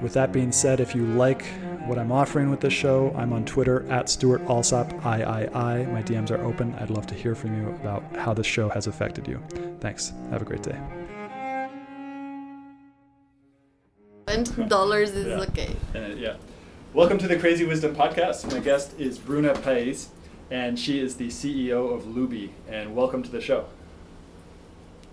with that being said, if you like what I'm offering with this show, I'm on Twitter at Stewart Alsop III. My DMs are open. I'd love to hear from you about how this show has affected you. Thanks. Have a great day. dollars is yeah. okay. Uh, yeah. Welcome to the Crazy Wisdom Podcast. My guest is Bruna Pais, and she is the CEO of Luby. And welcome to the show.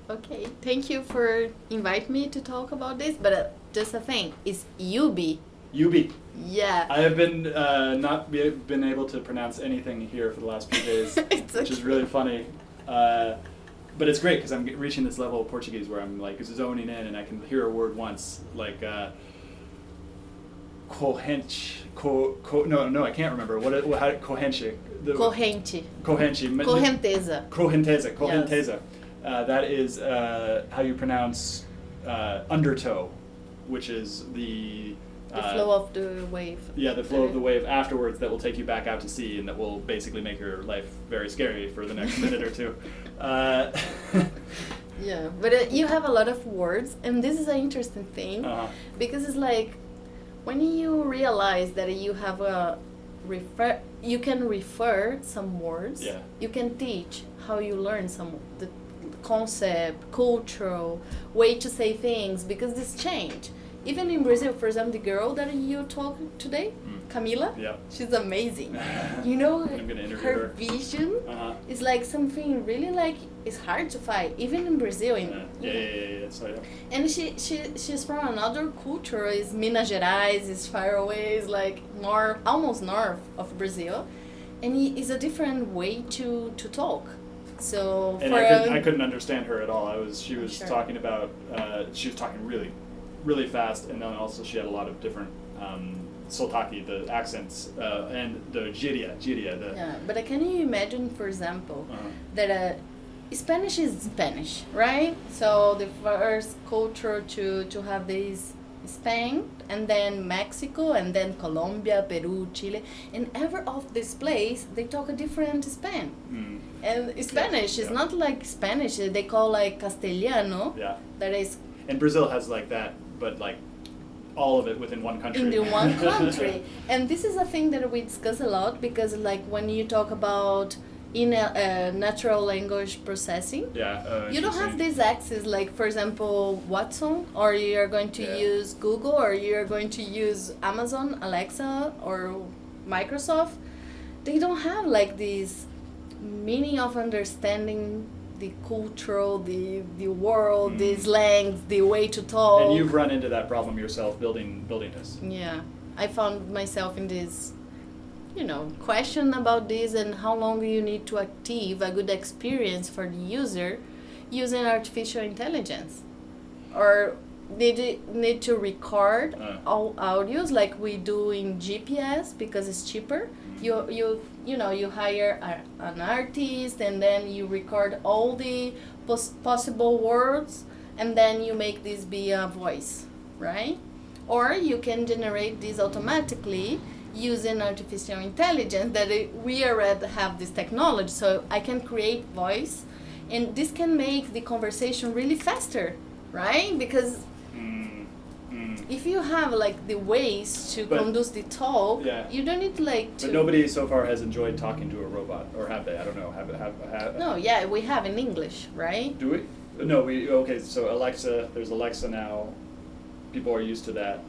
Okay, thank you for inviting me to talk about this. But uh, just a thing, it's Ubi. Ubi. Yeah. I have been uh, not be, been able to pronounce anything here for the last few days, which okay. is really funny. Uh, but it's great because I'm reaching this level of Portuguese where I'm like zoning in and I can hear a word once, like uh. Co, co, no, no, I can't remember what. It, what how, corrente. The, corrente. Corrente. Correnteza. Correnteza. Correnteza. Yes. Uh, that is uh, how you pronounce uh, undertow, which is the the uh, flow of the wave. Yeah, the flow of the wave afterwards that will take you back out to sea and that will basically make your life very scary for the next minute or two. Uh, yeah, but uh, you have a lot of words, and this is an interesting thing uh-huh. because it's like when you realize that you have a refer, you can refer some words. Yeah. You can teach how you learn some the concept, cultural way to say things because this change. Even in Brazil, for example, the girl that you talked today, mm. Camila, yeah. she's amazing. you know, her, her, vision uh-huh. is like something really like it's hard to find, even in Brazil. In, yeah, yeah, yeah, yeah, yeah. So, yeah. And she, she she's from another culture. Is Minas Gerais, is far away, is like north, almost north of Brazil, and it's a different way to to talk so and I, could, I couldn't understand her at all. I was she was sure. talking about uh, she was talking really, really fast, and then also she had a lot of different um, sotaque, the accents, uh, and the gíria, gíria. The yeah, but uh, can you imagine, for example, uh-huh. that uh, Spanish is Spanish, right? So the first culture to to have this Spain, and then Mexico, and then Colombia, Peru, Chile, and every of this place they talk a different Spain. Mm. And Spanish yeah, is yeah. not like Spanish; they call like Castellano. Yeah. That is. And Brazil has like that, but like all of it within one country. In the one country, and this is a thing that we discuss a lot because, like, when you talk about in a, natural language processing. Yeah. Uh, you don't have this access, like for example, Watson, or you're going to yeah. use Google, or you're going to use Amazon, Alexa, or Microsoft. They don't have like this meaning of understanding the cultural, the the world, mm. the slangs, the way to talk. And you've run into that problem yourself building building this. Yeah, I found myself in this you know question about this and how long you need to achieve a good experience for the user using artificial intelligence or need need to record uh. all audios like we do in GPS because it's cheaper. Mm-hmm. You you you know you hire a, an artist and then you record all the pos- possible words and then you make this be a voice, right? Or you can generate this automatically using artificial intelligence that we already have this technology so i can create voice and this can make the conversation really faster right because mm. if you have like the ways to but, conduce the talk yeah. you don't need like to but nobody so far has enjoyed talking to a robot or have they i don't know have have, have no yeah we have in english right do we no we okay so alexa there's alexa now people are used to that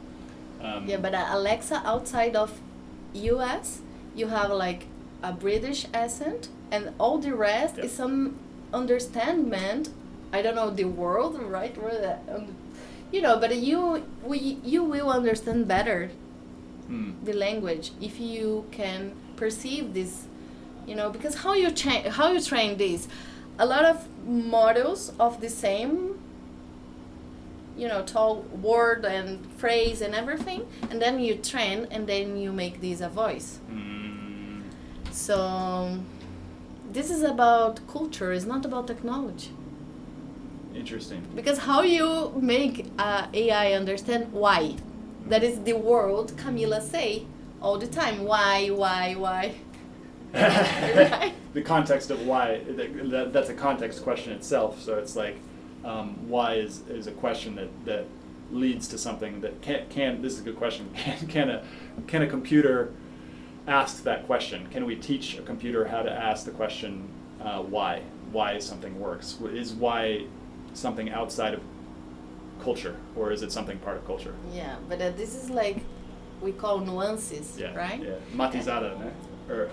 um, yeah but uh, alexa outside of US, you have like a British accent, and all the rest Yeah. is some understandment. I don't know the world, right? You know, but you we you will understand better Mm. the language if you can perceive this you know because how you cha- how you train this a lot of models of the same you know tall word and phrase and everything and then you train and then you make this a voice Mm. so this is about culture it's not about technology Interesting. because how you make uh, ai understand why? That is the word camila say all the time why why why? Right. the context of why that, that, that's a context question itself so it's like um, why is, is a question that, that leads to something that can, can this is a good question. Can, can a can a computer ask that question? Can we teach a computer how to ask the question uh, why? Why something works? Is why something outside of culture or is it something part of culture Yeah, but uh, this is like we call nuances, yeah right? yeah matizada né? or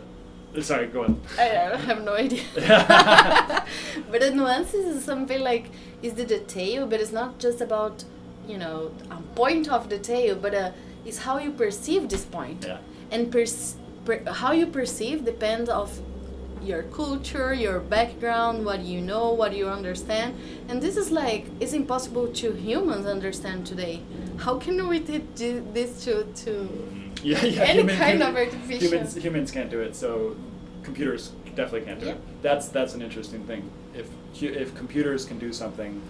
uh, sorry go on I, I have no idea. but the nuances is something like is the detail, but it's not just about you know a point of detail, but uh, it's how you perceive this point. yeah And pers- per- how you perceive depends of your culture, your background, what you know, what you understand. And this is like it's impossible to humans understand today. How can we do this to to mm-hmm. yeah, yeah. Any human- kind human- of artificial- Humans, humans can't do it, so computers definitely can't do Yeah. it. That's that's an interesting thing. If if computers can do something,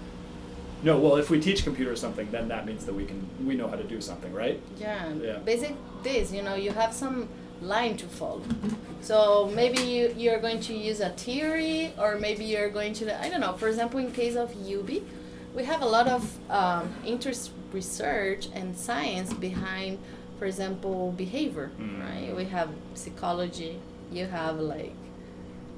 no, well, if we teach computers something, then that means that we can we know how to do something, right? Yeah. Yeah. Basic this, you know, you have some line to follow. So maybe you, you're going to use a theory, or maybe you're going to, I don't know, for example, in case of UBI, we have a lot of um, interest research and science behind, for example, behavior, Mm. right? We have psychology, you have like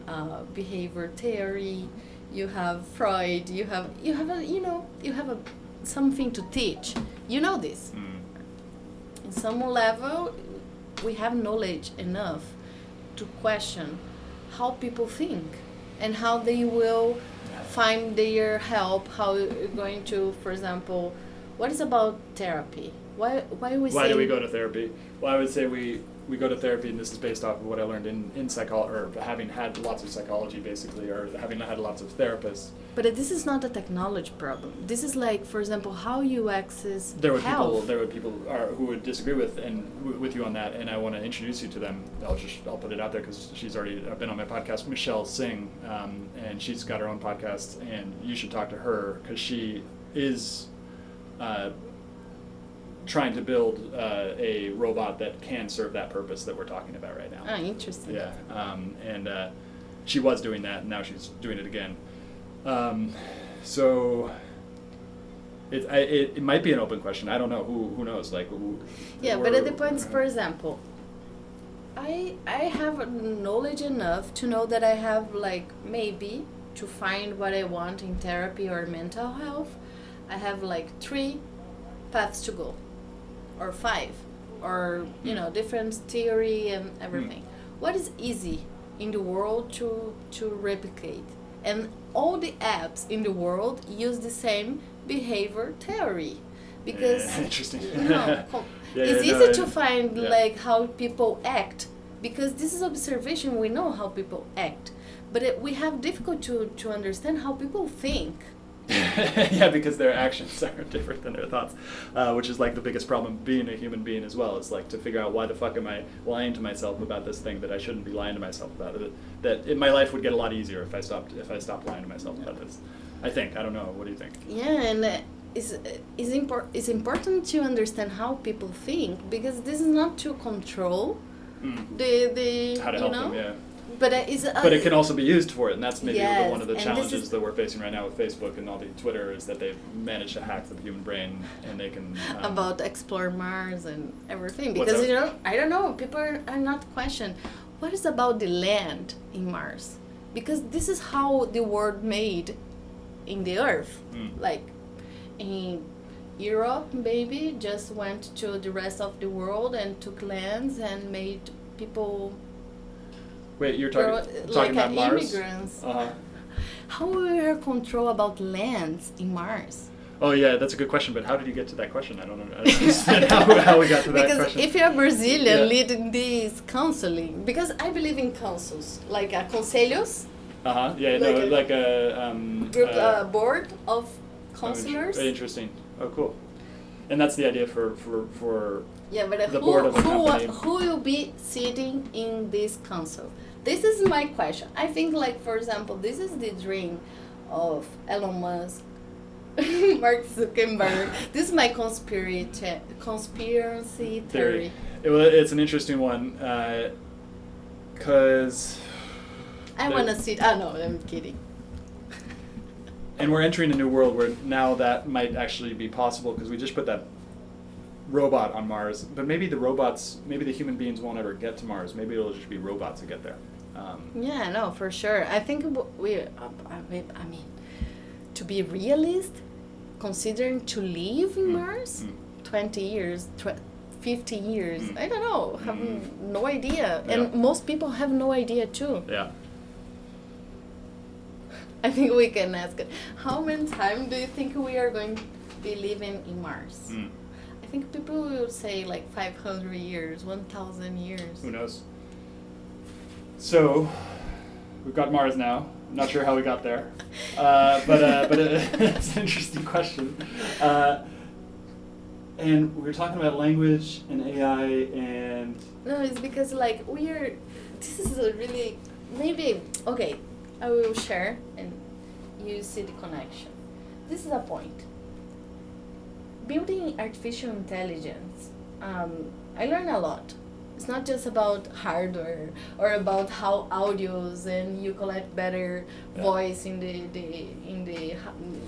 uh, behavior theory, you have Freud, you have, you have a, you know, you have a, something to teach. You know this Mm. in some level we have knowledge enough to question how people think and how they will find their help how you're going to for example what is about therapy why why we Why say do we go to therapy? Well, I would say we, we go to therapy, and this is based off of what I learned in, in psychology, or having had lots of psychology, basically, or having had lots of therapists. but this is not a technology problem this is like for example how you access There would health people there would people are, who would disagree with and w- with you on that, and I want to introduce you to them. I'll just I'll put it out there because she's already uh, been on my podcast. Michelle Singh, um, and she's got her own podcast, and you should talk to her because she is. Uh, trying to build uh, a robot that can serve that purpose that we're talking about right now. ah interesting Yeah, um, and uh, she was doing that, and now she's doing it again. Um, so it, I, it it might be an open question. I don't know. Who who knows? Like who, Yeah, but it depends. For example, I I have knowledge enough to know that I have like maybe to find what I want in therapy or mental health. I have like three paths to go, or five, or you know different theory and everything. What is easy in the world to to replicate? And all the apps in the world use the same behavior theory because Yeah, interesting. Yeah, it's yeah, easy no, to find like how people act because this is observation. We know how people act, but it, we have difficult to to understand how people think. yeah, because their actions are different than their thoughts, uh, which is like the biggest problem being a human being as well. Is like to figure out why the fuck am I lying to myself about this thing that I shouldn't be lying to myself about. That, that it, my life would get a lot easier if I stopped if I stopped lying to myself about this. I think. I don't know. What do you think? Yeah, and uh, it's it's, impor- it's important to understand how people think because this is not to control Mm. the the How to you help know, them? Yeah. But it's uh, But it can also be used for it, and that's maybe Yes, one of the challenges is- that we're facing right now with Facebook and all the Twitter is that they've managed to hack the human brain, and they can um, about explore Mars and everything because you know I don't know people are, are not question what is about the land in Mars? Because this is how the world made in the Earth. Mm. like in Europe maybe just went to the rest of the world and took lands and made people Wait, you're talking Grow- talking like about uh, Mars? immigrants. Uh huh. How will we have control about lands in Mars? Oh yeah, that's a good question. But how did you get to that question? I don't know. I don't understand how, how we got to that because question. if you're Brazilian Yeah. leading this counseling, because I believe in councils, like a conselhos, Uh huh. Yeah. Like no. a- like a um, group uh, uh, board of oh, counselors. int- interesting. Oh, cool. And that's the idea for for for. Yeah, but uh, the who, board of the who, company. who will be sitting in this council? This is my question. I think, like for example, this is the dream of Elon Musk, Mark Zuckerberg. this is my conspiracy conspiracy theory. Theory. It, it's an interesting one, uh, because. I want to sit. Oh no, I'm kidding. and we're entering a new world where now that might actually be possible because we just put that robot on Mars. But maybe the robots, maybe the human beings won't ever get to Mars. Maybe it'll just be robots that get there. Um, Yeah, no, for sure. I think we. Uh, I mean, to be realist, considering to live in Mm, Mars, mm. twenty years, tw- fifty years. Mm. I don't know. Have Mm. no idea, Yeah. and most people have no idea too. yeah. I think we can ask it. How many time do you think we are going to be living in Mars? Mm. I think people will say like five hundred years, one thousand years. Who knows? So, we've got Mars now. Not sure how we got there, uh, but uh, but uh, it's an interesting question. Uh, and we were talking about language and AI and No, it's because like we are. This is a really maybe okay. I will share and you see the connection. This is a point. Building artificial intelligence, um, I learned a lot. It's not just about hardware or about how audios and you collect better Yeah. voice in the, the in the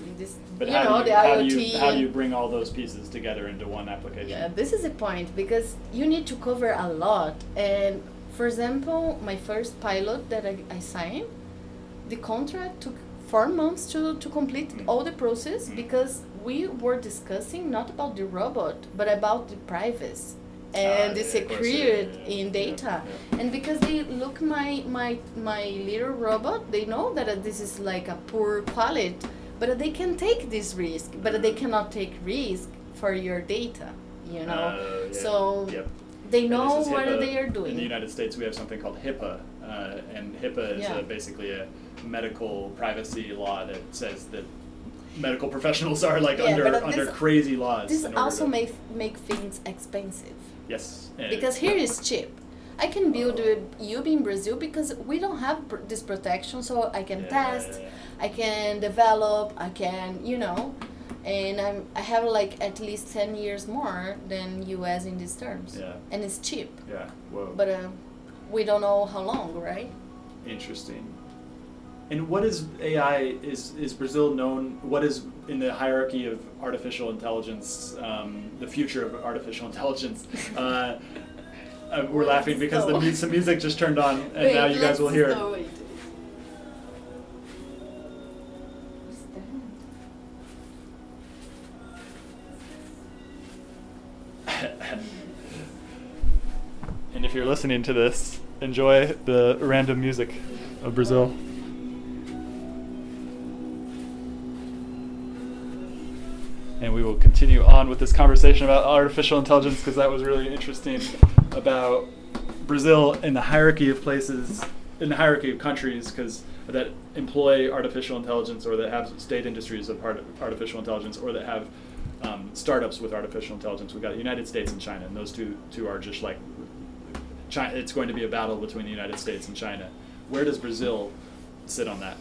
in this but you how, know you, the how IoT. do you how do you bring all those pieces together into one application? yeah, this is the point because you need to cover a lot. And for example, my first pilot that I, I signed, the contract took four months to, to complete Mm. all the process Mm. because we were discussing not about the robot but about the privacy and the yeah, of course, yeah, security yeah, yeah, in data yeah. and because they look my my my little robot they know that uh, this is like a poor quality but they can take this risk but they cannot take risk for your data you know Uh, so yep. they know what HIPAA. they are doing. In the United States, we have something called HIPAA, uh, and HIPAA is Yeah. uh, basically a medical privacy law that says that medical professionals are like Yeah, under uh, under crazy laws. this also to- make make things expensive yes because here is cheap I can build a Ubi in Brazil because we don't have pr- this protection, so I can Yeah, test, yeah, I can develop, I can, you know, and I'm I have like at least ten years more than US in these terms, Yeah. and it's cheap, yeah. Whoa. but uh, we don't know how long, right? Interesting. And what is AI? Is is Brazil known? What is in the hierarchy of artificial intelligence? Um, the future of artificial intelligence. Uh, uh, we're laughing because the some music just turned on, and Wait, now you guys will hear it. start with- What's that? and if you're listening to this, enjoy the random music of Brazil. And we will continue on with this conversation about artificial intelligence because that was really interesting about Brazil in the hierarchy of places, in the hierarchy of countries, because that employ artificial intelligence or that have state industries of artificial intelligence or that have um, startups with artificial intelligence. We've got the United States and China, and those two two are just like China. It's going to be a battle between the United States and China. Where does Brazil sit on that?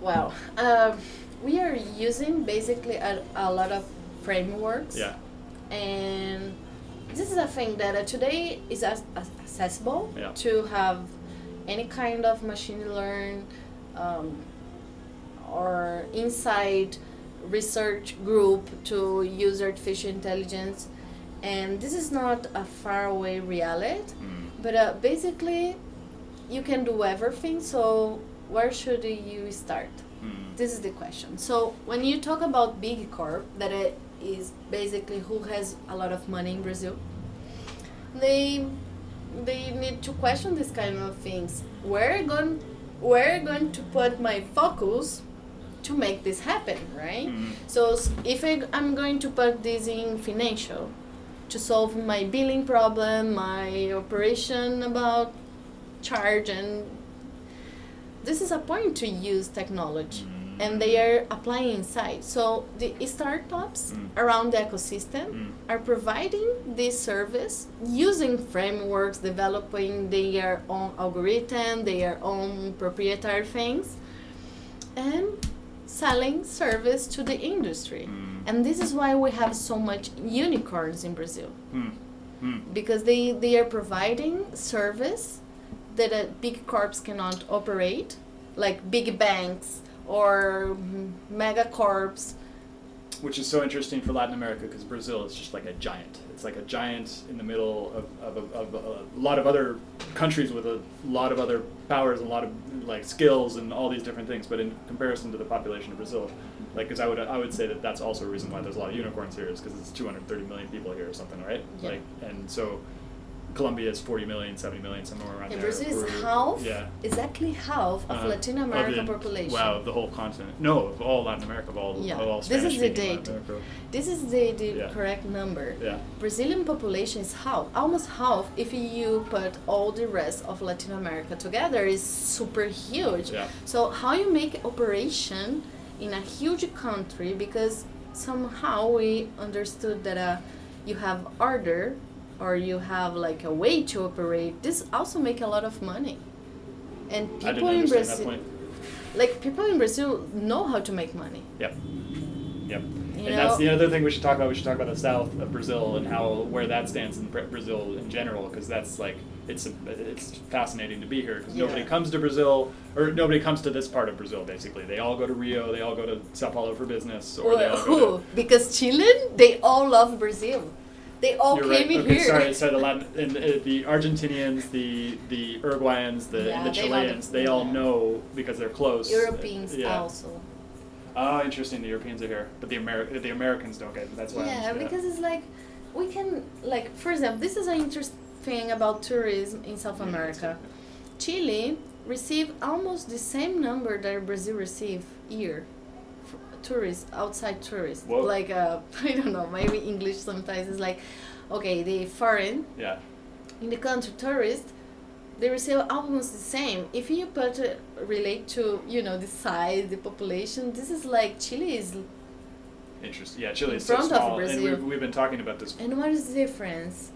Well, um, we are using basically a, a lot of frameworks. Yeah. And this is a thing that uh, today is as, as accessible Yeah. to have any kind of machine learn um, or inside research group to use artificial intelligence. And this is not a faraway reality, Mm. but uh, basically you can do everything. So where should you start? Mm. This is the question. So when you talk about big corp, that it is basically who has a lot of money in Brazil, they they need to question this kind of things. Where going where going to put my focus to make this happen, right? Mhm. So if I, I'm going to put this in financial to solve my billing problem, my operation about charge and this is a point to use technology and they are applying inside. So the startups Mm. around the ecosystem Mm. are providing this service using frameworks, developing their own algorithm, their own proprietary things, and selling service to the industry. Mm. And this is why we have so much unicorns in Brazil Mm. Mm. because they, they are providing service that a big corps cannot operate, like big banks or mega corps. Which is so interesting for Latin America because Brazil is just like a giant. It's like a giant in the middle of, of, of, of a lot of other countries with a lot of other powers and a lot of like skills and all these different things. But in comparison to the population of Brazil, like because I would I would say that that's also a reason why there's a lot of unicorns here is because it's 230 million people here or something, right? Yeah. Like and so Colombia is 40 million, 70 million, somewhere around And there. Brazil is We're- half, Yeah. exactly half of Uh, Latin of American the- population. Wow, the whole continent. No, of all Latin America, of all, Yeah. of all This is the date. This is the, the Yeah. correct number. Yeah. Brazilian population is half, almost half. If you put all the rest of Latin America together, is super huge. Yeah. So how you make operation in a huge country? Because somehow we understood that uh, you have order or you have like a way to operate. This also make a lot of money. And people in Brazil, like people in Brazil, know how to make money. Yep. Yep. You and that's the other thing we should talk about. We should talk about the south of Brazil and how where that stands in Brazil in general, because that's like it's a, it's fascinating to be here because nobody comes to Brazil or nobody comes to this part of Brazil. Basically, they all go to Rio, they all go to Sao Paulo for business, or they Well, all who? go to. Because Chilean, they all love Brazil. They all You're came right. in Okay, here. sorry. So the Latin, and, uh, the Argentinians, the the Uruguayans, the, Yeah, and the they love it. Chileans, they all know because they're close. Europeans yeah. also. Oh, interesting. The Europeans are here, but the Ameri- the Americans don't get. It. That's why. Yeah, because it's like we can like for example, this is an interesting thing about tourism in South America. Chile receive almost the same number that Brazil receive year. Tourists, outside tourists, Whoa. like uh, I don't know, maybe English sometimes is like, okay, the foreign Yeah. in the country tourists they receive almost the same if you put uh, relate to you know the size the population this is like chile is Interesting. Yeah, Chile is so small, and we've, we've been talking about this. and what is the difference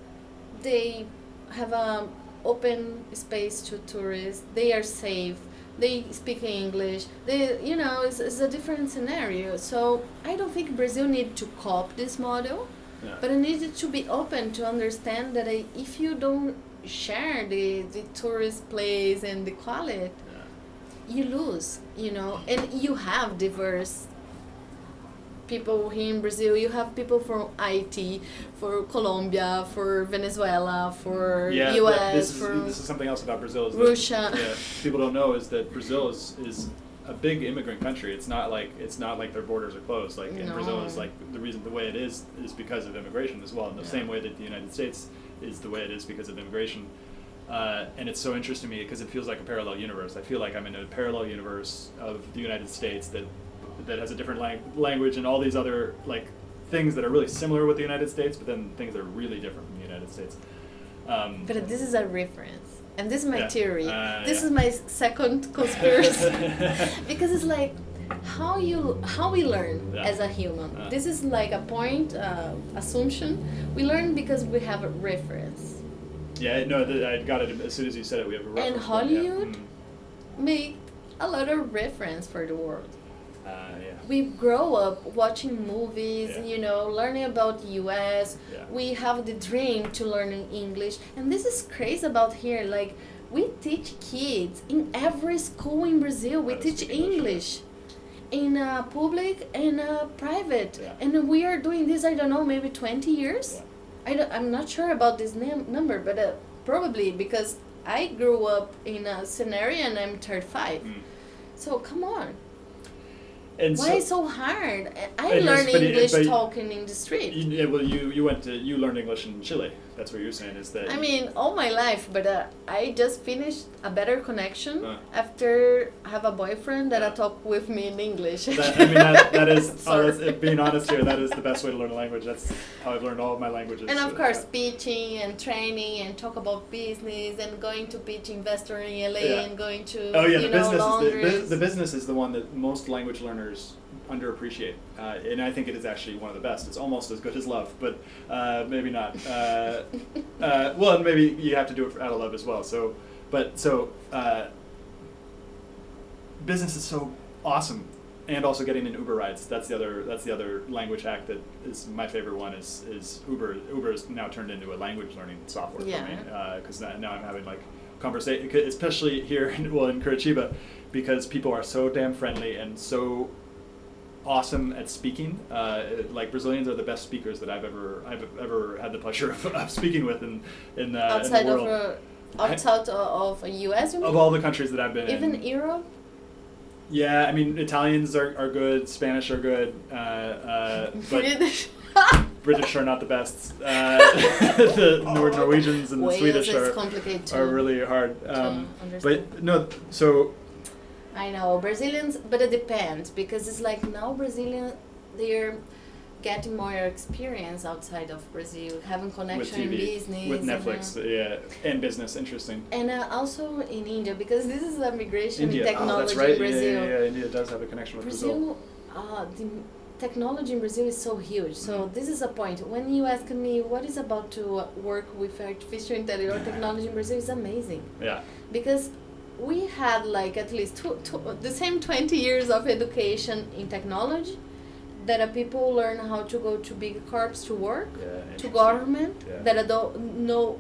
they have a open space to tourists they are safe they speak english they you know it's, it's a different scenario so i don't think brazil need to cop this model Yeah. But it needed to be open to understand that uh, if you don't share the, the tourist place and the quality, Yeah. you lose, you know. And you have diverse people here in Brazil. You have people from Haiti, for Colombia, for Venezuela, for Yeah, U.S., this is, this is something else about Brazil. Is that- yeah, people don't know is that Brazil is, is a big immigrant country. It's not like it's not like their borders are closed. Like in Brazil is like the reason the way it is is because of immigration as well. In the Yeah. same way that the United States is the way it is because of immigration. Uh, and it's so interesting to me because it feels like a parallel universe. I feel like I'm in a parallel universe of the United States that that has a different lang- language and all these other like things that are really similar with the United States, but then things that are really different from the United States. Um, But this is a reference, and this is my Yeah. theory. Uh, this yeah. is my second conspiracy. because it's like how you how we learn Yeah. as a human. Uh. this is like a point uh, assumption. We learn because we have a reference. Yeah, no, the, I got it as soon as you said it. We have a reference. And point, yeah. Hollywood? Mm. Make a lot of reference for the world. Uh, yeah. We grow up watching movies, Yeah. you know, learning about the U.S. Yeah. We have the dream to learn English, and this is crazy about here. Like we teach kids in every school in Brazil. We teach English, English. In uh, public and uh, private, Yeah. and we are doing this. I don't know, maybe twenty years. Yeah. I don't, I'm not sure about this name, number, but uh, probably because I grew up in a scenario and I'm 35. Mm. So come on. And Why so, so hard? I And learn it- English talking in the street. you, yeah, well, you you went to you learned English in Chile. That's what you're saying is that. I mean, all my life, but uh, I just finished a better connection Uh. after I have a boyfriend that Uh. I talk with me in English. That, I mean, that, that is, oh, that's, if being honest here, that is the best way to learn a language. That's how I've learned all of my languages. And of Uh, course, pitching and training and talk about business and going to pitch investor in LA Yeah. and going to Oh yeah, you the know business, is the, the business is the one that most language learners underappreciate, uh, and I think it is actually one of the best. It's almost as good as love, but uh, maybe not. Uh, uh, well, and maybe you have to do it for, out of love as well. So, but so uh, business is so awesome, and also getting in Uber rides. That's the other. That's the other language hack that is my favorite one. Is is Uber. Uber is now turned into a language learning software Yeah. for me because now, now I'm having like conversation, especially here, in, well in Curitiba, because people are so damn friendly and so awesome at speaking. Uh, like Brazilians are the best speakers that I've ever I've ever had the pleasure of, of speaking with in in, uh, outside in the of world. uh, outside of of US, you mean? of all the countries that I've been Even in. Europe. Yeah, I mean Italians are, are good, Spanish are good, uh, uh, but British. British are not the best. Uh, the Nor- Norwegians and the Wales Swedish are, are really hard. Um, but no, so I know Brazilians, but it depends because it's like now Brazilian they're getting more experience outside of Brazil, having connection in business, with and, uh, Netflix, yeah, and business, interesting. and uh, also in India because this is a migration India, in technology oh, that's right. in Brazil. Yeah, yeah, yeah, India does have a connection with Brazil. Brazil, uh, the technology in Brazil is so huge. So Mhm. this is a point. When you ask me what is about to work with artificial intelligence or technology in Brazil, is amazing Yeah, because we had like at least two, two, the same 20 years of education in technology that uh, people learn how to go to big corps to work yeah. to government Yeah. that don't know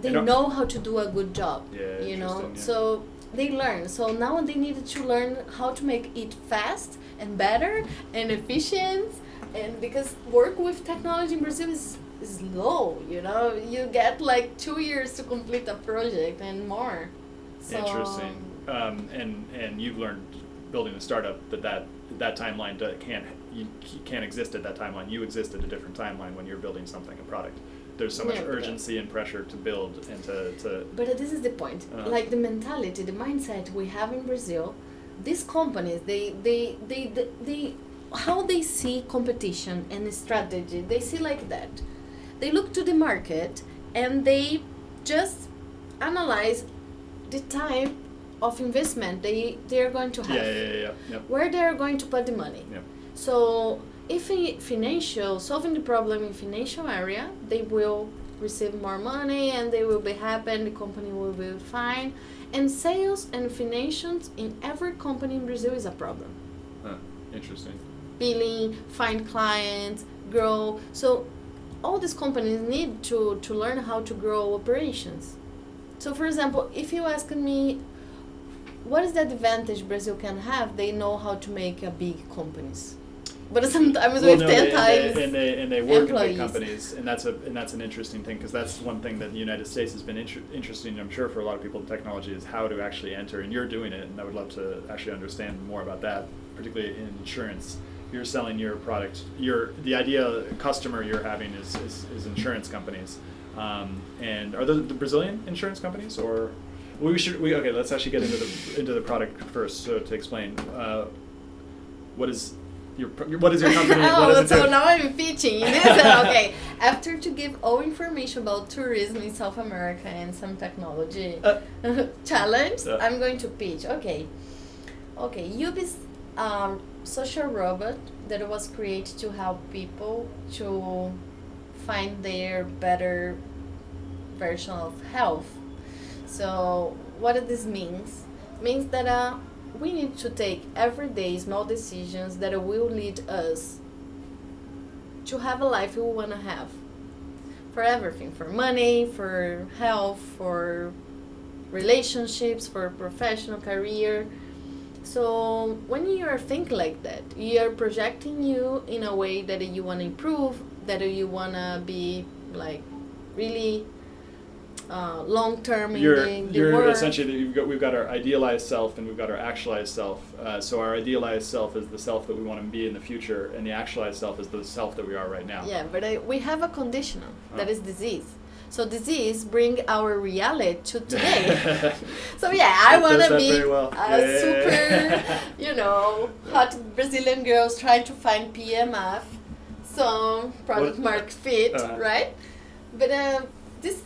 they know how to do a good job Yeah, you know? so they learn. So now they needed to learn how to make it fast and better and efficient and because work with technology in brazil is is low you know? You get like two years to complete a project and more so Interesting. Um, and and you've learned building a startup that that that timeline can't you can't exist at that timeline. You exist at a different timeline when you're building something, a product. There's so much Yeah, urgency and pressure to build and to, to But this is the point. Uh. like the mentality, the mindset we have in Brazil, these companies, they, they, they, they, they, how they see competition and strategy, they see like that. They look to the market and they just analyze the type of investment they they are going to have, yeah, yeah, yeah, yeah, where they are going to put the money. yep. So if in financial solving the problem in financial area, they will receive more money and they will be happy and the company will be fine. And sales and financials in every company in Brazil is a problem. Huh. Interesting. Billing, find clients, grow. So all these companies need to, to learn how to grow operations. So for example, if you ask me what is the advantage Brazil can have, they know how to make a big companies. But sometimes Well, with no, ten they, times and they, and they and they work in big companies, and that's a and that's an interesting thing because that's one thing that the United States has been inter- interesting, I'm sure, for a lot of people in technology is how to actually enter, and you're doing it, and I would love to actually understand more about that, particularly in insurance. You're selling your product. Your the idea customer you're having is is, is insurance companies, um, and are those the Brazilian insurance companies or? We should we okay. Let's actually get into the into the product first. So to explain, uh, what is your what is your company? oh, so now I'm pitching. Okay, after to give all information about tourism in South America and some technology Uh, challenge, Yeah. I'm going to pitch. Okay, okay. Yub is a social robot that was created to help people to find their better version of health. So what this means? Means that uh, we need to take everyday small decisions that will lead us to have a life we want to have. For everything for money for health for relationships for professional career. So when you are thinking like that you are projecting you in a way that you want to improve that you want to be like really uh, long term in You're, the, the you're work. essentially you've got, we've got our idealized self and we've got our actualized self. Uh, so our idealized self is the self that we want to be in the future, and the actualized self is the self that we are right now. Yeah, but I, we have a conditional that Oh. is disease. So disease bring our reality to today. so yeah, I want to be well. a Yeah, super, you know, hot Brazilian girls trying to find PMF, so product What- market fit, Uh-huh. right? But uh, this,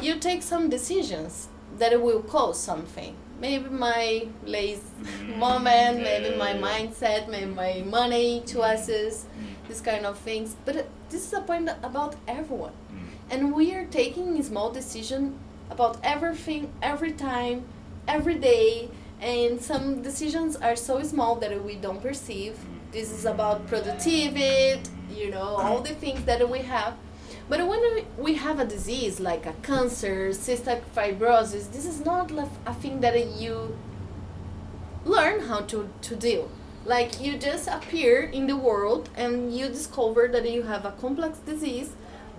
you take some decisions that will cause something. Maybe my lazy Mm. moment, maybe my mindset, maybe my money choices, access, Mm. this kind of things. But this is a point about everyone. Mm. And we are taking a small decision about everything, every time, every day. And some decisions are so small that we don't perceive. This is about productivity, you know, all the things that we have. But when we- have a disease like a cancer, cystic fibrosis, this is not a thing that you learn how to, to deal. Like you just appear in the world and you discover that you have a complex disease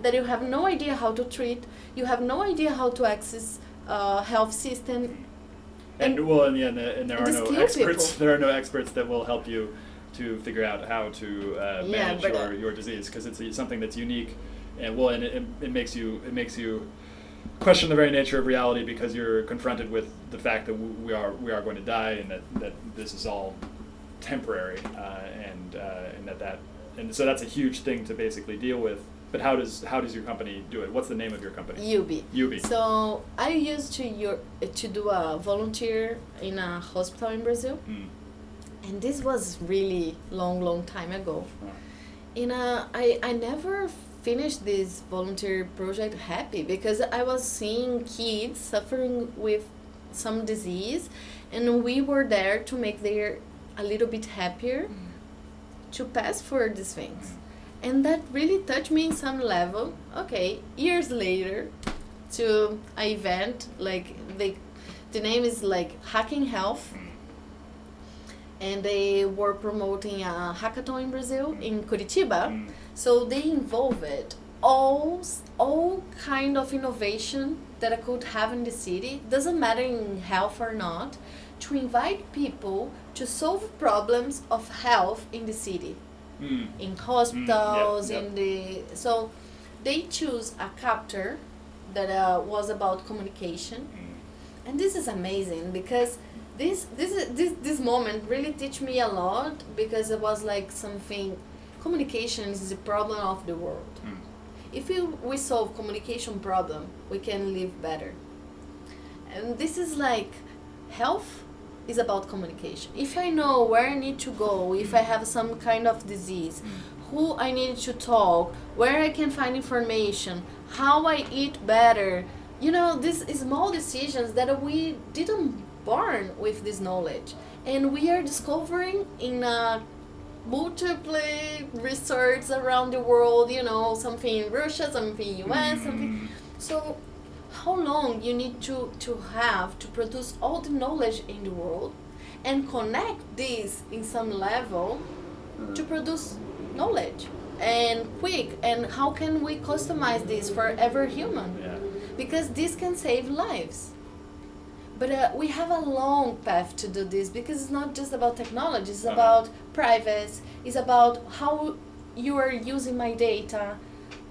that you have no idea how to treat, you have no idea how to access uh, health system. And, And- well, and, yeah, and, and there are no experts. people. There are no experts that will help you to figure out how to uh, manage but, your, uh, your disease because it's uh, something that's unique, and well, and it, it, makes you it makes you question the very nature of reality because you're confronted with the fact that we are we are going to die and that, that this is all temporary uh, and uh, and that that and so that's a huge thing to basically deal with. But how does how does your company do it? What's the name of your company? UB. UB. So I used to your, to do a volunteer in a hospital in Brazil, Mm. and this was really long, long time ago. Oh. in a I, I never finished this volunteer project happy because I was seeing kids suffering with some disease and we were there to make them a little bit happier to pass for these things. And that really touched me in some level. Okay, years later to an event like they the name is like Hacking Health and they were promoting a hackathon in Brazil in Curitiba. Mm. So they involved all all kind of innovation that I could have in the city. Doesn't matter in health or not, to invite people to solve problems of health in the city, Mm. in hospitals, yep. in the so they choose a chapter that uh, was about communication Mm. and this is amazing because this this this this moment really teach me a lot because it was like something communication is a problem of the world. Mm. if we, we solve communication problem we can live better. And this is like health is about communication. If i know where i need to go if i have some kind of disease who i need to talk where i can find information how i eat better you know these small decisions that we didn't born with this knowledge. And we are discovering in a multiple research around the world you know something in russia something in us something Mm. so how long you need to, to have to produce all the knowledge in the world and connect this in some level to produce knowledge and quick and how can we customize this for every human Yeah. because this can save lives but uh, we have a long path to do this because it's not just about technology it's Uh-huh. about privacy it's about how you are using my data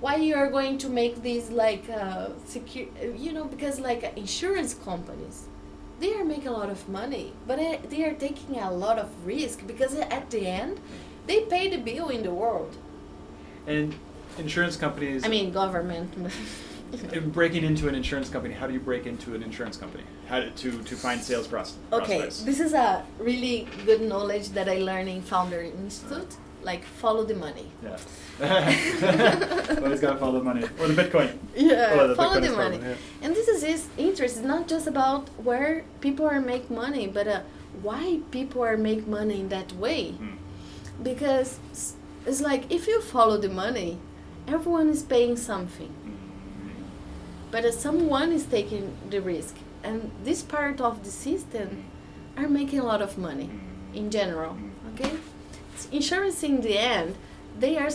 why you are going to make these like uh, secure you know because like uh, insurance companies they are making a lot of money but uh, they are taking a lot of risk because at the end they pay the bill in the world And insurance companies. i mean government in breaking into an insurance company, how do you break into an insurance company? How to to, to find sales pros- Okay, prospects? this is a really good knowledge that I learned in Founder Institute. Like, follow the money. Yeah. Always gotta follow the money or the Bitcoin. Yeah, Oh, the follow Bitcoin the money. problem, yeah. And this is his interest. It's not just about where people are make money, but uh, why people are make money in that way. Mm. Because it's like if you follow the money, everyone is paying something, Mm. But someone is taking the risk, and this part of the system are making a lot of money. in general. Okay, insurance in the end, they are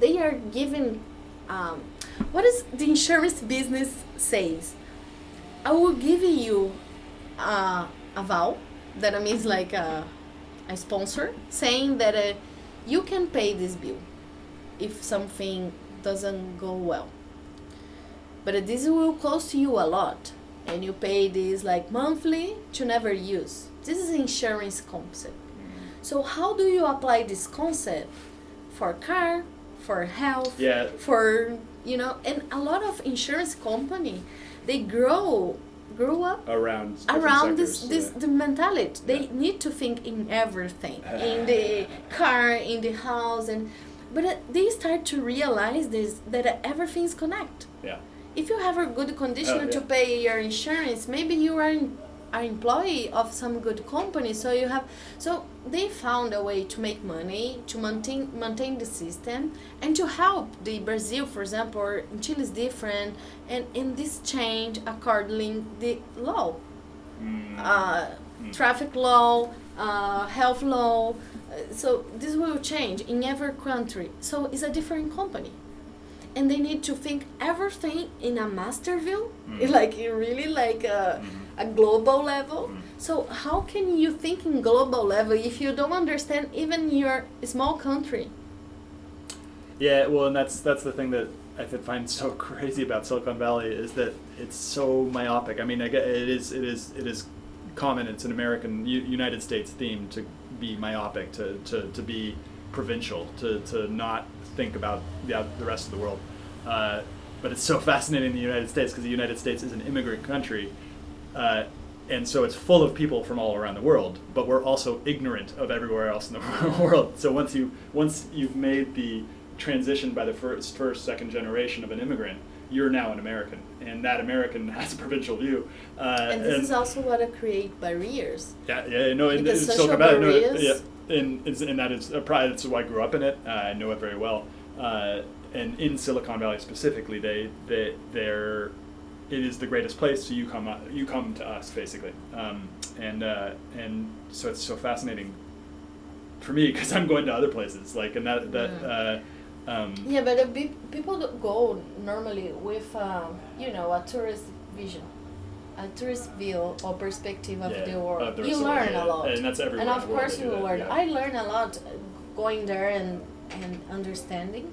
they are giving. Um, what is the insurance business says? I will give you uh, a vow that means like a, a sponsor saying that uh, you can pay this bill if something doesn't go well. But this will cost you a lot and you pay this like monthly to never use this is insurance concept so how do you apply this concept for car for health Yeah. for you know and a lot of insurance company they grow grew up Around around this sectors, this yeah. the mentality they Yeah. need to think in everything in the car in the house and but uh, they start to realize this that uh, everything's connect yeah. If you have a good condition Oh, to pay your insurance maybe you are an are employee of some good company so you have so they found a way to make money to maintain maintain the system and to help the brazil for example or in chile is different and in this change according the law Mm. uh, Mm. traffic law, uh, health law. Uh, so this will change in every country. So it's a different company. And they need to think everything in a master view, Mm. like really like a, Mhm. a global level. Mm. So how can you think in global level if you don't understand even your small country? Yeah, well, and that's that's the thing that I find so crazy about Silicon Valley is that it's so myopic. I mean, it is it is it is common. It's an American United States theme to be myopic, to, to, to be provincial, to, to not think about the the rest of the world. Uh, but it's so fascinating in the United States because the United States is an immigrant country. Uh, and so it's full of people from all around the world, but we're also ignorant of everywhere else in the world. So once you once you've made the transition by the first, first, second generation of an immigrant, you're now an American, and that American has a provincial view. Uh, And this is also what create barriers. yeah, yeah, no, and Because it's social Valley, no, barriers- yeah, and it's, and that is a pride. That's why I grew up in it. Uh, I know it very well. Uh, and in Silicon Valley specifically, they they they're it is the greatest place. So you come uh, you come to us basically, um, and uh, and so it's so fascinating for me because I'm going to other places like and that that. Uh, um, Yeah, but pe- people go normally with, um, you know, a tourist vision, a tourist view or perspective of Yeah, the world. the you rest of the world, learn yeah. a lot, And that's everywhere And of course, you that, learn. yeah. I learn a lot going there and and understanding,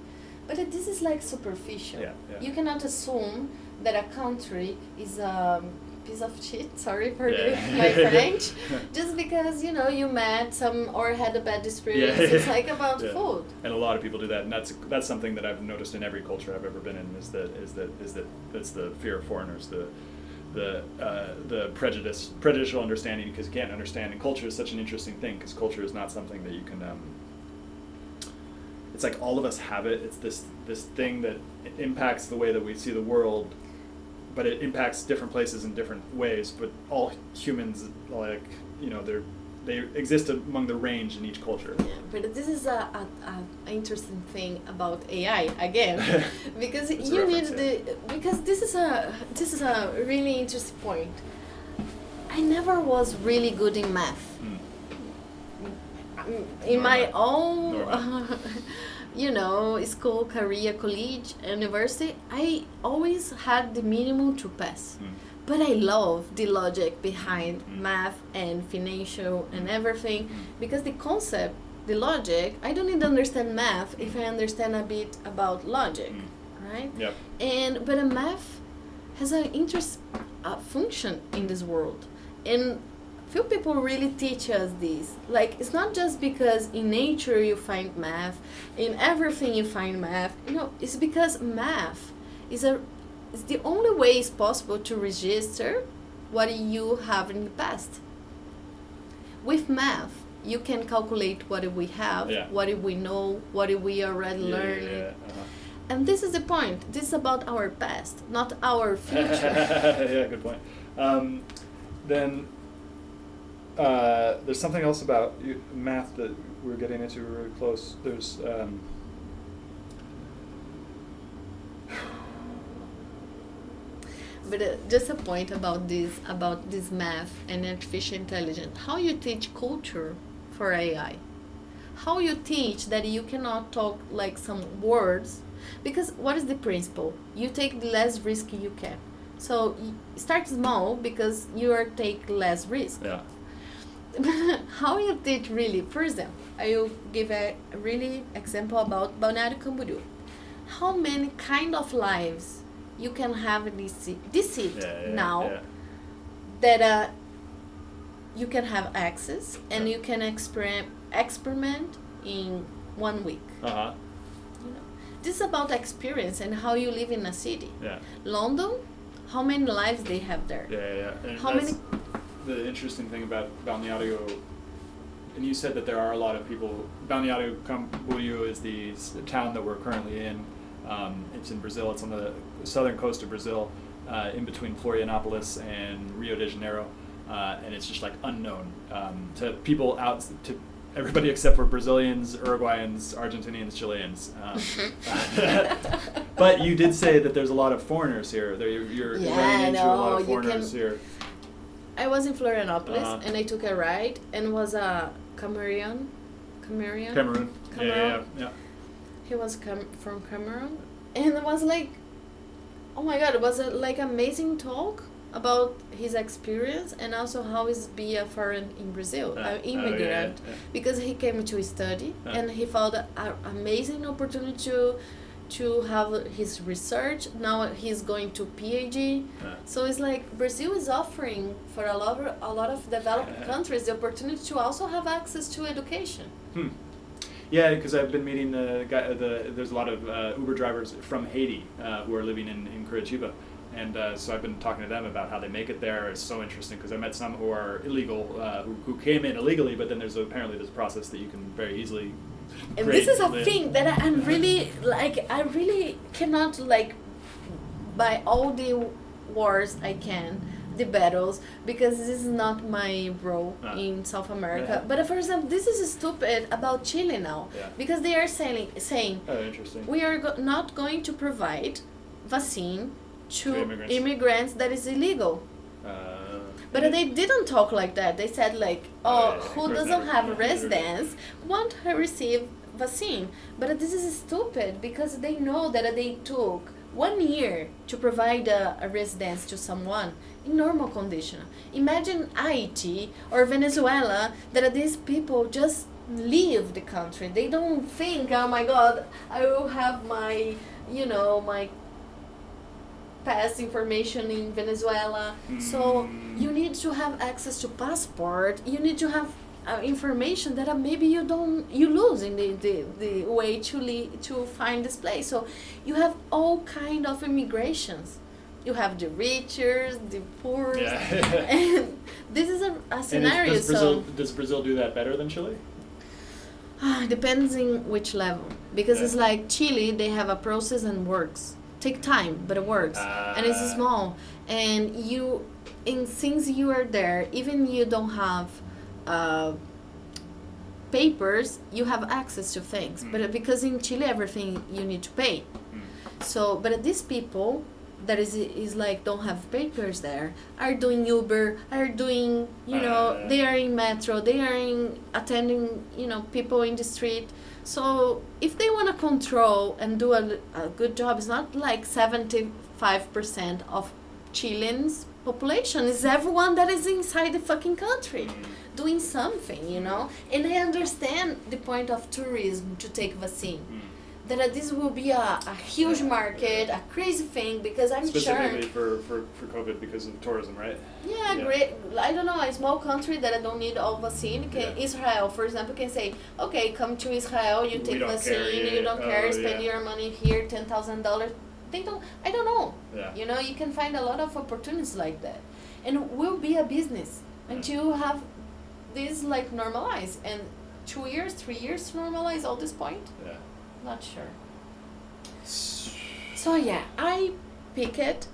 but it- this is like superficial. You cannot assume that a country is a piece of shit. Sorry for Yeah. my French. Just because you know you met some or had a bad experience. It's like about Yeah. food. and a lot of people do that, and that's that's something that I've noticed in every culture I've ever been in is that is that is that it's the fear of foreigners, the the uh, the prejudice prejudicial understanding because you can't understand, and culture is such an interesting thing because culture is not something that you can. Um, it's like all of us have it. It's this this thing that impacts the way that we see the world, but it impacts different places in different ways. But all humans, like you know, they're they exist among the range in each culture. Yeah, but this is a, a, a interesting thing about AI again, because you need reference, the because this is a this is a really interesting point. I never was really good in math. Mm. In my Normal. own. you know, school, career, college, university, I always had the minimum to pass. Mm. But I love the logic behind Mm. math and financial and everything Mm. because the concept, the logic, I don't need to understand math if I understand a bit about logic, Mm. right? Yep. And but a math has an interest a function in this world, and few people really teach us this. Like it's not just because in nature you find math, in everything you find math. You know, it's because math is a it's the only way it's possible to register what you have in the past. With math, you can calculate what we have, Yeah. what we know, what we already Yeah, learned. yeah, uh-huh. And this is the point. This is about our past, not our future. yeah, good point. Um, then uh, there's something else about math that we're getting into really close. There's um, but uh, just a point about this, about this math and artificial intelligence. How you teach culture for AI? How you teach that you cannot talk like some words? Because what is the principle? You take the less risk you can. So start small because you are take less risk. yeah. how you teach really for example i will give a really example about balneário camboriú how many kind of lives you can have this seat, this seat Yeah, yeah, now yeah. that uh, you can have access and you can exper- experiment in one week. Uh-huh. You know, this is about experience and how you live in a city. Yeah. London, how many lives they have there? Yeah, yeah, yeah. And How many- The interesting thing about Balneario, and you said that there are a lot of people. Balneario Camboriú is the s- town that we're currently in. Um, it's in Brazil. It's on the southern coast of Brazil, uh, in between Florianopolis and Rio de Janeiro, uh, and it's just like unknown um, to people out to everybody except for Brazilians, Uruguayans, Argentinians, Chileans. Um, but you did say that there's a lot of foreigners here. There, you're, you're Yeah, running into a lot of foreigners can- here. I was in Florianopolis Uh-huh. and I took a ride and was a Cameroon. Cameroon. Cameroon. Yeah, yeah, yeah, yeah. He was cam- from Cameroon, and it was like, oh my god, it was a like amazing talk about his experience and also how is be a foreign in Brazil, Uh, an oh, immigrant, yeah. because he came to study Uh. and he found an amazing opportunity to to have his research. Now he's going to PhD. Yeah. So it's like Brazil is offering for a lot of, a lot of developed Yeah. countries the opportunity to also have access to education. Hmm. Yeah, because I've been meeting the guy. The there's a lot of uh, Uber drivers from Haiti uh, who are living in in Curitiba, and uh, so I've been talking to them about how they make it there. It's so interesting because I met some who are illegal, uh, who, who came in illegally, but then there's apparently this process that you can very easily. And this is a thing that I, I'm really like I really cannot like by all the wars I can the battles because this is not my role Ah. in South America. Yeah. But for example, this is stupid about Chile now Yeah. because they are saying saying Oh, we are go- not going to provide vaccine to, To immigrants. immigrants that is illegal. Uh, But they didn't talk like that. They said like, Oh, who doesn't have residence won't receive vaccine. But this is stupid because they know that they took one year to provide a, a residence to someone in normal condition. Imagine Haiti or Venezuela that these people just leave the country. They don't think, oh my God, I will have my, you know, my past information in Venezuela. So you need to have access to passport. You need to have uh, information that uh, maybe you don't you lose in the, the, the way to le- to find this place. So you have all kind of immigrations. You have the richers, the poor, Yeah. and this is a, a And is- scenario. does Brazil so does Brazil do that better than Chile? Ah, depends in which level because it's like Chile they have a process and works take time but it works and it's Ah. small and you in since you are there even you don't have uh, papers you have access to things Mm. but because in Chile everything you need to pay Mm. so but these people that is is like don't have papers there are doing Uber are doing you know Uh. they are in metro they are in attending you know people in the street so if they want to control and do a, a good job it's not like 75% of Chileans population is everyone that is inside the fucking country doing something you know and I understand the point of tourism to take vaccine. That uh, this will be a, a huge market, a crazy thing because I'm Specifically sure. for, for, for COVID because of tourism, right? Yeah, Yeah. great. I don't know, a small country that I don't need all vaccine. Can, Yeah. Israel, for example, can say, okay, come to Israel, you take vaccine, you don't care, Oh, spend yeah. your money here, ten thousand dollars. They don't. I don't know. Yeah. You know, you can find a lot of opportunities like that, and it will be a business until you have this like normalized. And two years, three years to normalize all this point. Yeah. Not sure. So yeah, I picked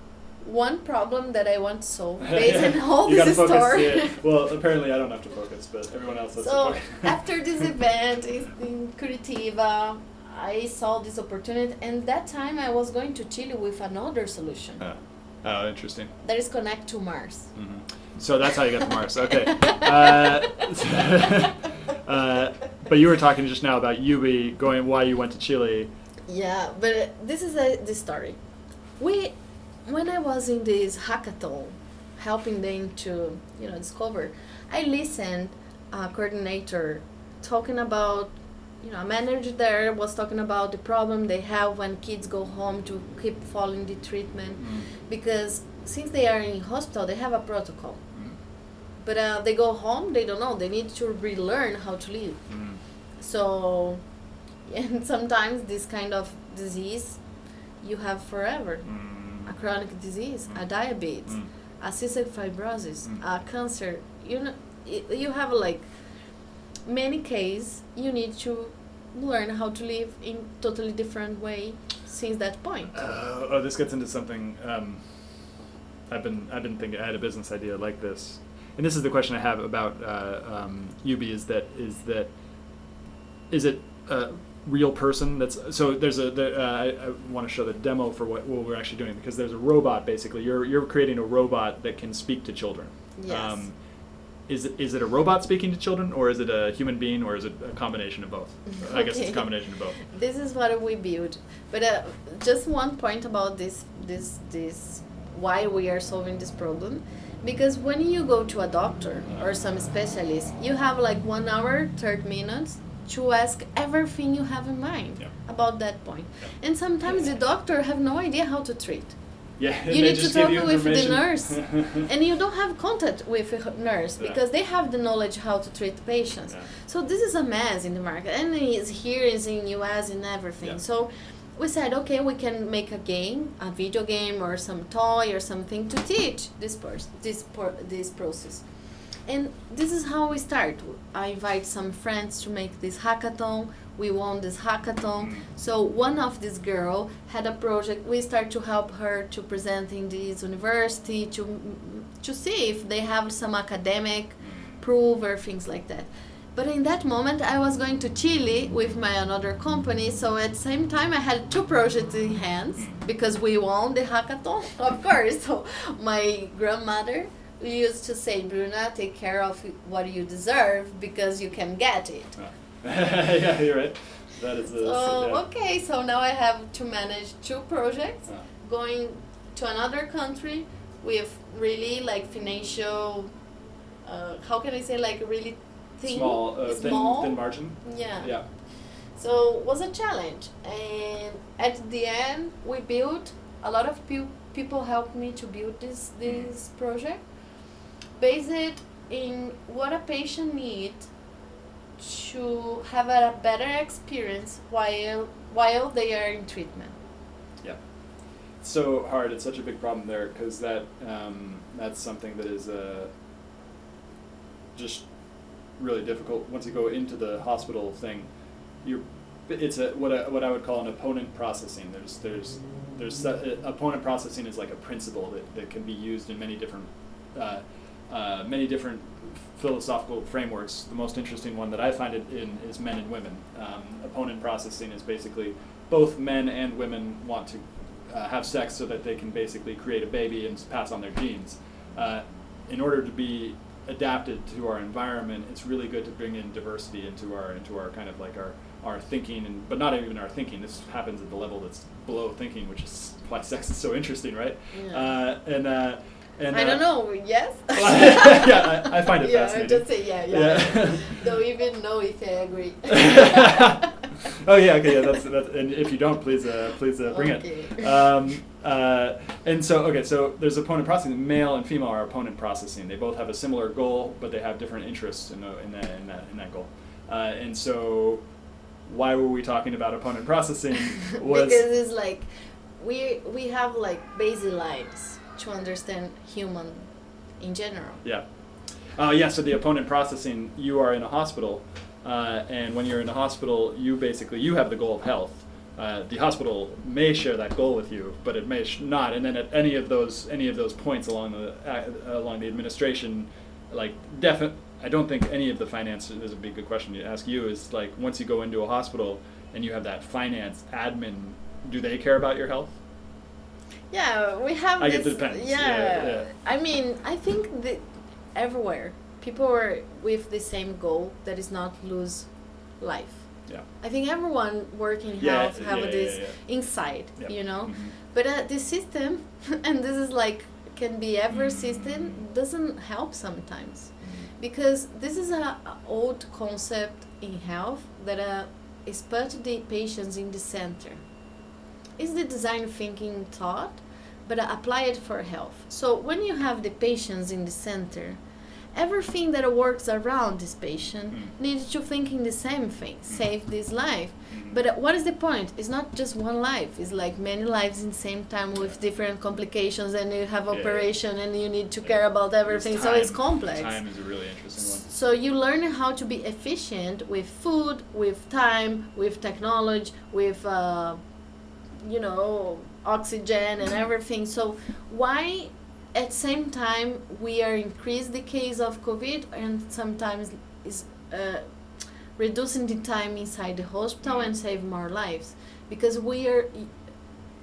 one problem that I want to solve based on all you this story. yeah. Well, apparently I don't have to focus, but everyone else has so to focus. after this event in in Curitiba, I saw this opportunity, and that time I was going to Chile with another solution Oh, oh interesting. that is connect to Mars. hmm So that's how you get to Mars. Okay. Uh, uh, but you were talking just now about you be going why you went to Chile. Yeah, but this is a, the story. We, when I was in this hackathon, helping them to you know discover, I listened a coordinator talking about you know, a manager there was talking about the problem they have when kids go home to keep following the treatment Mm. because since they are in hospital, they have a protocol. Mm. But uh, they go home, they don't know. They need to relearn how to live. Mm. So, and sometimes this kind of disease you have forever. Mm. A chronic disease, a Mm. diabetes, Mm. a cystic fibrosis, Mm. a cancer. You know, you have like many cases. You need to learn how to live in totally different way since that point. Uh, oh, this gets into something. Um, I've been I've been thinking. I had a business idea like this, and this is the question I have about uh, um, Ubi. Is that is that is it a real person that's so there's a there, uh, I, I want to show the demo for what, what we're actually doing because there's a robot basically. You're you're creating a robot that can speak to children. Um, Yes. is it, is it a robot speaking to children or is it a human being or is it a combination of both? Okay. I guess it's a combination of both. This is what we build. But uh, just one point about this this this why we are solving this problem. Because when you go to a doctor or some specialist you have like one hour 30 minutes to ask everything you have in mind Yeah. about that point Yeah. and sometimes the doctor have no idea how to treat yeah you need to talk with the nurse and you don't have contact with a nurse Yeah. because they have the knowledge how to treat patients Yeah. so this is a mess in the market and it's here is in us and everything Yeah. so we said okay we can make a game a video game or some toy or something to teach this pers- this por- this process and this is how we start. I invite some friends to make this hackathon. We won this hackathon. So one of this girl had a project. We start to help her to present in this university to to see if they have some academic proof or things like that. But in that moment i was going to chile with my another company. So at the same time i had two projects in hands because we won the hackathon of course. So my grandmother used to say bruna take care of what you deserve because you can get it yeah, you're right. That is the. so yeah. okay so now i have to manage two projects Yeah. going to another country with really like financial uh, how can i say like really thin, Small, uh, thin, small thin margin. yeah Yeah. so it was a challenge and at the end we built a lot of pe- people helped me to build this this project based in what a patient needs to have a better experience while while they are in treatment Yeah. It's so hard. It's such a big problem there because that um, that's something that is uh, just really difficult. Once you go into the hospital thing, you're it's a what I, what I would call an opponent processing. There's there's there's uh, opponent processing is like a principle that, that can be used in many different uh, uh, many different philosophical frameworks. The most interesting one that I find it in is men and women. Um, opponent processing is basically both men and women want to uh, have sex so that they can basically create a baby and pass on their genes. Uh, in order to be adapted to our environment, it's really good to bring in diversity into our into our kind of like our our thinking and but not even our thinking. This happens at the level that's below thinking, which is why sex is so interesting, right? Yeah. Uh, and uh, and I uh, don't know. Yes. yeah, I, I find it yeah, fascinating. just say yeah, yeah. Yeah. don't even know if I agree. oh yeah, okay, yeah. That's, that's and if you don't, please, uh, please uh, bring Okay. it. Um, uh, and so, okay, so there's opponent processing. Male and female are opponent processing. They both have a similar goal, but they have different interests in, the, in, that, in, that, in that goal. Uh, and so, why were we talking about opponent processing? Was because it's like we we have like basic lines to understand human in general. Yeah. Uh, yeah, so the opponent processing, you are in a hospital, uh, and when you're in a hospital, you basically, you have the goal of health. Uh, the hospital may share that goal with you, but it may sh- not. And then at any of those, any of those points along the, uh, along the administration, like definitely, I don't think any of the finance, this would be a good question to ask you, is like, once you go into a hospital and you have that finance admin, do they care about your health? Yeah, we have I this. it depends. Yeah, Yeah, yeah. I mean, I think that everywhere people are with the same goal that is not lose life. Yeah. I think everyone working Yeah, health have this Yeah. you know. Mhm. But uh, the system, and this is like can be every Mm. system, doesn't help sometimes because this is a, a old concept in health that uh, is put the patients in the center. Is the design thinking thought, but apply it for health. So when you have the patients in the center, everything that works around this patient Mm. needs to think in the same thing, save this life. Mhm. But uh, what is the point? It's not just one life. It's like many lives in the same time with different complications, and you have Yeah. operation, and you need to Yeah. care about everything. so it's complex. Time is a really interesting one. So you learn how to be efficient with food, with time, with technology, with uh, you know oxygen and everything. So why at same time we are increase the case of COVID and sometimes is uh, reducing the time inside the hospital and save more lives because we are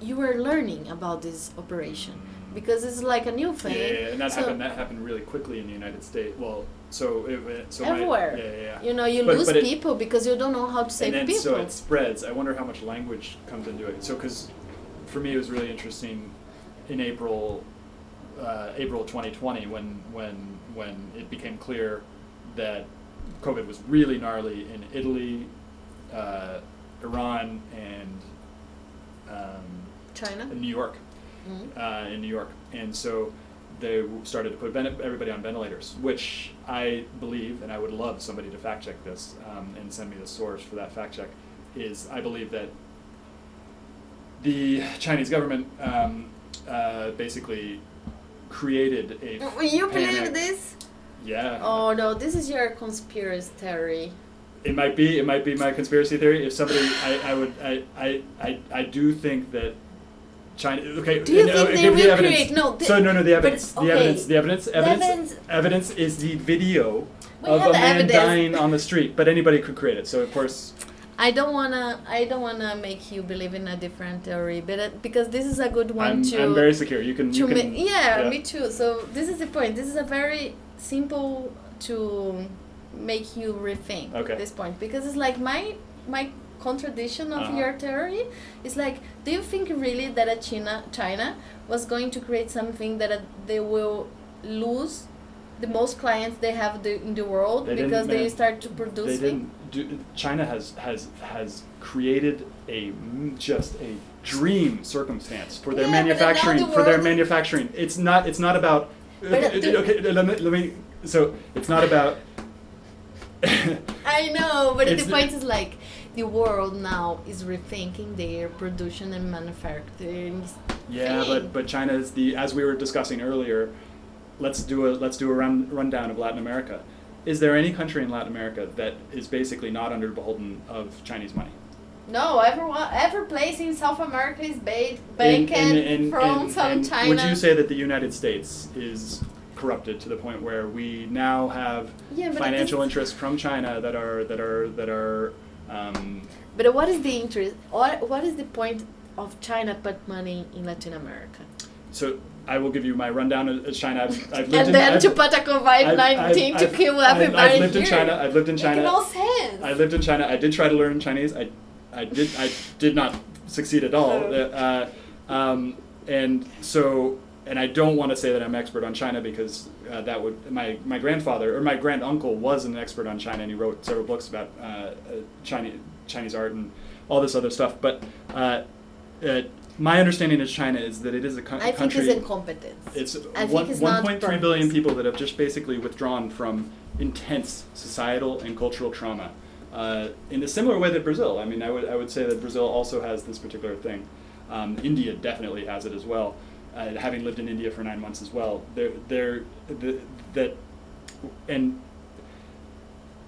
you are learning about this operation because it's like a new Yeah, thing. yeah, yeah, and that So- happened. That happened really quickly in the United States. Well, so it, so my- Everywhere. yeah, yeah, yeah. You know, you But- lose but it- people because you don't know how to save and then people. so it spreads. I wonder how much language comes into it. So because for me it was really interesting in April, uh, April 2020 when when when it became clear that COVID was really gnarly in Italy, uh, Iran, and um, China. in New York Mhm. uh, in New York, and so they started to put everybody on ventilators, which I believe, and I would love somebody to fact check this um, and send me the source for that fact check. Is I believe that the Chinese government um, uh, basically created a you believe this? Yeah. Oh no, this is your conspiracy theory. It might be. It might be my conspiracy theory. If somebody, I, I would, I, I, I, I do think that China. Okay. Do you and, uh, think they give the will evidence. create- no, the- so no, no. The evidence. The evidence. The evidence. Evidence. evidence- Evidence is the video We of a man evidence. dying on the street, but anybody could create it. So of course, I don't wanna. I don't wanna make you believe in a different theory, but it, because this is a good one I'm, to. I'm very secure. You can. You can yeah, yeah. me too. So this is the point. This is a very simple to make you rethink Okay. this point because it's like my my contradiction of Uh-huh. your theory is like do you think really that a China China was going to create something that uh, they will lose the most clients they have the, in the world They because they man. start to produce They didn't. Do, China has has has created a just a dream circumstance for their Yeah, but then now manufacturing the for their manufacturing. It's not. It's not about. But okay, okay, let me, let me. So it's not about. I know, but the- point is like the world now is rethinking their production and manufacturing. Yeah, thing. but but China is the as we were discussing earlier. Let's do a let's do a run, rundown of Latin America. Is there any country in Latin America that is basically not under beholden of Chinese money? No, everyone, every place in South America is based And- bacon and- and- from some China. Would you say that the United States is corrupted to the point where we now have Yeah, financial interests from China that are that are that are um, But what is the interest? What what is the point of China put money in Latin America? so I will give you my rundown of China. I've, I've lived And in, then I've- to put a COVID nineteen to kill everybody I've lived in. China. I've lived in China. No sense. I lived in China. I did try to learn Chinese. I, I did. I did not succeed at all. Uh, um, and so, and I don't want to say that I'm expert on China because uh, that would my my grandfather or my grand uncle was an expert on China and he wrote several books about uh, uh, Chinese Chinese art and all this other stuff. But uh, uh, my understanding of China is that it is a co- I think country. it's incompetence. It's I think one, it's 1.3 billion people that have just basically withdrawn from intense societal and cultural trauma. Uh, in a similar way that Brazil, I mean, I would, I would say that Brazil also has this particular thing. Um, India definitely has it as well. Uh, having lived in India for nine months as well, they're, the, that, and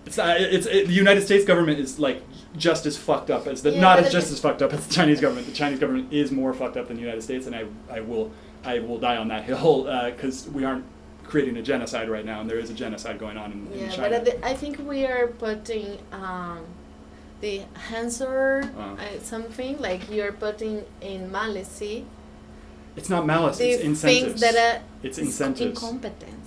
it's, not, it's it, the United States government is like just as fucked up as the Yeah, not as just as fucked up as the Chinese government. The Chinese government is more fucked up than the United States, and I I will I will die on that hill because we aren't creating a genocide right now, and there is a genocide going on in, in Yeah, China. but the, I think we are putting um, the answer Uh. uh, something like you're putting in malice it's not malice; it's incentives. that are it's incentives. incompetence.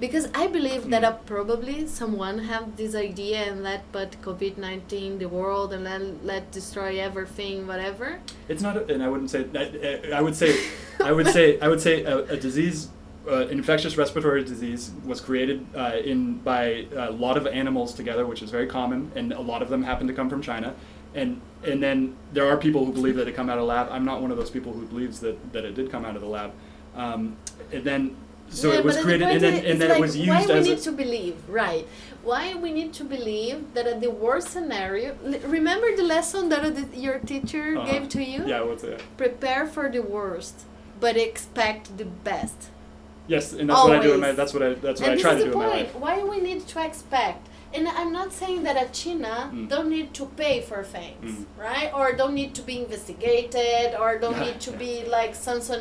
Because I believe that Mm. uh, probably someone have this idea and let put COVID nineteen the world and let let destroy everything whatever. It's not, a, and I wouldn't say. I, I would say, I would say, I would say a, a disease. uh, infectious respiratory disease was created uh, in by a lot of animals together, which is very common, and a lot of them happen to come from China. And and then there are people who believe that it come out of lab. I'm not one of those people who believes that, that it did come out of the lab. Um, and then so Yeah, it was the created, point and then and then like, it was used why we need to believe, right? Why we need to believe that at the worst scenario. l- Remember the lesson that uh, the, your teacher Uh-huh. gave to you? yeah. What's it? Prepare for the worst, but expect the best. Yes, and that's what I do in my. That's what I. That's what and I try to do the in my point. life. Why do we need to expect. And I'm not saying that a China Mm. don't need to pay for things, Mm. right? Or don't need to be investigated, or don't need to be like sanction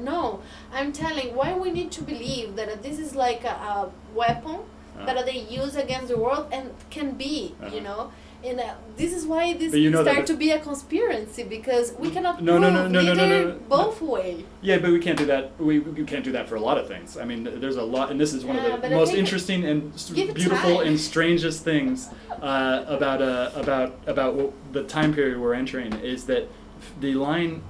No, I'm telling why we need to believe that this is like a, a weapon Uh-huh. that they use against the world and can be, Uh-huh. you know. And uh, this is why this you know start to be a conspiracy because we cannot No, no, no, prove no, no, no, no, no. both way. Yeah, but we can't do that. We, we can't do that for a lot of things. I mean, there's a lot, and this is one Yeah, of the most interesting and s- give it beautiful and strangest things uh, about uh, about about the time period we're entering is that f- the line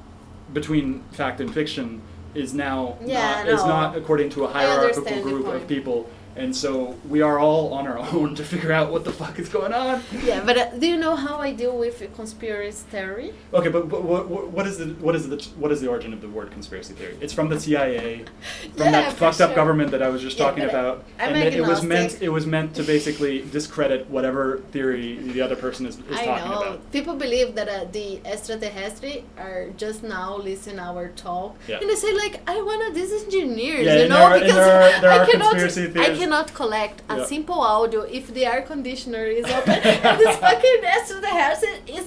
between fact and fiction is now Yeah, not, is not according to a hierarchical group of people. And so we are all on our own to figure out what the fuck is going on. Yeah, but uh, do you know how I deal with conspiracy theory? Okay, but, but what, what- is the what is the what is the origin of the word conspiracy theory? It's from the CIA, from Yeah, that fucked up government that I was just Yeah, talking about, I'm and it was meant it was meant to basically discredit whatever theory the other person is, is I talking know about. people believe that uh, the extraterrestres are just now listening our talk, Yeah. and they say like, "I wanna engineers," Yeah, you know, there are- because there are- there I cannot, conspiracy theories. Cannot collect a Yeah. simple audio if the air conditioner is open and this fucking extraterrestre is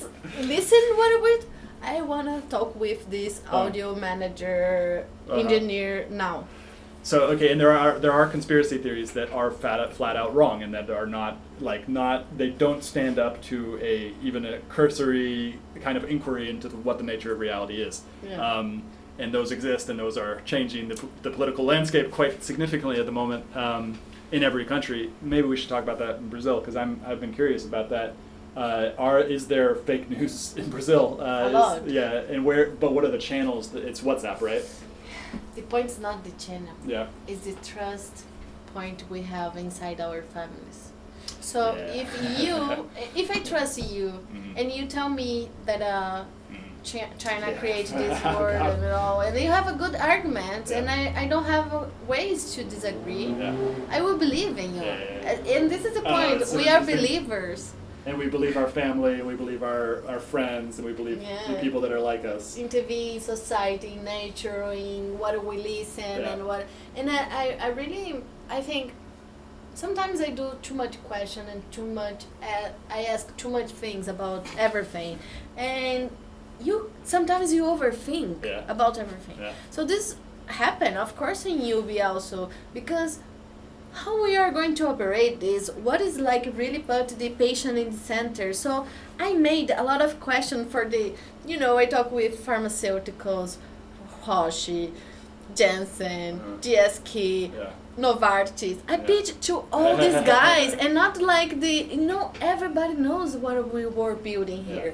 listen what with. I wanna talk with this Uh. audio manager Uh-huh. engineer now. So okay, and there are there are conspiracy theories that are flat flat out wrong, and that are not like not they don't stand up to a even a cursory kind of inquiry into the, what the nature of reality is. Yeah. Um, and those exist, and those are changing the, the political landscape quite significantly at the moment um, in every country. Maybe we should talk about that in Brazil because I'm I've been curious about that. Uh, are is there fake news in Brazil? Uh, A is- lot. yeah, and where? But what are the channels? It's WhatsApp, right? The point's not the channel. Yeah. is the trust point we have inside our families. So Yeah. if you, if I trust you, Mhm. and you tell me that uh, China Yeah. created this word and all, and you have a good argument, and I, I don't have uh, ways to disagree, Yeah. I will believe in you. Yeah, yeah, yeah. And- this is the Uh, point. so we are believers. And we believe our family, and we believe our, our friends, and we believe the people that are like us. in TV, in society, nature, in what we listen Yeah. and what. And I, I, I really, I think sometimes I do too much question and too much. Uh, I ask too much things about everything, and you sometimes you overthink Yeah. about everything. Yeah. So this happen, of course, in UV also because how we are going to operate this what is like really put the patient in the center so i made a lot of question for the you know i talk with pharmaceuticals Roche, Janssen, Uh-huh. GSK, Yeah. Novartis. I Yeah. pitched to all these guys, and not like the you know everybody knows what we were building Yeah.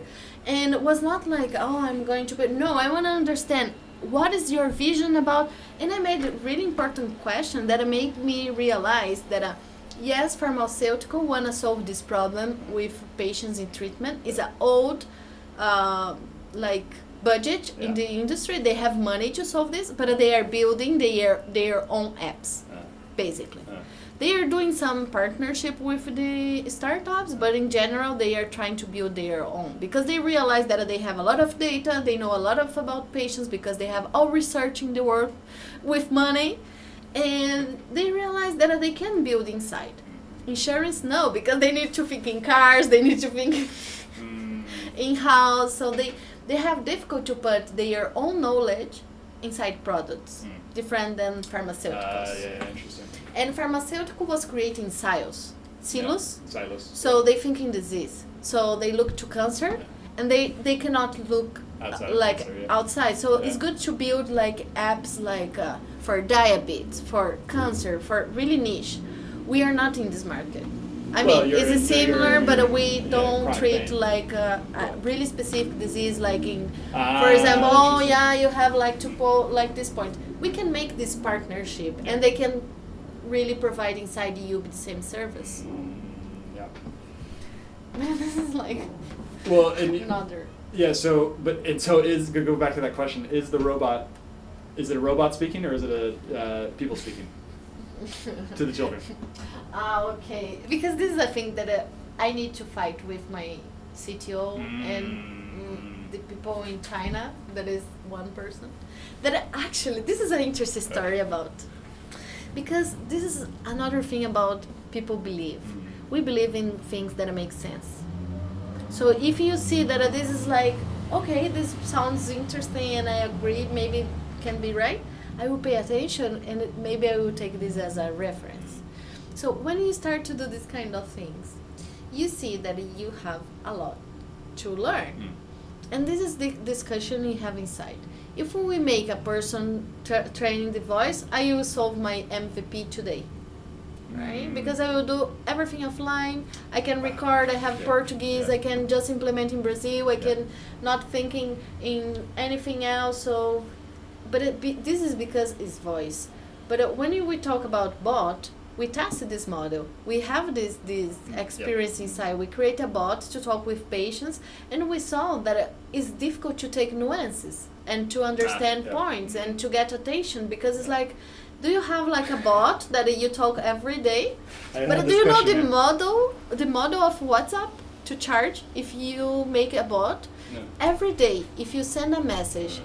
And was not like oh I'm going to but no I want to understand what is your vision about, and I made a really important question that made me realize that. Uh, Yes, pharmaceutical wanna solve this problem with patients in treatment. is an old, uh, like budget in the industry. They have money to solve this, but they are building their their own apps Yeah. basically. Yeah. They are doing some partnership with the startups, but in general, they are trying to build their own because they realize that they have a lot of data, they know a lot of about patients because they have all research in the world with money, and they realize that they can build inside. Insurance, no, because they need to think in cars, they need to think Mm. in house, so they they have difficult to put their own knowledge inside products, Mm. different than Uh, pharmaceuticals. yeah, yeah, interesting. And pharmaceutical was creating silos, silos. Yeah. Silos. So they think in disease. So they look to cancer, and they they cannot look uh, Outside like cancer, yeah. outside. So it's good to build like apps like uh, for diabetes, for cancer, for really niche. We are not in this market. I Well, mean, it's similar, but we don't treat pain. like a, a really specific disease, like in, Ah, for example, oh yeah, you have like to po- like this point. We can make this partnership, and they can really provide inside you the same service. Yeah. this is like Well, and another. yeah. So, but and so is go go back to that question: Is the robot, is it a robot speaking or is it a uh, people speaking to the children? Ah, okay. Because this is a thing that uh, I need to fight with my CTO and mm, the people in China. That is one person. That actually, this is an interesting story about. Because this is another thing about people believe. We believe in things that make sense. So if you see that this is like, okay, this sounds interesting and I agree, maybe it can be right, I will pay attention and maybe I will take this as a reference. So when you start to do this kind of things, you see that you have a lot to learn. Mm. And this is the discussion we have inside. If we make a person tra- training the voice, I will solve my MVP today right? Mm. Because I will do everything offline. I can record. I have Yeah, Portuguese. yeah. I can just implement in Brazil. I Yeah. can not thinking in anything else. So, but it be, this is because it's voice. But uh, when we talk about bot, we tested this model. We have this this Mm, experience inside. We create a bot to talk with patients, and we saw that uh, it's difficult to take nuances and to understand yeah. points and to get attention because it's like. Do you have like a bot that you talk every day? But do you know the model, the model of WhatsApp to charge if you make a bot? Every day, if you send a message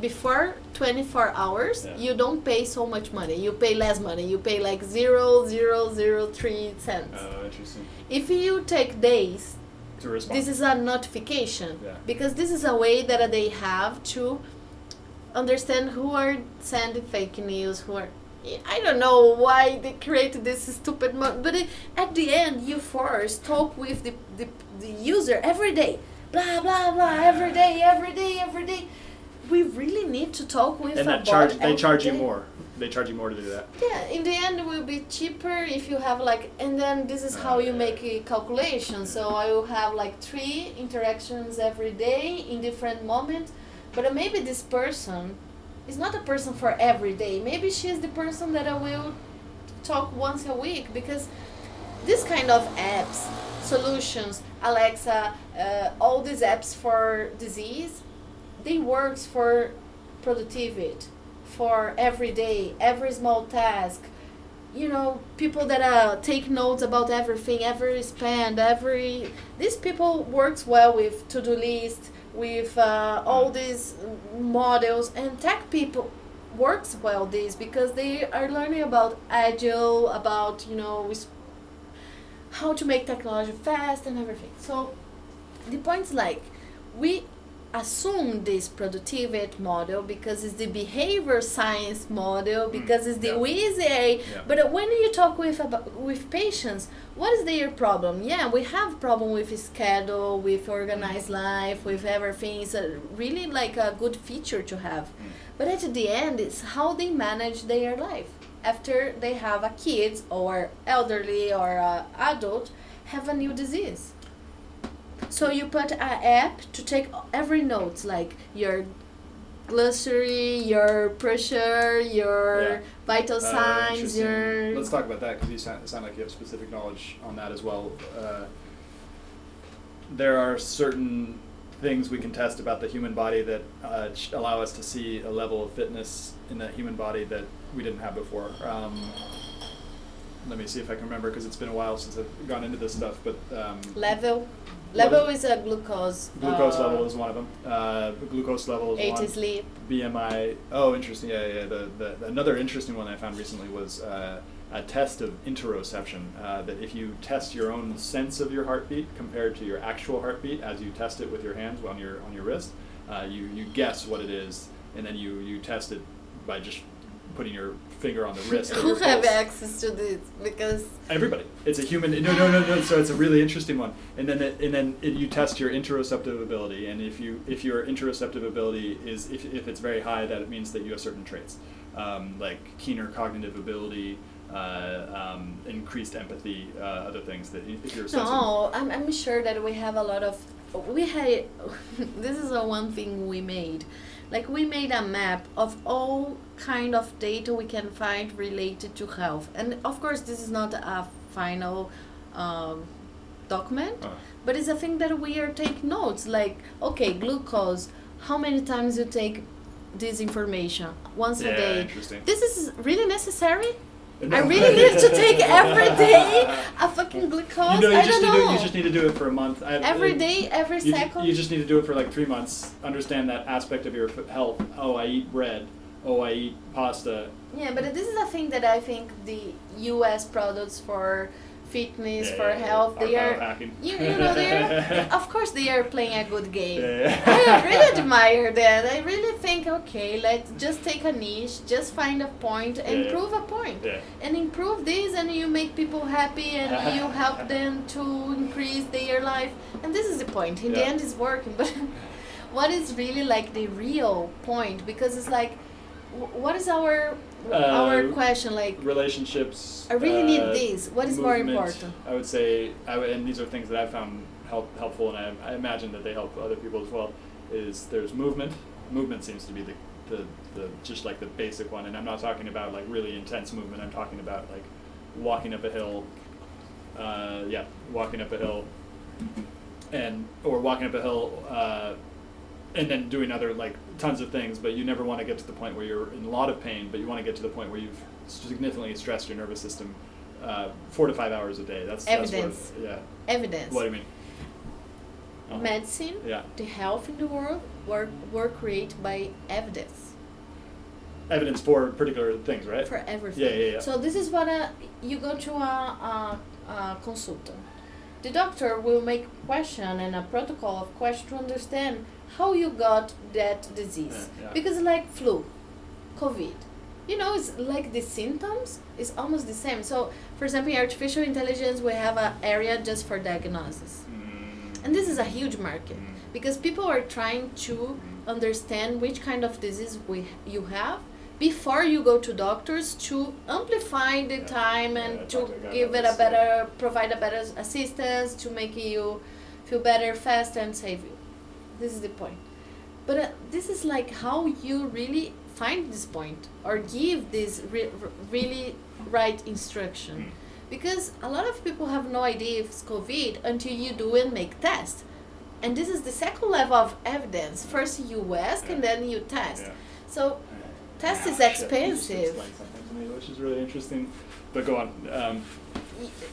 before 24 hours, Yeah. you don't pay so much money. You pay less money. You pay like zero zero zero three cents. Oh, interesting. If you take days, To respond. this is a notification Yeah. because this is a way that they have to understand who are sending fake news who are I don't know why they created this stupid mo- but it, at the end you force talk with the, the, the user every day blah blah blah every day every day every day we really need to talk with and that charge they charge you more. They charge you more to do that. Yeah, in the end it will be cheaper if you have like, and then this is how you make a calculation. So I will have like three interactions every day in different moments, but maybe this person is not a person for every day. Maybe she's the person that I will talk once a week because this kind of apps, solutions, Alexa, uh, all these apps for disease, they works for productivity for every day, every small task. You know, people that uh, take notes about everything, every spend, every. These people works well with to-do list, with uh, all these models, and tech people works well this because they are learning about agile, about you know, how to make technology fast and everything. So, the point's like, we assume this productivity model because it's the behavior science model hmm. because it's the yeah. easy Yeah. but when you talk with about, with patients what is their problem? Yeah we have problem with schedule with organized hmm. life with everything. It's a really like a good feature to have. Hmm. But at the end it's how they manage their life. After they have a kid or elderly or a adult have a new disease so you put an app to take every note, like your glossary, your pressure, your Yeah. vital Uh, signs, interesting. your Let's talk about that because you sound, sound like you have specific knowledge on that as well. Uh, there are certain things we can test about the human body that uh, allow us to see a level of fitness in that human body that we didn't have before. Um, let me see if I can remember because it's been a while since I've gone into this stuff. But um, level. Level is- is a glucose. glucose uh, level is one of them. Uh, glucose level is Eight one. is sleep. BMI. Oh, interesting. Yeah, yeah. The, the another interesting one I found recently was uh, a test of interoception. Uh, that if you test your own sense of your heartbeat compared to your actual heartbeat as you test it with your hands on your on your wrist, uh, you you guess what it is, and then you you test it by just putting your finger on the wrist. Who have access to this? Because Everybody. It's a human. No, no, no, no. So it's a really interesting one. And then, it, and then it, you test your interoceptive ability. And if you, if your interoceptive ability is, if, if it's very high, that it means that you have certain traits, um, like keener cognitive ability, uh, um, increased empathy, uh, other things that if you're sensing. No, I'm, I'm sure that we have a lot of. We had. this is the one thing we made. Like we made a map of all kind of data we can find related to health, and of course this is not a final um, document, Uh, but it's a thing that we are take notes. Like okay, glucose. How many times you take this information once yeah, a day? This is really necessary. I really need to take every day a fucking glucose. You know, you I just don't need know. to you just need to do it for a month. I, every uh, day, every You, second. you just need to do it for like three months. Understand that aspect of your health. Oh, I eat bread. Oh, I eat pasta. yeah, but this is a thing that I think the U.S. products for fitness, Yeah, for yeah, health, Are they are. You, you know, they're. of course, they are playing a good game. I really admire that. I really think, okay, let's just take a niche, just find a point, and prove a point. And improve this and you make people happy and you help them to increase their life and this is the point in the end it's working but what is really like the real point because it's like what is our our Uh, question like relationships. I really need uh, this. What is more movement, important? I would say, I and these are things that I found help, helpful, and I, I imagine that they help other people as well. Is there's movement. Movement seems to be the, the, the just like the basic one, and I'm not talking about like really intense movement. I'm talking about like walking up a hill. Uh, yeah, walking up a hill, and or walking up a hill. Uh, and then doing other like tons of things, but you never want to get to the point where you're in a lot of pain, but you want to get to the point where you've significantly stressed your nervous system uh, four to five hours a day. That's Evidence. That's what, yeah. evidence What do you mean? Uh-huh. medicine Yeah. the health in the world were, were created by evidence Evidence for particular things, right? for everything. Yeah, yeah, yeah. So this is what a, you go to a, a, a consultant. The doctor will make question and a protocol of question to understand how you got that disease. Yeah, yeah. Because like flu, COVID, you know, it's like the symptoms is almost the same. So, for example, in artificial intelligence, we have an area just for diagnosis, Mm, and this is a huge market mm, because people are trying to mm. understand which kind of disease we you have before you go to doctors to amplify the Yeah. time and I to talked to a guy give it a better provide a better assistance to make you feel better fast and save you this is the point. But uh, this is like how you really find this point or give this re- r- really right instruction. Mm. because a lot of people have no idea if it's covid until you do and make tests and this is the second level of evidence. First you ask and then you test. Yeah. so test Ah, is just expensive. which is really interesting. But go on. Um,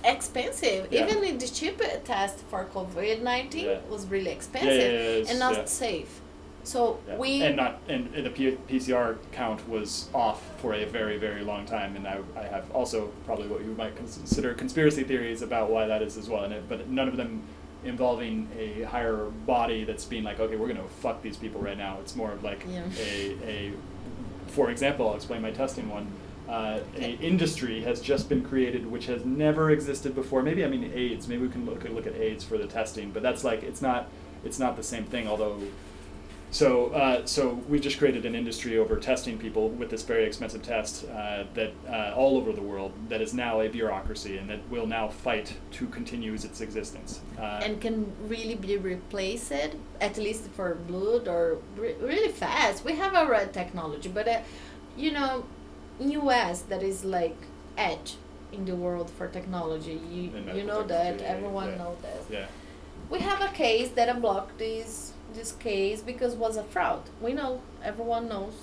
expensive Yeah. even the cheap test for covid-19 Yeah. was really expensive and not safe so we and not and the P- PCR count was off for a very very long time, and I, I have also probably what you might consider conspiracy theories about why that is as well. And it, but none of them involving a higher body that's being like, okay, we're gonna fuck these people right now. It's more of like Yeah. a a, for example, I'll explain my testing one. Uh, a industry has just been created which has never existed before. Maybe I mean AIDS. Maybe we can look look at AIDS for the testing, but that's like it's not it's not the same thing. Although so, uh, so we just created an industry over testing people with this very expensive test uh, that uh, all over the world that is now a bureaucracy and that will now fight to continue its existence. Uh, and can really be replaced at least for blood or re- really fast we have our technology but uh, you know in us that is like edge in the world for technology. You, you know that. everyone yeah. knows that. Yeah, we have a case that unblocked this this case because was a fraud. We know. Everyone knows.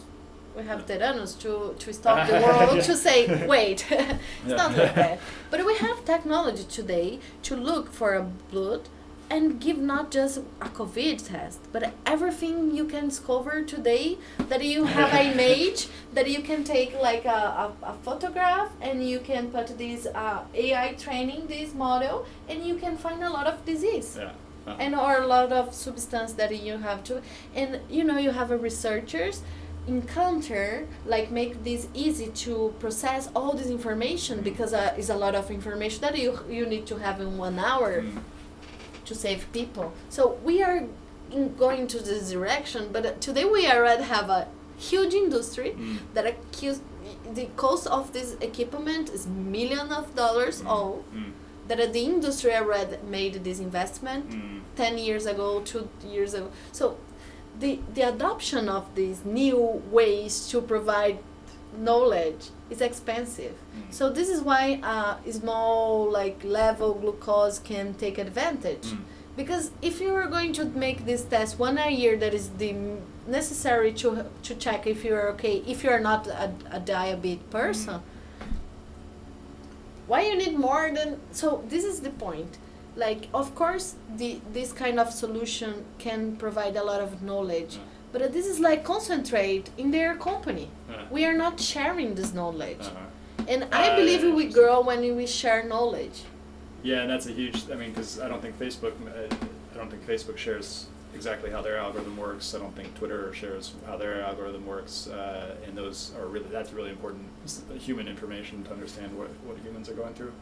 We have Theranos to, to stop the world Yeah. to say wait. It's Yeah. not like that. But we have technology today to look for a blood and give not just a COVID test, but everything you can discover today that you have an image that you can take like a, a, a photograph and you can put this uh, AI training this model and you can find a lot of disease yeah. Uh-huh. and or a lot of substance that you have to and you know you have a researchers encounter like make this easy to process all this information because uh, it's a lot of information that you you need to have in one hour Mm. To save people so we are in going to this direction but uh, today we already have a huge industry Mm. that accuse the cost of this equipment is millions of dollars Mm. all Mm. that the industry already made this investment Mm. 10 years ago, two years ago. So the, the adoption of these new ways to provide knowledge is expensive. Mm. So this is why uh, small like level glucose can take advantage. Mm. Because if you are going to make this test one a year, that is the necessary to to check if you are okay. If you are not a, a diabetic person, why you need more than so this is the point like of course the this kind of solution can provide a lot of knowledge Yeah. But this is like concentrate in their company Yeah. we are not sharing this knowledge Uh-huh. and i Uh, believe we grow when we share knowledge Yeah, and that's a huge. I mean, because I don't think Facebook. uh, I don't think Facebook shares exactly how their algorithm works. I don't think Twitter shares how their algorithm works. Uh, and those are really. That's really important human information to understand what what humans are going through.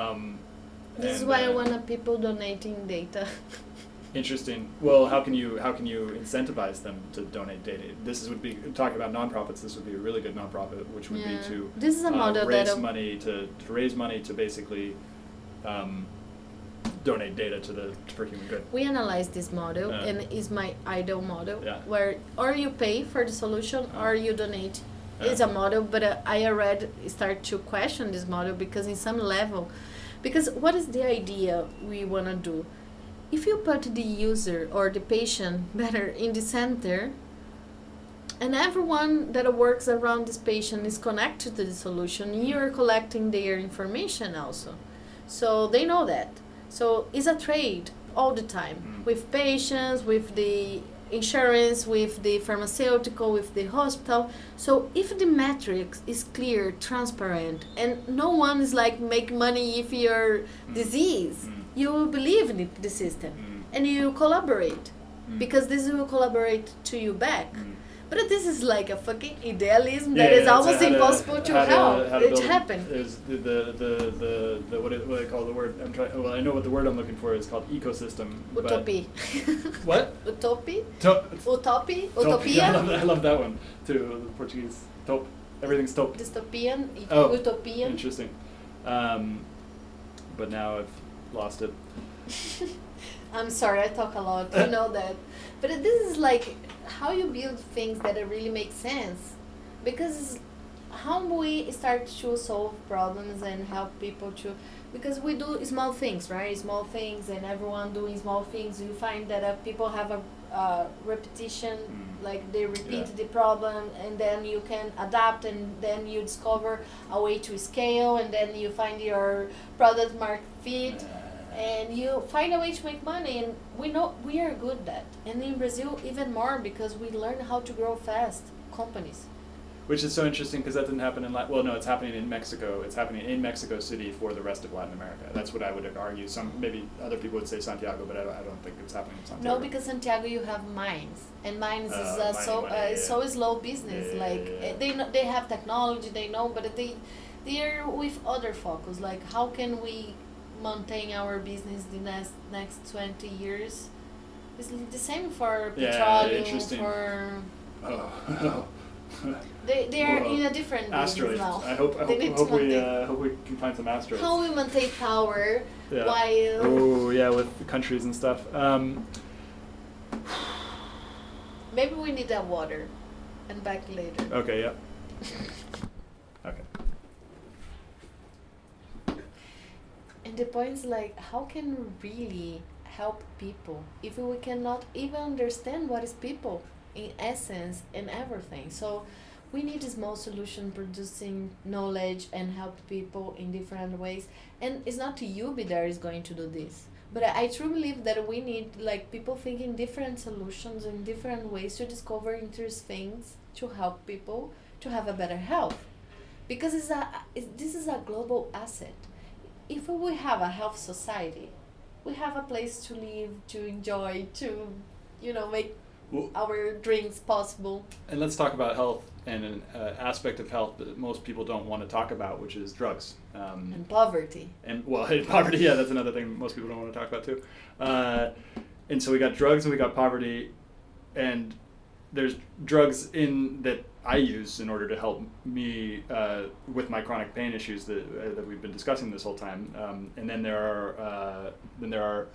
Um, this is why i uh, want people donating data Interesting. Well, how can you how can you incentivize them to donate data? This is, would be talking about nonprofits. This would be a really good nonprofit, which would Yeah. be to This is a uh, model raise money to, to raise money to basically um, donate data to the for human good. we analyze this model Yeah. and is my ideal model Yeah. where or you pay for the solution Uh. or you donate Yeah. it's a model but uh, i already start to question this model because in some level because what is the idea we want to do if you put the user or the patient better in the center and everyone that works around this patient is connected to the solution you're collecting their information also so they know that so it's a trade all the time Mm. with patients with the insurance with the pharmaceutical with the hospital so if the matrix is clear transparent and no one is like make money if you're Mm. disease Mm. You will believe in the system Mm. and you collaborate Mm. because this will collaborate to you back Mm. but this is like a fucking idealism Yeah, that is almost how impossible to, how help. how to it build- happened. There's the the the the, the what, it, what I call the word. I'm trying. Well, I know what the word I'm looking for is called ecosystem. but- Utopia. What? Utopia? Top. Utopia? Top. I love, Utopia? that, I love that one too. The Portuguese. Top. Everything's top. Dystopian? Oh, Utopian? Interesting. Um, but now I've lost it. I'm sorry, I talk a lot. You know that. But this is like how you build things that really make sense. Because how we start to solve problems and help people to because we do small things right small things and everyone doing small things you find that uh, people have a uh, repetition Mm. like they repeat Yeah. the problem and then you can adapt and then you discover a way to scale and then you find your product market fit and you find a way to make money and we know we are good at that and in brazil even more because we learn how to grow fast companies Which is so interesting because that didn't happen in Latin. Well, no, it's happening in Mexico. It's happening in Mexico City for the rest of Latin America. That's what I would argue. Some maybe other people would say Santiago, but I, I don't think it's happening in Santiago. no because santiago you have mines and mines is Uh, uh, so uh, yeah, so slow business Yeah, like yeah, uh, they know, they have technology they know but they they're with other focus like how can we maintain our business the next next 20 years it's the same for Yeah, petroleum interesting. for Oh. they they are Whoa. in a different asteroids. now I hope. I They hope, hope we uh, hope we can find some asteroids. how we maintain power Yeah. while Oh yeah, with the countries and stuff. Um, maybe we need that water and back later okay. Yeah. Okay. And the point is like, how can we really help people if we cannot even understand what is people in essence and everything? So we need a small solution producing knowledge and help people in different ways. And it's not to you be there is going to do this. But I, truly believe that we need like people thinking different solutions and different ways to discover interesting things to help people to have a better health. Because it's a this is a global asset if we have a health society, we have a place to live, to enjoy, to, you know, make Well, our dreams possible. and let's talk about health and an uh, aspect of health that most people don't want to talk about, which is drugs. Um, And poverty. and well, poverty. Yeah, that's another thing most people don't want to talk about too. Uh, and so we got drugs and we got poverty, and there's drugs in that I use in order to help me uh, with my chronic pain issues that uh, that we've been discussing this whole time. Um, and then there are uh, then there are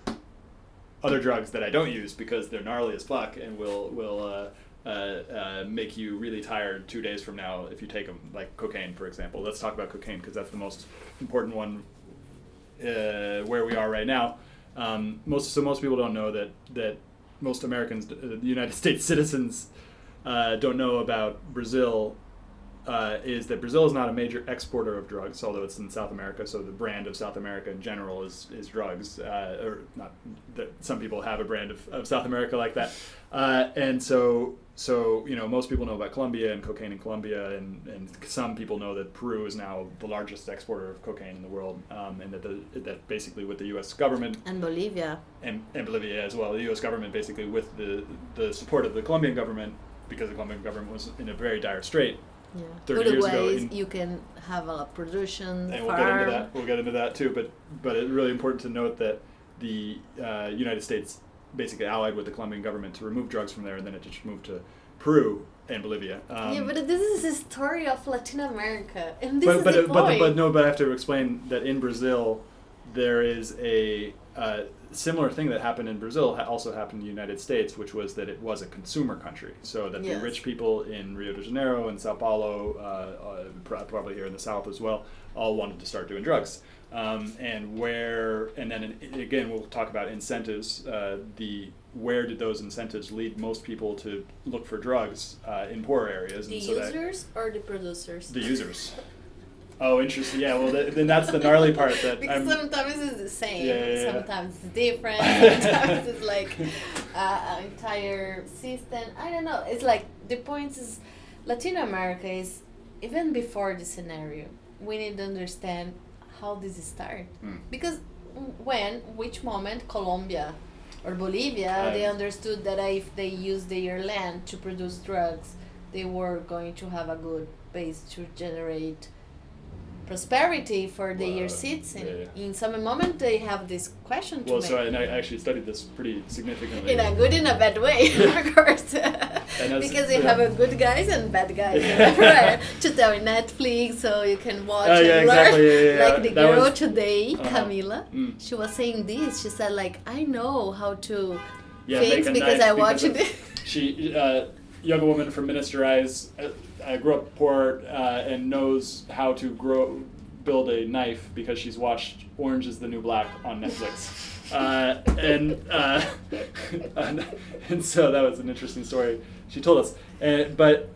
other drugs that I don't use because they're gnarly as fuck and will will uh, uh, uh, make you really tired two days from now if you take them, like cocaine, for example. Let's talk about cocaine because that's the most important one where we are right now. Um, most so most people don't know that that most Americans, the United States citizens, uh, don't know about Brazil. Uh, is that Brazil is not a major exporter of drugs, although it's in South America. So the brand of South America in general is is drugs, uh, or not. That some people have a brand of, of South America like that, uh, and so so you know most people know about Colombia and cocaine in Colombia, and, and some people know that Peru is now the largest exporter of cocaine in the world, um, and that the, that basically with the U.S. government And Bolivia. and, and Bolivia as well, the U.S. government basically with the the support of the Colombian government because the Colombian government was in a very dire strait, Yeah. 30 years ago in- you can have a production and we'll get into that. We'll get into that too. But but it's really important to note that the uh, United States basically allied with the Colombian government to remove drugs from there, and then it just moved to Peru and Bolivia. Um, yeah, but this is the story of Latin America, and this but is but, the but, point. but no, but I have to explain that in Brazil, there is a uh, similar thing that happened in Brazil ha- also happened in the United States, which was that it was a consumer country. So that Yes. the rich people in Rio de Janeiro and Sao Paulo, uh, uh, probably here in the South as well, all wanted to start doing drugs. Um, and where, and then in, again, we'll talk about incentives. Uh, the where did those incentives lead most people to look for drugs uh, in poor areas? the and so that- users or the producers? the users. Oh, interesting. Yeah, well, th- then that's the gnarly part that because I'm. sometimes it's the same, Yeah, yeah, yeah. sometimes it's different, sometimes it's like uh, an entire system. I don't know. It's like the point is, Latin America is even before the scenario. We need to understand how this started Mm. because when, which moment, Colombia or Bolivia, they understood that if they use their land to produce drugs, they were going to have a good base to generate prosperity for their Wow. citizens. Yeah, yeah. In some moment, they have this question to Well, so I, and I actually studied this pretty significantly. in a good and a bad way, of course. because you yeah. have a good guys and bad guys Yeah. everywhere to tell in Netflix so you can watch Oh, and learn. exactly, yeah, yeah, like the that girl was- today, Uh-huh. Camila, Mm. she was saying this. She said like, I know how to fix because I watched it. She, uh, young woman from Minas Gerais, uh, uh, grew up poor uh, and knows how to grow, build a knife because she's watched Orange is the New Black on Netflix. Uh, and, uh, and and so that was an interesting story she told us. And, but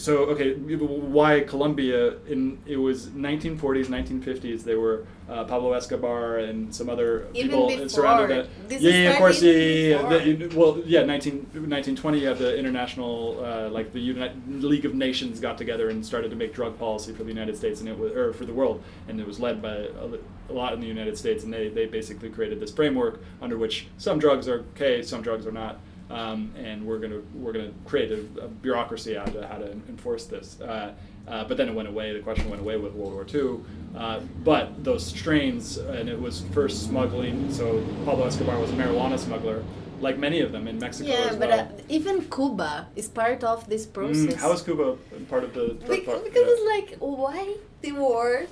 so okay, why Colombia? In it was 1940s, 1950s. They were uh, Pablo Escobar and some other Even people before. surrounded that. This yeah, yeah, of course, yeah, yeah, yeah. The- well, yeah, 19, 1920, you have the international, uh, like the Uni- League of Nations got together and started to make drug policy for the United States and it was, or for the world, and it was led by a, a lot in the United States, and they, they basically created this framework under which some drugs are okay, some drugs are not. Um, and we're gonna we're gonna create a, a bureaucracy out of how to enforce this. Uh, uh, but then it went away. The question went away with World War II. Uh, but those strains, and it was first smuggling. So Pablo Escobar was a marijuana smuggler, like many of them in Mexico yeah, but well. uh, even Cuba is part of this process. Mm, how is Cuba part of the part? because Yeah. it's like why the world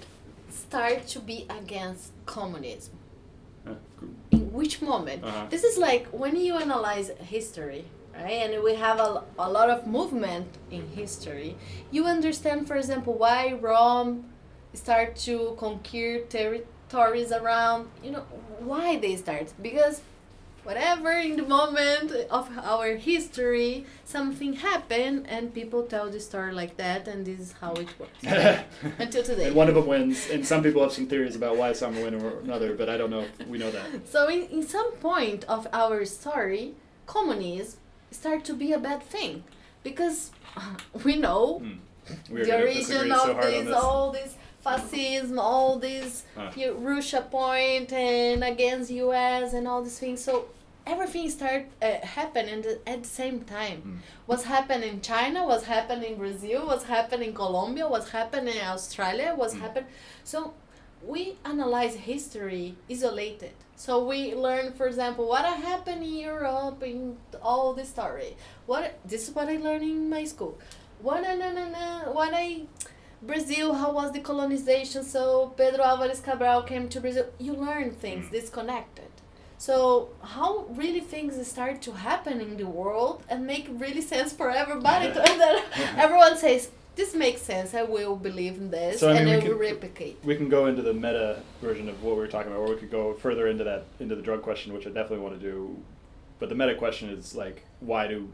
start to be against communism. In which moment? Uh-huh. this is like when you analyze history right? And we have a, a lot of movement in history. You understand for example why rome start to conquer territories around you know why they start? Because whatever in the moment of our history something happened and people tell the story like that and this is how it works until today and one of them wins, and some people have some theories about why some win or another, but I don't know if we know that. So in, in some point of our story, communism start to be a bad thing because we know Hmm. We're the origin of so this, this. all this fascism, all this Huh. Russia point and against US and all these things. So everything start uh, happen at the same time. Hmm. What's happening in China? What's happening in Brazil? What's happening in Colombia? What's happening in Australia? What's Mm. happened? So we analyze history isolated. So we learn, for example, what happened in Europe, in all the story. What this is what I learned in my school. What na na na what I Brazil, how was the colonization? So Pedro Álvares Cabral came to Brazil. You learn things Mm. disconnected. So how really things start to happen in the world and make really sense for everybody. and then everyone says, "This makes sense. I will believe in this, So, I mean, and we I will replicate." We can go into the meta version of what we were talking about, or we could go further into that into the drug question, which I definitely want to do. But the meta question is like, why do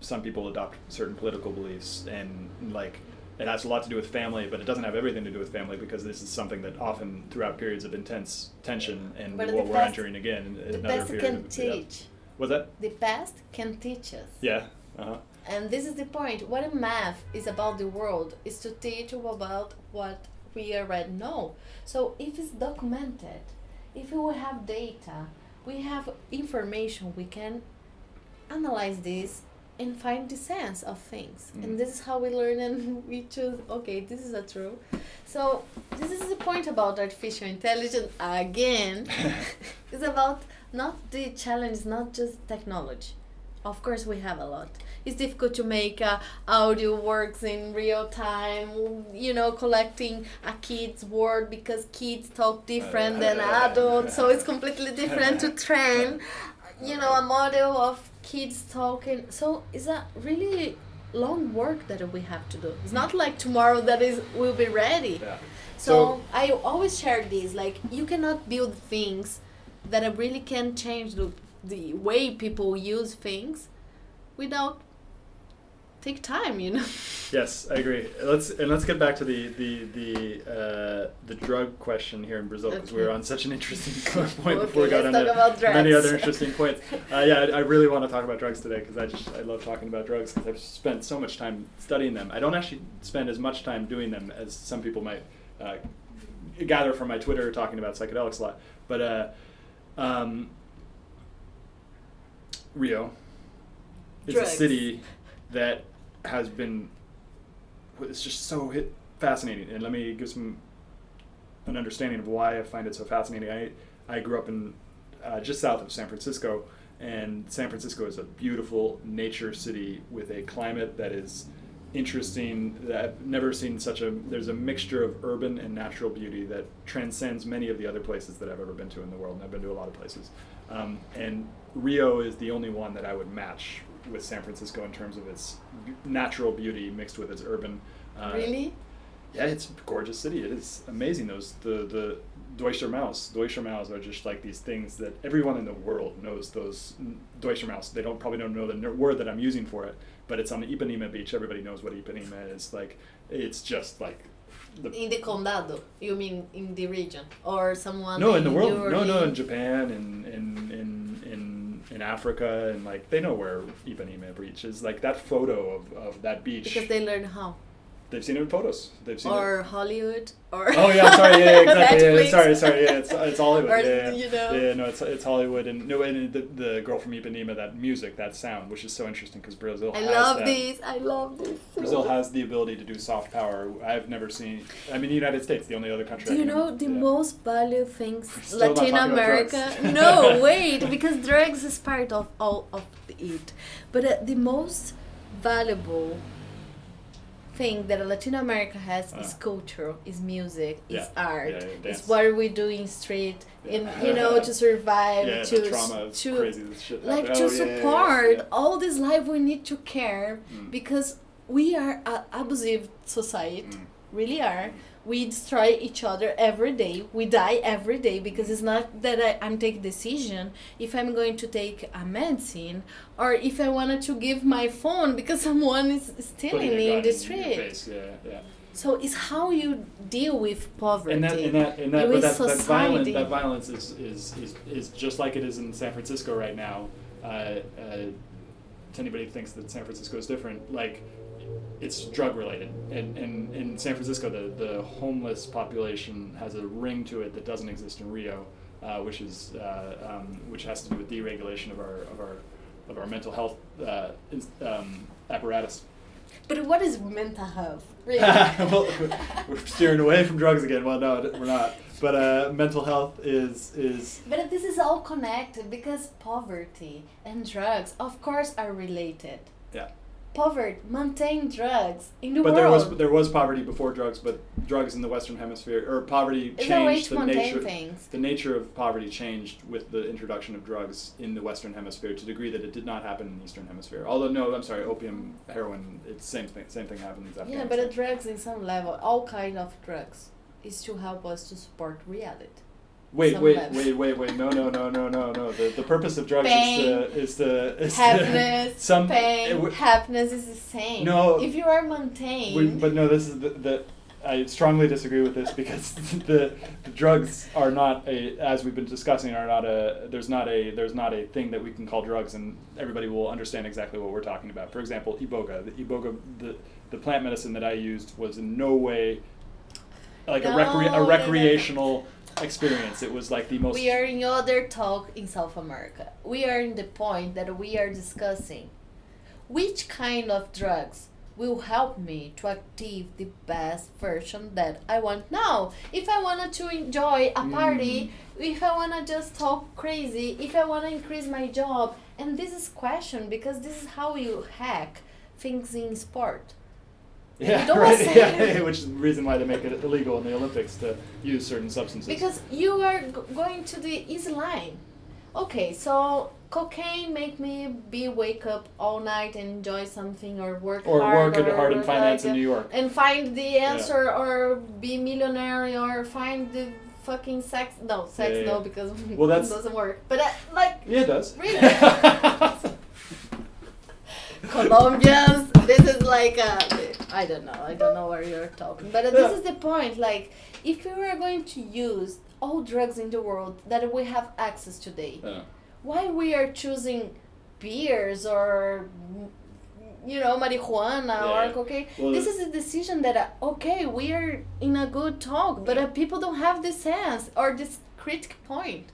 some people adopt certain political beliefs, and like it has a lot to do with family, but it doesn't have everything to do with family because this is something that often throughout periods of intense tension and But what we're past- entering again in The another past period. can of, yeah. teach. Was that? The past can teach us. Yeah. Uh huh. And this is the point. What a math is about the world is to teach you about what we already know. So if it's documented, if we have data, we have information, we can analyze this and find the sense of things. Mm. And this is how we learn and we choose, okay, this is a true. So this is the point about artificial intelligence again. it's about not the challenge, not just technology. Of course, we have a lot. It's difficult to make uh, audio works in real time. You know, collecting a kid's word because kids talk different than adults, so it's completely different to train. You know, a model of kids talking. So it's a really long work that we have to do. It's not like tomorrow that is will be ready. Yeah. So, So- I always share this like you cannot build things that really can change the, the way people use things without take time, you know. Yes, I agree. Let's and let's get back to the the the uh, the drug question here in Brazil because we were on such an interesting point before we got into many other interesting points. Uh, yeah, I, I really want to talk about drugs today because I just I love talking about drugs because I've spent so much time studying them. I don't actually spend as much time doing them as some people might uh, gather from my Twitter talking about psychedelics a lot. But uh, um, Rio is Drugs. a city that has been it's just so hit fascinating and let me give some an understanding of why I find it so fascinating. I I grew up in uh, just south of San Francisco, and San Francisco is a beautiful nature city with a climate that is interesting. That I've never seen such a. There's a mixture of urban and natural beauty that transcends many of the other places that I've ever been to in the world, and I've been to a lot of places. Um, and Rio is the only one that I would match with San Francisco in terms of its natural beauty mixed with its urban. Uh, really? yeah, it's a gorgeous city. It is amazing. Those the the Dois Irmãos. Dois Irmãos are just like these things that everyone in the world knows. Those Dois Irmãos. They don't probably don't know the word that I'm using for it, but it's on Ipanema Beach. Everybody knows what Ipanema is. Like it's just like the In the condado, you mean in the region or someone? no in the world. No, no, in? Japan and in in in in Africa and like they know where Ipanema Beach is. Like that photo of, of that beach. Because they learn how. They've seen it in photos. They've seen it. Or Hollywood or Oh yeah, sorry, yeah, exactly. Yeah, sorry, sorry, yeah, it's, it's Hollywood. Or, yeah, yeah. you know. yeah, no, it's it's Hollywood, and no, and the, the girl from Ipanema, that music, that sound, which is so interesting because Brazil I has love that. this. I love this. Brazil has the ability to do soft power. I've never seen. I mean, the United States, the only other country. Do you can- know the most valued things Still Latin America? no, wait, because drugs is part of all of it. But uh, the most valuable thing that Latin America has is Uh. culture, is music, is art, yeah, yeah, is what we do in street, in Yeah. you know to survive, Yeah, to to crazy. Shit like to Oh, yeah, yeah, yeah, support yeah. all this life we need to care Mm. because we are a abusive society Mm. really are we destroy each other every day we die every day because it's not that I, i'm taking decision if i'm going to take a medicine or if i wanted to give my phone because someone is stealing me in the street Yeah, yeah. so it's how you deal with poverty and that and that and that, You but is that, that violence society. that violence is, is is is just like it is in San Francisco right now. Uh, uh, to anybody who thinks that San Francisco is different, like it's drug related, and, and in San Francisco the the homeless population has a ring to it that doesn't exist in Rio, uh, which is uh, um, which has to do with deregulation of our of our of our mental health uh, um, apparatus. But what is mental health? Really? well, we're steering away from drugs again. Well, no, we're not. But uh, mental health is is But this is all connected because poverty and drugs, of course, are related. Poverty, maintain drugs in the But there was there was poverty before drugs, but drugs in the Western Hemisphere or poverty it's a way changed the nature. things. The nature of poverty changed with the introduction of drugs in the Western Hemisphere to the degree that it did not happen in the Eastern Hemisphere. Although no, I'm sorry, opium, heroin, it's same thing. Same thing happens. in Yeah, but the drugs in some level, all kind of drugs, is to help us to support reality. Wait, some wait, wait, wait, wait! No, no, no, no, no, no. The the purpose of drugs is to is to is Happiness, some pain, w- happiness is the same. No. If you are maintained, We, but no, this is the, the. I strongly disagree with this because the, the drugs are not a, as we've been discussing, are not a. There's not a. There's not a thing that we can call drugs, and everybody will understand exactly what we're talking about. For example, iboga. The iboga, the the plant medicine that I used was in no way, like a, No, recre- no, a recreational experience. It was like the most. we are in other talk in South America. We are in the point that we are discussing which kind of drugs will help me to achieve the best version that I want now. If I wanted to enjoy a party, mm. if I wanna just talk crazy, if I wanna increase my job, and this is question because this is how you hack things in sport. Yeah, don't right. say- Yeah, which is the reason why they make it illegal in the Olympics to use certain substances. Because you are g- going to the easy line. Okay, so cocaine make me be wake up all night and enjoy something or work or hard work or hard in like, finance in uh, New York. and find the answer or be millionaire or find the fucking sex no sex Yeah, yeah, no yeah. because Well, that doesn't work but uh, like Yeah, it does. Really? Colombians this is like uh, I don't know I don't know where you're talking but this is the point like if we were going to use all drugs in the world that we have access today Yeah. why we are choosing beers or you know marijuana Yeah. or cocaine Well, this is a decision that uh, okay we are in a good talk but uh, people don't have this sense or this critical point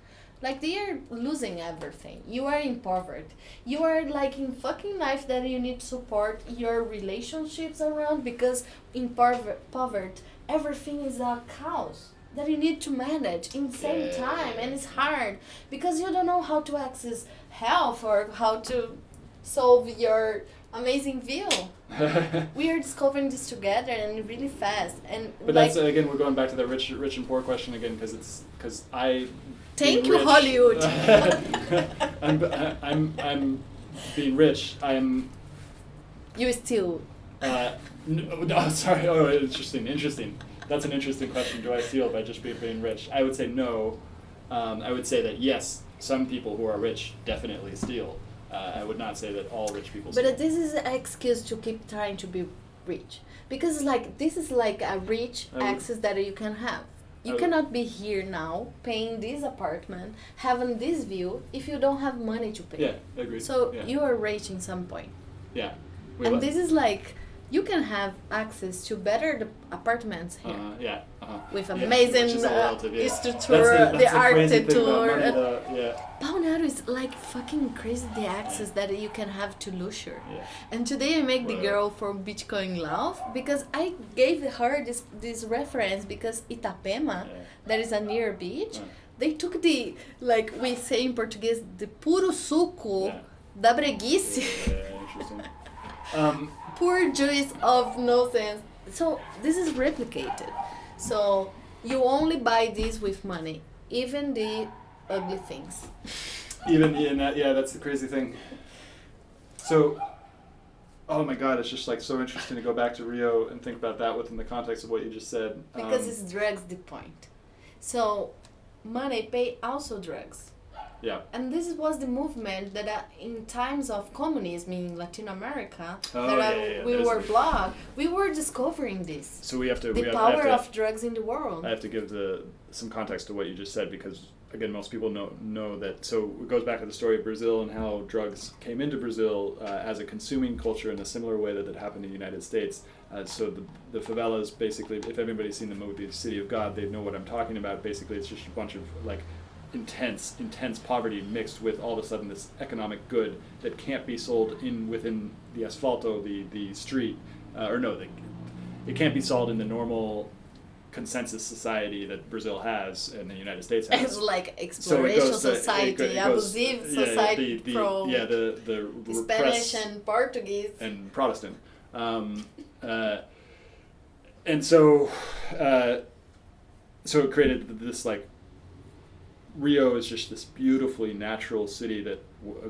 like they are losing everything. You are impoverished you are like in fucking life that you need to support your relationships around because in pover- poverty everything is a chaos that you need to manage in the same time and it's hard because you don't know how to access health or how to solve your amazing view we are discovering this together and really fast and but like that's uh, again we're going back to the rich, rich and poor question again because it's because I. Thank you, rich- Hollywood. I'm, I'm I'm being rich. I'm. you still Uh, no, no, sorry. Oh, interesting. Interesting. That's an interesting question. Do I steal by just being, being rich? I would say no. Um, I would say that yes, some people who are rich definitely steal. Uh, I would not say that all rich people But steal. this is an excuse to keep trying to be rich because like this is like a rich access that you can have. You cannot be here now paying this apartment, having this view if you don't have money to pay. yeah, agree. So yeah. you are rich in some point. yeah. We and this is like you can have access to better apartments here. Uh, yeah. Uh-huh. With amazing, which is all uh, relative, yeah. structure, That's the that's thing about architecture, money, yeah, Balneário is like fucking crazy the access that you can have to leisure. yeah. And today I make the girl from Bitcoin laugh because I gave her this this reference because Itapema, Yeah. that is a near beach, Yeah. they took the like we say in Portuguese the puro suco Yeah. da breguice, Yeah. Um, pure juice of no sense. So this is replicated. So you only buy this with money, even the ugly things. even in that, yeah, that's the crazy thing. So, oh my God, it's just like so interesting to go back to Rio and think about that within the context of what you just said. because Um, it's drugs the point. So money pay also drugs. Yeah. And this was the movement that uh, in times of communism in Latin America, Oh, that uh, yeah, yeah, we there's were blocked, we were discovering this. So we have to. The we have, I have power to, of drugs in the world. I have to give the some context to what you just said because again, most people know know that. So it goes back to the story of Brazil and how drugs came into Brazil uh, as a consuming culture in a similar way that it happened in the United States. Uh, so the, the favelas, basically, if everybody's seen the movie City of God, they know what I'm talking about. Basically, it's just a bunch of like intense, intense poverty mixed with all of a sudden this economic good that can't be sold in within the asfalto, the the street, uh, or no, the, it can't be sold in the normal consensus society that Brazil has and the United States has. It's like So it exploration to- it society, go- it goes- abusive yeah, society the, the, from yeah, the the Spanish and Portuguese. and Protestant. Um, uh, and so, uh, so it created this like Rio is just this beautifully natural city that,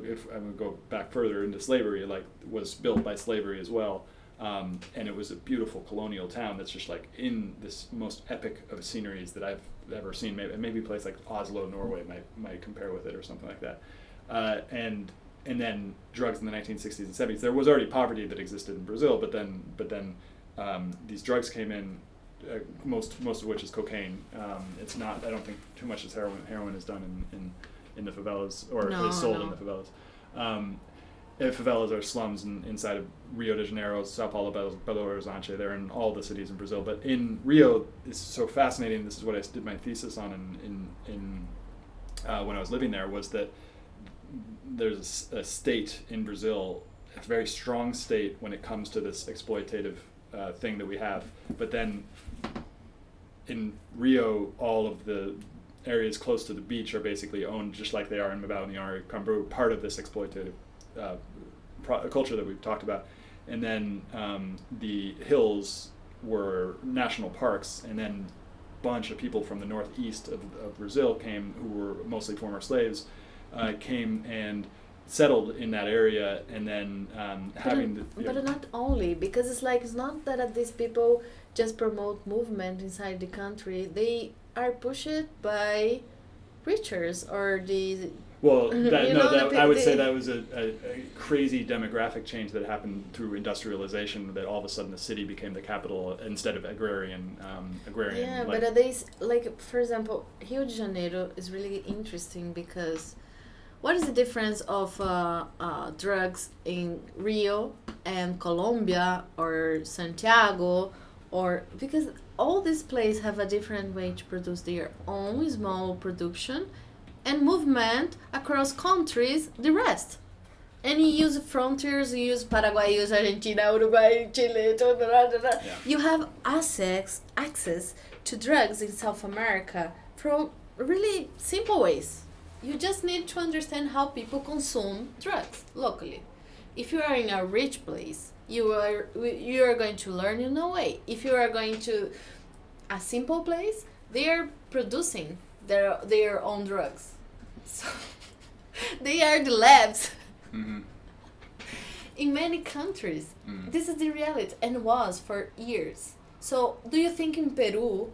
if I'm gonna go back further into slavery, like was built by slavery as well. Um, and it was a beautiful colonial town that's just like in this most epic of sceneries that I've ever seen. Maybe maybe a place like Oslo, Norway might might compare with it or something like that. Uh, and and then drugs in the 1960s and 70s. There was already poverty that existed in Brazil, but then but then um, these drugs came in. Uh, most most of which is cocaine. Um, it's not. I don't think too much is heroin. Heroin is done in, in, in the favelas or No, is sold no. in the favelas. Um, favelas are slums in, inside of Rio de Janeiro, Sao Paulo, Belo, Belo Horizonte. They're in all the cities in Brazil. But in Rio, it's so fascinating. This is what I did my thesis on in in, in uh, when I was living there was that there's a state in Brazil, a very strong state when it comes to this exploitative uh, thing that we have. But then in Rio, all of the areas close to the beach are basically owned just like they are in Balneário Camboriú, part of this exploitative uh, pro- culture that we've talked about. And then um, the hills were national parks, and then bunch of people from the northeast of, of Brazil came, who were mostly former slaves, uh, came and settled in that area, and then um, having it- the, yeah. but not only because it's like it's not that these people just promote movement inside the country. They are pushed by preachers or the Well, that, You no, know, the that, pe- I would say that was a, a, a crazy demographic change that happened through industrialization. That all of a sudden the city became the capital instead of agrarian. Um, agrarian. yeah. like, but they like for example, Rio de Janeiro is really interesting because what is the difference of uh, uh, drugs in Rio and Colombia or Santiago or because all these places have a different way to produce their own small production and movement across countries the rest and you use frontiers you use paraguay you use argentina uruguay chile da, da, da, da, da. Yeah. you have access access to drugs in south america from really simple ways you just need to understand how people consume drugs locally if you are in a rich place you are you are going to learn in a way. If you are going to a simple place they are producing their their own drugs. So they are the labs. Mhm. in many countries Mm. this is the reality and was for years. So do you think in peru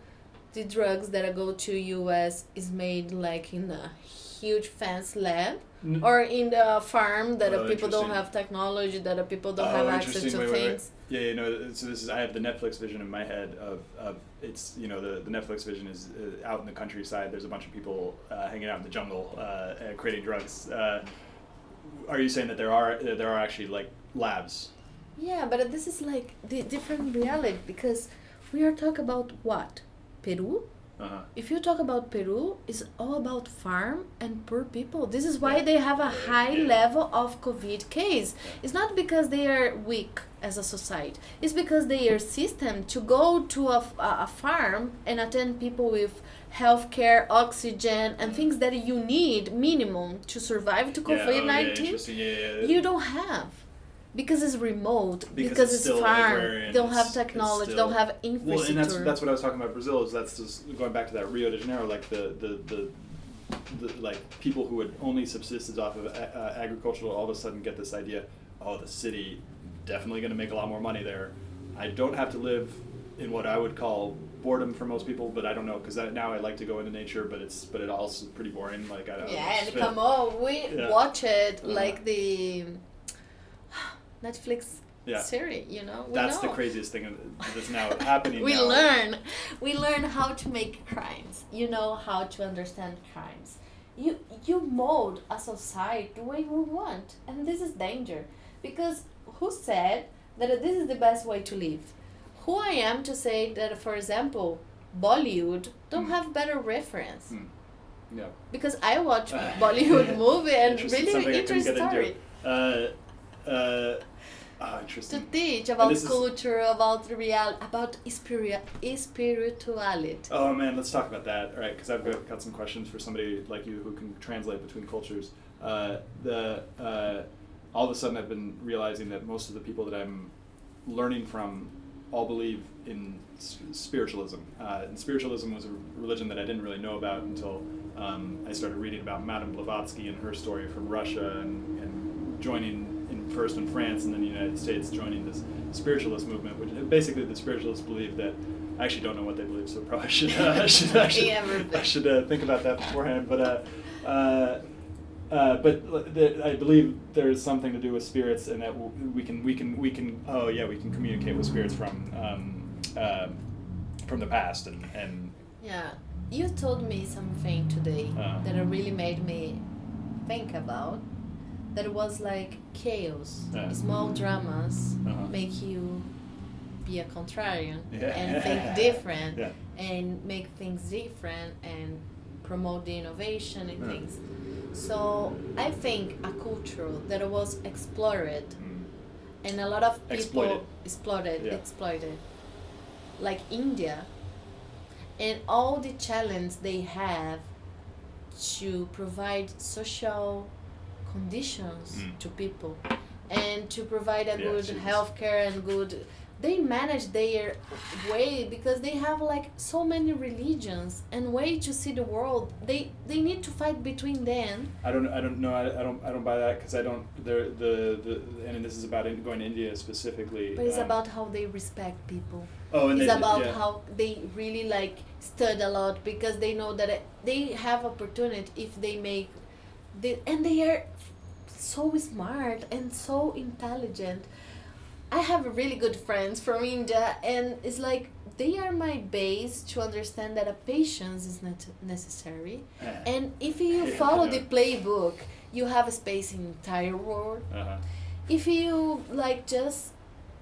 the drugs that go to us is made like in a huge fancy lab N- or in the farm that Oh, people don't have technology that people don't Oh, have access to Wait, wait, wait. things Yeah, you know, so this is I have the Netflix vision in my head of, of it's you know the, the Netflix vision is uh, out in the countryside. There's a bunch of people uh, hanging out in the jungle, uh, creating drugs. Uh, are you saying that there are there are actually like labs? Yeah, but this is like the different reality because we are talking about what? Peru? Uh-huh. If you talk about Peru, it's all about farm and poor people. This is why Yeah. they have a high Yeah. level of COVID case. It's not because they are weak as a society. It's because their system to go to a, a farm and attend people with healthcare, oxygen, and things that you need minimum to survive to oh, COVID nineteen. Yeah, yeah. you don't have because it's remote Because because, it's it's, still farm agrarian, don't have it's- it's technology still- don't have infrastructure Well, and that's that's what I was talking about Brazil. Is that's just going back to that Rio de Janeiro, like the the the. the like people who had only subsisted off of a- uh, agriculture all of a sudden get this idea oh the city definitely going to make a lot more money there i don't have to live in what i would call boredom for most people but i don't know because now i like to go into nature but it's but it also is pretty boring like i don't yeah and come on we Yeah. watch it Uh-huh. like the netflix yeah series you know we that's know. the craziest thing that's now happening we now. learn we learn how to make crimes you know how to understand crimes you you mold a society the way we want and this is danger because who said that this is the best way to live who i am to say that for example bollywood don't Mm. have better reference Mm. Yeah. Because I watch Bollywood movie and really interesting story. Uh, uh, ah, To teach about this is- culture, about real, about spirit, spirituality. Oh man, let's talk about that. All right, because I've got, got some questions for somebody like you who can translate between cultures. Uh, the uh, all of a sudden, I've been realizing that most of the people that I'm learning from all believe in spiritualism. Uh, and spiritualism was a religion that I didn't really know about until um, I started reading about Madame Blavatsky and her story from Russia and, and joining in first in France and then the United States, joining this spiritualist movement. Which basically the spiritualists believe that. I actually don't know what they believe, so probably should uh, I should I should. I should uh, think about that beforehand. But uh, uh, uh, but the, I believe there's something to do with spirits, and that we can we can we can oh yeah we can communicate with spirits from um, uh, from the past and and Yeah, you told me something today Uh. that really made me think about. That it was like chaos. Yeah. Small dramas Uh-huh. make you be a contrarian Yeah. and think different Yeah. and make things different and promote the innovation and things. So I think a culture that was explored Mm. and a lot of people Exploited. exploited exploited like india and all the challenge they have to provide social conditions Mm. to people and to provide a Yeah, good Jesus. healthcare and good they manage their way because they have like so many religions and way to see the world they they need to fight between them I don't I don't know I, I don't I don't buy that because I don't there the, the and this is about in, going to India specifically. but it's um, about how they respect people oh and it's they, about yeah. how they really like stud a lot because they know that they have opportunity if they make they, and they are so smart and so intelligent. I have really good friends from india and it's like they are my base to understand that a patience is not necessary. And if you Yeah, follow I the playbook you have a space in entire world. Uh-huh. if you like just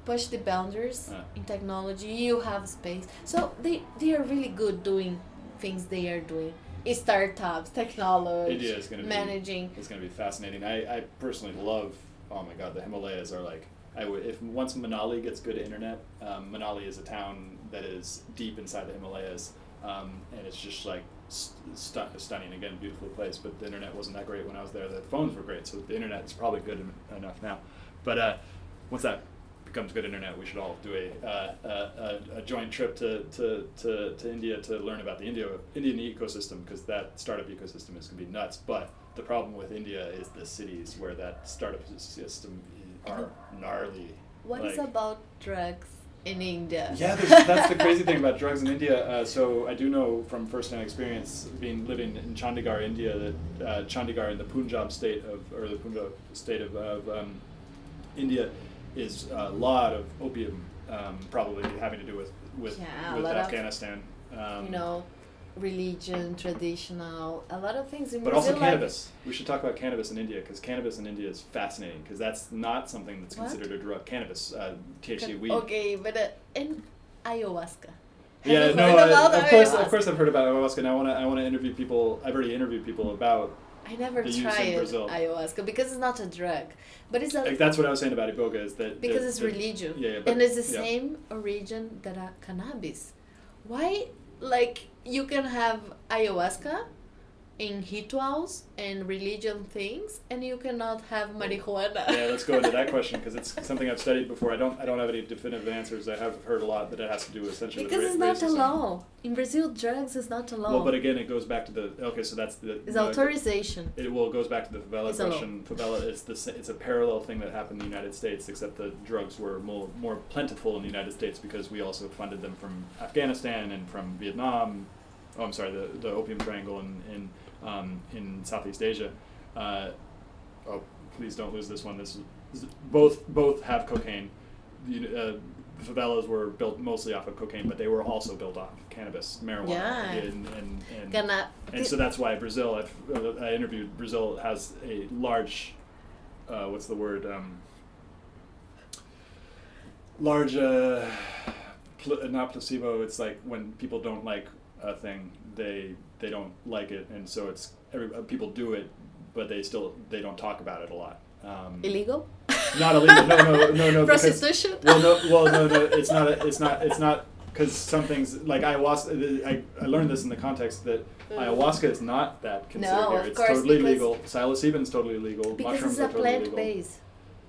push the boundaries Uh. in technology you have space. So they they are really good doing things they are doing startups technology India is going to be managing It's going to be fascinating. I, I personally love. Oh my God, the Himalayas are like. I would if once Manali gets good internet. Um, Manali is a town that is deep inside the Himalayas, um, and it's just like st- stu- stunning. Again, beautiful place, but the internet wasn't that great when I was there. The phones were great, so the internet is probably good en- enough now. But uh, once that becomes good internet, we should all do a, uh, a, a, a joint trip to, to, to, to India to learn about the India Indian ecosystem because that startup ecosystem is going to be nuts. But the problem with India is the cities where that startup system are gnarly. What is Like- about drugs in india Yeah, that's the crazy thing about drugs in India. Uh, so I do know from first-hand experience, being living in Chandigarh, India, that uh, Chandigarh in the Punjab state of, or the Punjab state of, of um, India, is a lot of opium, um, probably having to do with with, Yeah, with lot of, Afghanistan. Um, you know religion traditional a lot of things in but Brazil, also like- cannabis. We should talk about cannabis in India because cannabis in India is fascinating because that's not something that's What? considered a drug. Cannabis, uh, THC weed. okay but uh, and ayahuasca Have Yeah, no, I- about of course, of course, I've heard about ayahuasca. And I want to, I want to interview people. I've already interviewed people about. I never tried ayahuasca because it's not a drug, but it's a Like, that's what I was saying about iboga is that because it's religion Yeah, yeah, but- and it's the yeah. same origin that a cannabis. Why, like you can have ayahuasca in rituals and religion things, and you cannot have marijuana. Yeah, let's go into that question because it's something I've studied before. I don't, I don't have any definitive answers. I have heard a lot that it has to do with essentially because with it's ra- not a law in Brazil. Drugs is not a law. Well, but again, it goes back to the okay. So that's the it's the- authorization. It well it goes back to the favela It's question. Favela it's the it's a parallel thing that happened in the United States, except the drugs were more more plentiful in the United States because we also funded them from Afghanistan and from Vietnam. Oh, I'm sorry, the the opium triangle in in um, in Southeast Asia. Uh, oh, please don't lose this one. This is, both both have cocaine. The, uh, favelas were built mostly off of cocaine, but they were also built off of cannabis, marijuana, Yeah. and and, and Canna- and so that's why Brazil. I've, uh, I interviewed Brazil has a large, uh, what's the word? Um, large, uh, pl- not placebo. It's like when people don't like a thing, they they don't like it, and so it's every, uh, people do it, but they still they don't talk about it a lot. Um, Illegal? Not illegal. No, no, no, no. because- well, no, well, no, no. It's not. A, it's not. It's not because some things like ayahuasca. I, I learned this in the context that Mm. ayahuasca is not that considered No, here. of It's course, totally legal. Psilocybin is totally legal. Because Mushrooms it's a totally plant base.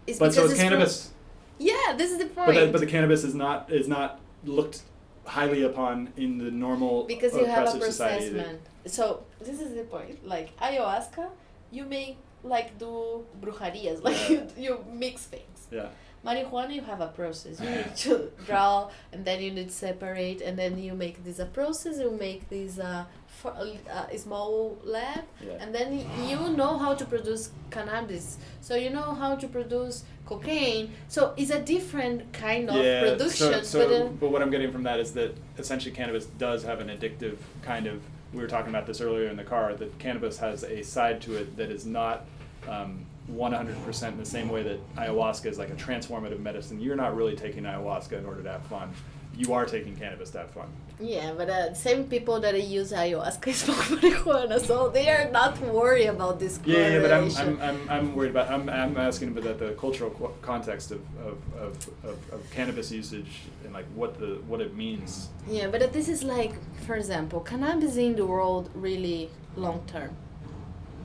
It's But so it's from- cannabis. Yeah, this is the point. But the, but the cannabis is not is not looked highly upon in the normal because you have a that- So this is the point. Like ayahuasca, you make like do brujarias, like Yeah. you, you mix things. Yeah. Marijuana, you have a process. You need to draw, and then you need to separate, and then you make this a process. You make this uh, for, uh, a small lab, Yeah. and then you know how to produce cannabis. So you know how to produce cocaine. So it's a different kind of yeah. production. So, so but uh, but what I'm getting from that is that essentially cannabis does have an addictive kind of. We were talking about this earlier in the car. That cannabis has a side to it that is not. Um, 100% in the same way that ayahuasca is like a transformative medicine. You're not really taking ayahuasca in order to have fun. You are taking cannabis to have fun. Yeah, but uh, same people that use ayahuasca smoke marijuana, so they are not worried about this Yeah, yeah, but I'm. I'm, I'm, I'm worried about. I'm, I'm asking about the cultural qu- context of, of, of, of, of cannabis usage and like what the what it means. Yeah, but uh, this is like, for example, cannabis in the world really long term.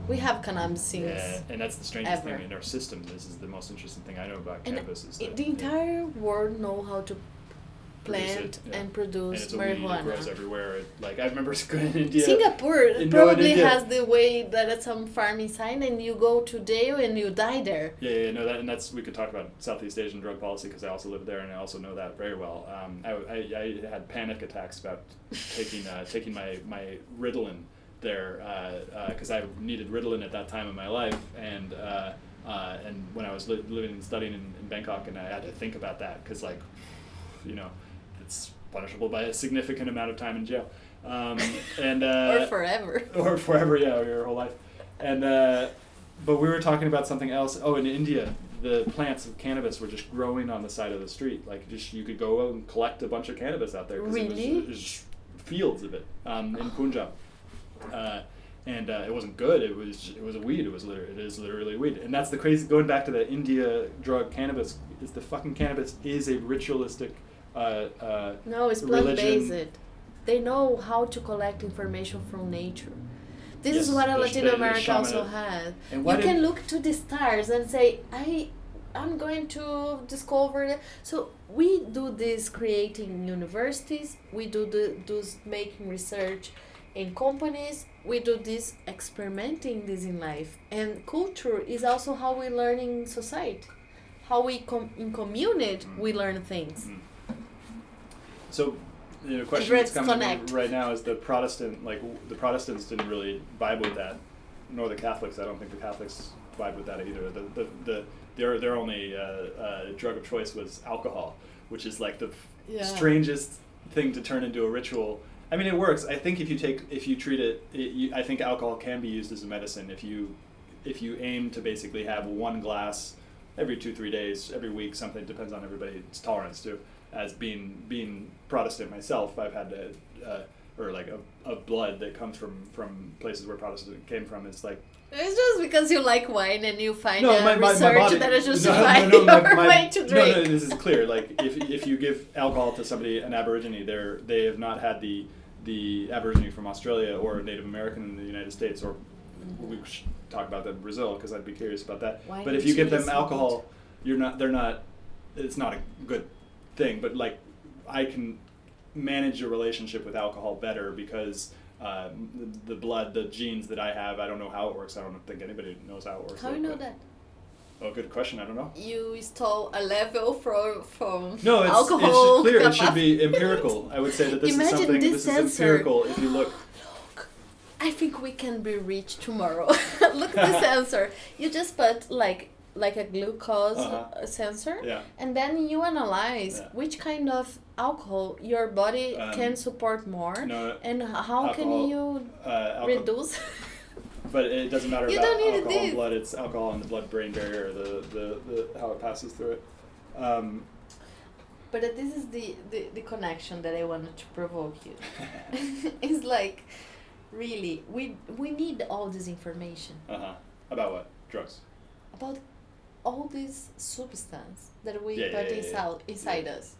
We have cannabis since Yeah, and that's the strangest ever. thing in our system. This is the most interesting thing I know about and cannabis. Is that the entire world know how to plant yeah. and and produce it's a weed. It grows marijuana. everywhere. It, like I remember going in India. Singapore In probably India. has the way that it's some farming sign and you go to jail and you die there. Yeah, yeah, no, that and that's we could talk about Southeast Asian drug policy because I also lived there and I also know that very well. Um, I, I, I had panic attacks about taking uh, taking my my Ritalin there because I needed Ritalin at that time in my life and. Uh, uh, and when I was li- living and studying in, in Bangkok, and I had to think about that because, like, you know, punishable by a significant amount of time in jail, um, and uh, or forever. or forever, yeah, or your whole life. And uh, but we were talking about something else. Oh, in India, the plants of cannabis were just growing on the side of the street. Like just you could go out and collect a bunch of cannabis out there. 'cause It was, Really? it was fields of it um, in Punjab. Uh, and uh, it wasn't good. It was it was a weed. It was literally, it is literally a weed. And that's the crazy. Going back to the India drug cannabis, is the fucking cannabis is a ritualistic. Uh, uh, No, it's plant based. They know how to collect information from nature. This is what sh- Latin America also has. You can look to the stars and say, I I'm going to discover it. So we do this creating universities, we do the those making research in companies, we do this experimenting this in life. And culture is also how we learn in society. How we com- in community we learn things. Mm. So, the question that's coming connect. right now is the Protestant, like the Protestants didn't really vibe with that, nor the Catholics. I don't think the Catholics vibe with that either. The the, the their their only uh, uh, drug of choice was alcohol, which is like the Yeah. strangest thing to turn into a ritual. I mean, it works. I think if you take if you treat it, it you, I think alcohol can be used as a medicine if you if you aim to basically have one glass every two three days every week something depends on everybody's tolerance too as being being protestant myself i've had to uh, or like a, a blood that comes from from places where protestant came from it's like It's just because you like wine and you find no, my, my, my research body. that is no, justifying no, no, my- your my- way to drink. No, this is clear. Like if, if you give alcohol to somebody, an Aborigine, they're they have not had the the Aborigine from Australia or Native American in the United States, or we should talk about that in Brazil because I'd be curious about that. Why but if you you give them alcohol, you're not. They're not. It's not a good thing. But like, I can manage a relationship with alcohol better because. Uh, the, the blood, the genes that I have, I don't know how it works. I don't think anybody knows how it works. How do you know that? Oh, good question. I don't know. You install a level from from No, it's, alcohol. it's clear. It should be empirical. I would say that this Imagine is something. this This, sensor. is empirical. If you look, Look, I think we can be rich tomorrow. Look at the sensor. You just put like like a glucose uh, sensor, yeah, and then you analyze Yeah. which kind of alcohol your body Um, can support more, no, and how can you uh, reduce. but it doesn't matter You about alcohol and blood. It's alcohol and the blood-brain barrier, the, the, the how it passes through it. Um, But this is the, the, the connection that I wanted to provoke you. it's like really we we need all this information Uh huh. About what? Drugs. about all this substance that we yeah, put yeah, yeah. inside inside us.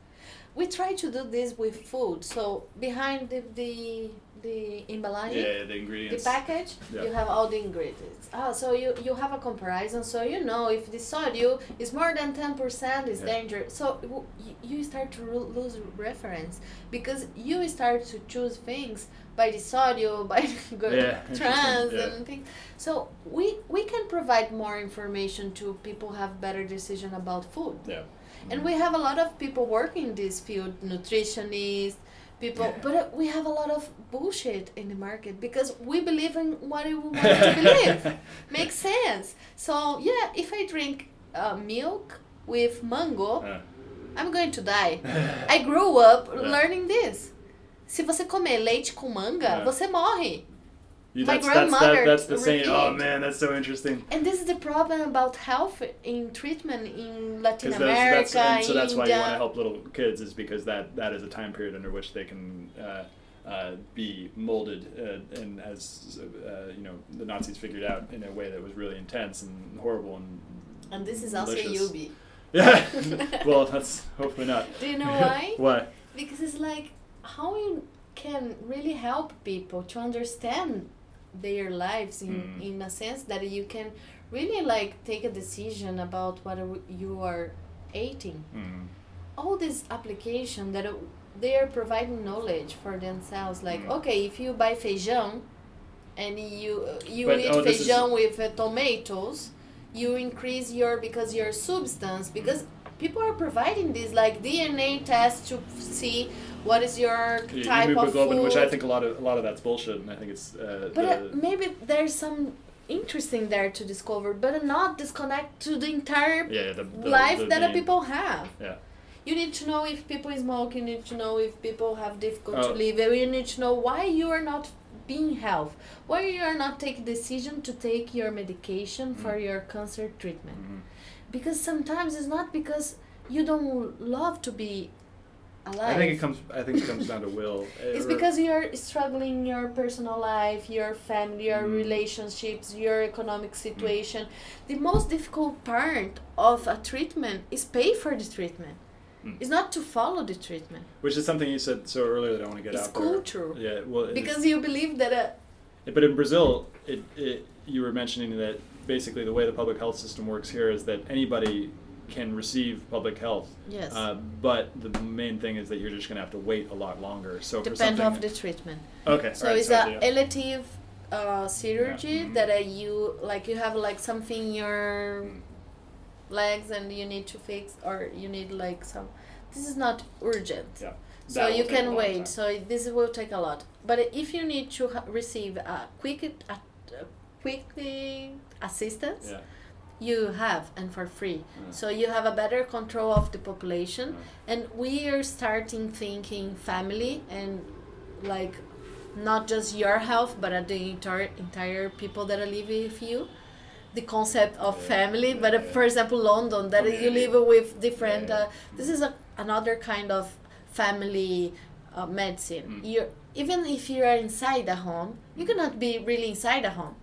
We try to do this with food. So behind the the the Yeah, the the ingredients. package, Yeah. you have all the ingredients. Ah, so you you have a comparison, so you know if the sodium is more than ten percent, is Yeah. dangerous. So w- you, start to lose reference because you start to choose things by the sodium, by the Yeah, trans and things. So we we can provide more information to people have better decision about food. Yeah. And we have a lot of people working in this field, nutritionists, people, but uh, we have a lot of bullshit in the market because we believe in what we want to believe. Makes sense. So yeah, if I drink uh, milk with mango, Uh, I'm going to die. I grew up Yeah. learning this. Se você comer leite com manga, Yeah. você morre. You, My that's, that's, that, grandmother that's the saying. Oh man, that's so interesting. And this is the problem about health in treatment in Latin America, that's, and so that's why you want to help little kids is because that that is a time period under which they can uh, uh, be molded uh, and as uh, you know the Nazis figured out in a way that was really intense and horrible and And this is also delicious. Yubi. yeah. well, that's hopefully not. Do you know why? why? because it's like how you can really help people to understand their lives in, Mm. in a sense that you can really like take a decision about what you are eating. Mm. All this application that uh, they are providing knowledge for themselves. Like, Mm. okay, if you buy feijão and you you But, eat oh, feijão with uh, tomatoes, you increase your because your substance because people are providing this like DNA tests to see what is your Yeah, type of food. which I think a lot of a lot of that's bullshit, and I think it's uh, but uh, maybe there's some interesting there to discover, but not disconnect to the entire yeah the, the life the that uh, people have. Yeah. You need to know if people smoke. You need to know if people have difficulty Oh. to live. You need to know why you are not being health. Why you are not taking decision to take your medication for Mm. your cancer treatment. Mhm. Because sometimes it's not because you don't love to be alive. I think it comes. I think it comes down to will. It's because you're struggling in your personal life, your family, your Mm. relationships, your economic situation. The most difficult part of a treatment is pay for the treatment. Mm. It's not to follow the treatment. which is something you said so earlier that I want to get It's out there. culture. Yeah, well, Because you believe that uh, But in Brazil, it, it you were mentioning that basically the way the public health system works here is that anybody can receive public health. Yes. Uh, but the main thing is that you're just going to have to wait a lot longer. So for depend of the treatment. okay. So alright, it's so, a elective uh, surgery Mhm. that uh, you like you have like something in your Mm. legs and you need to fix or you need like some this is not urgent Yeah. so That will you can wait time. so this will take a lot but if you need to ha- receive a quick a, a quickly assistance Yeah. You have and for free Yeah. so you have a better control of the population Yeah. and we are starting thinking family and like not just your health but at the entire entire people that are live with you the concept of Yeah, family yeah, but uh, yeah. for example london that you live with different uh, this is a, another kind of family uh, medicine Mm. you even if you are inside a home you cannot be really inside a home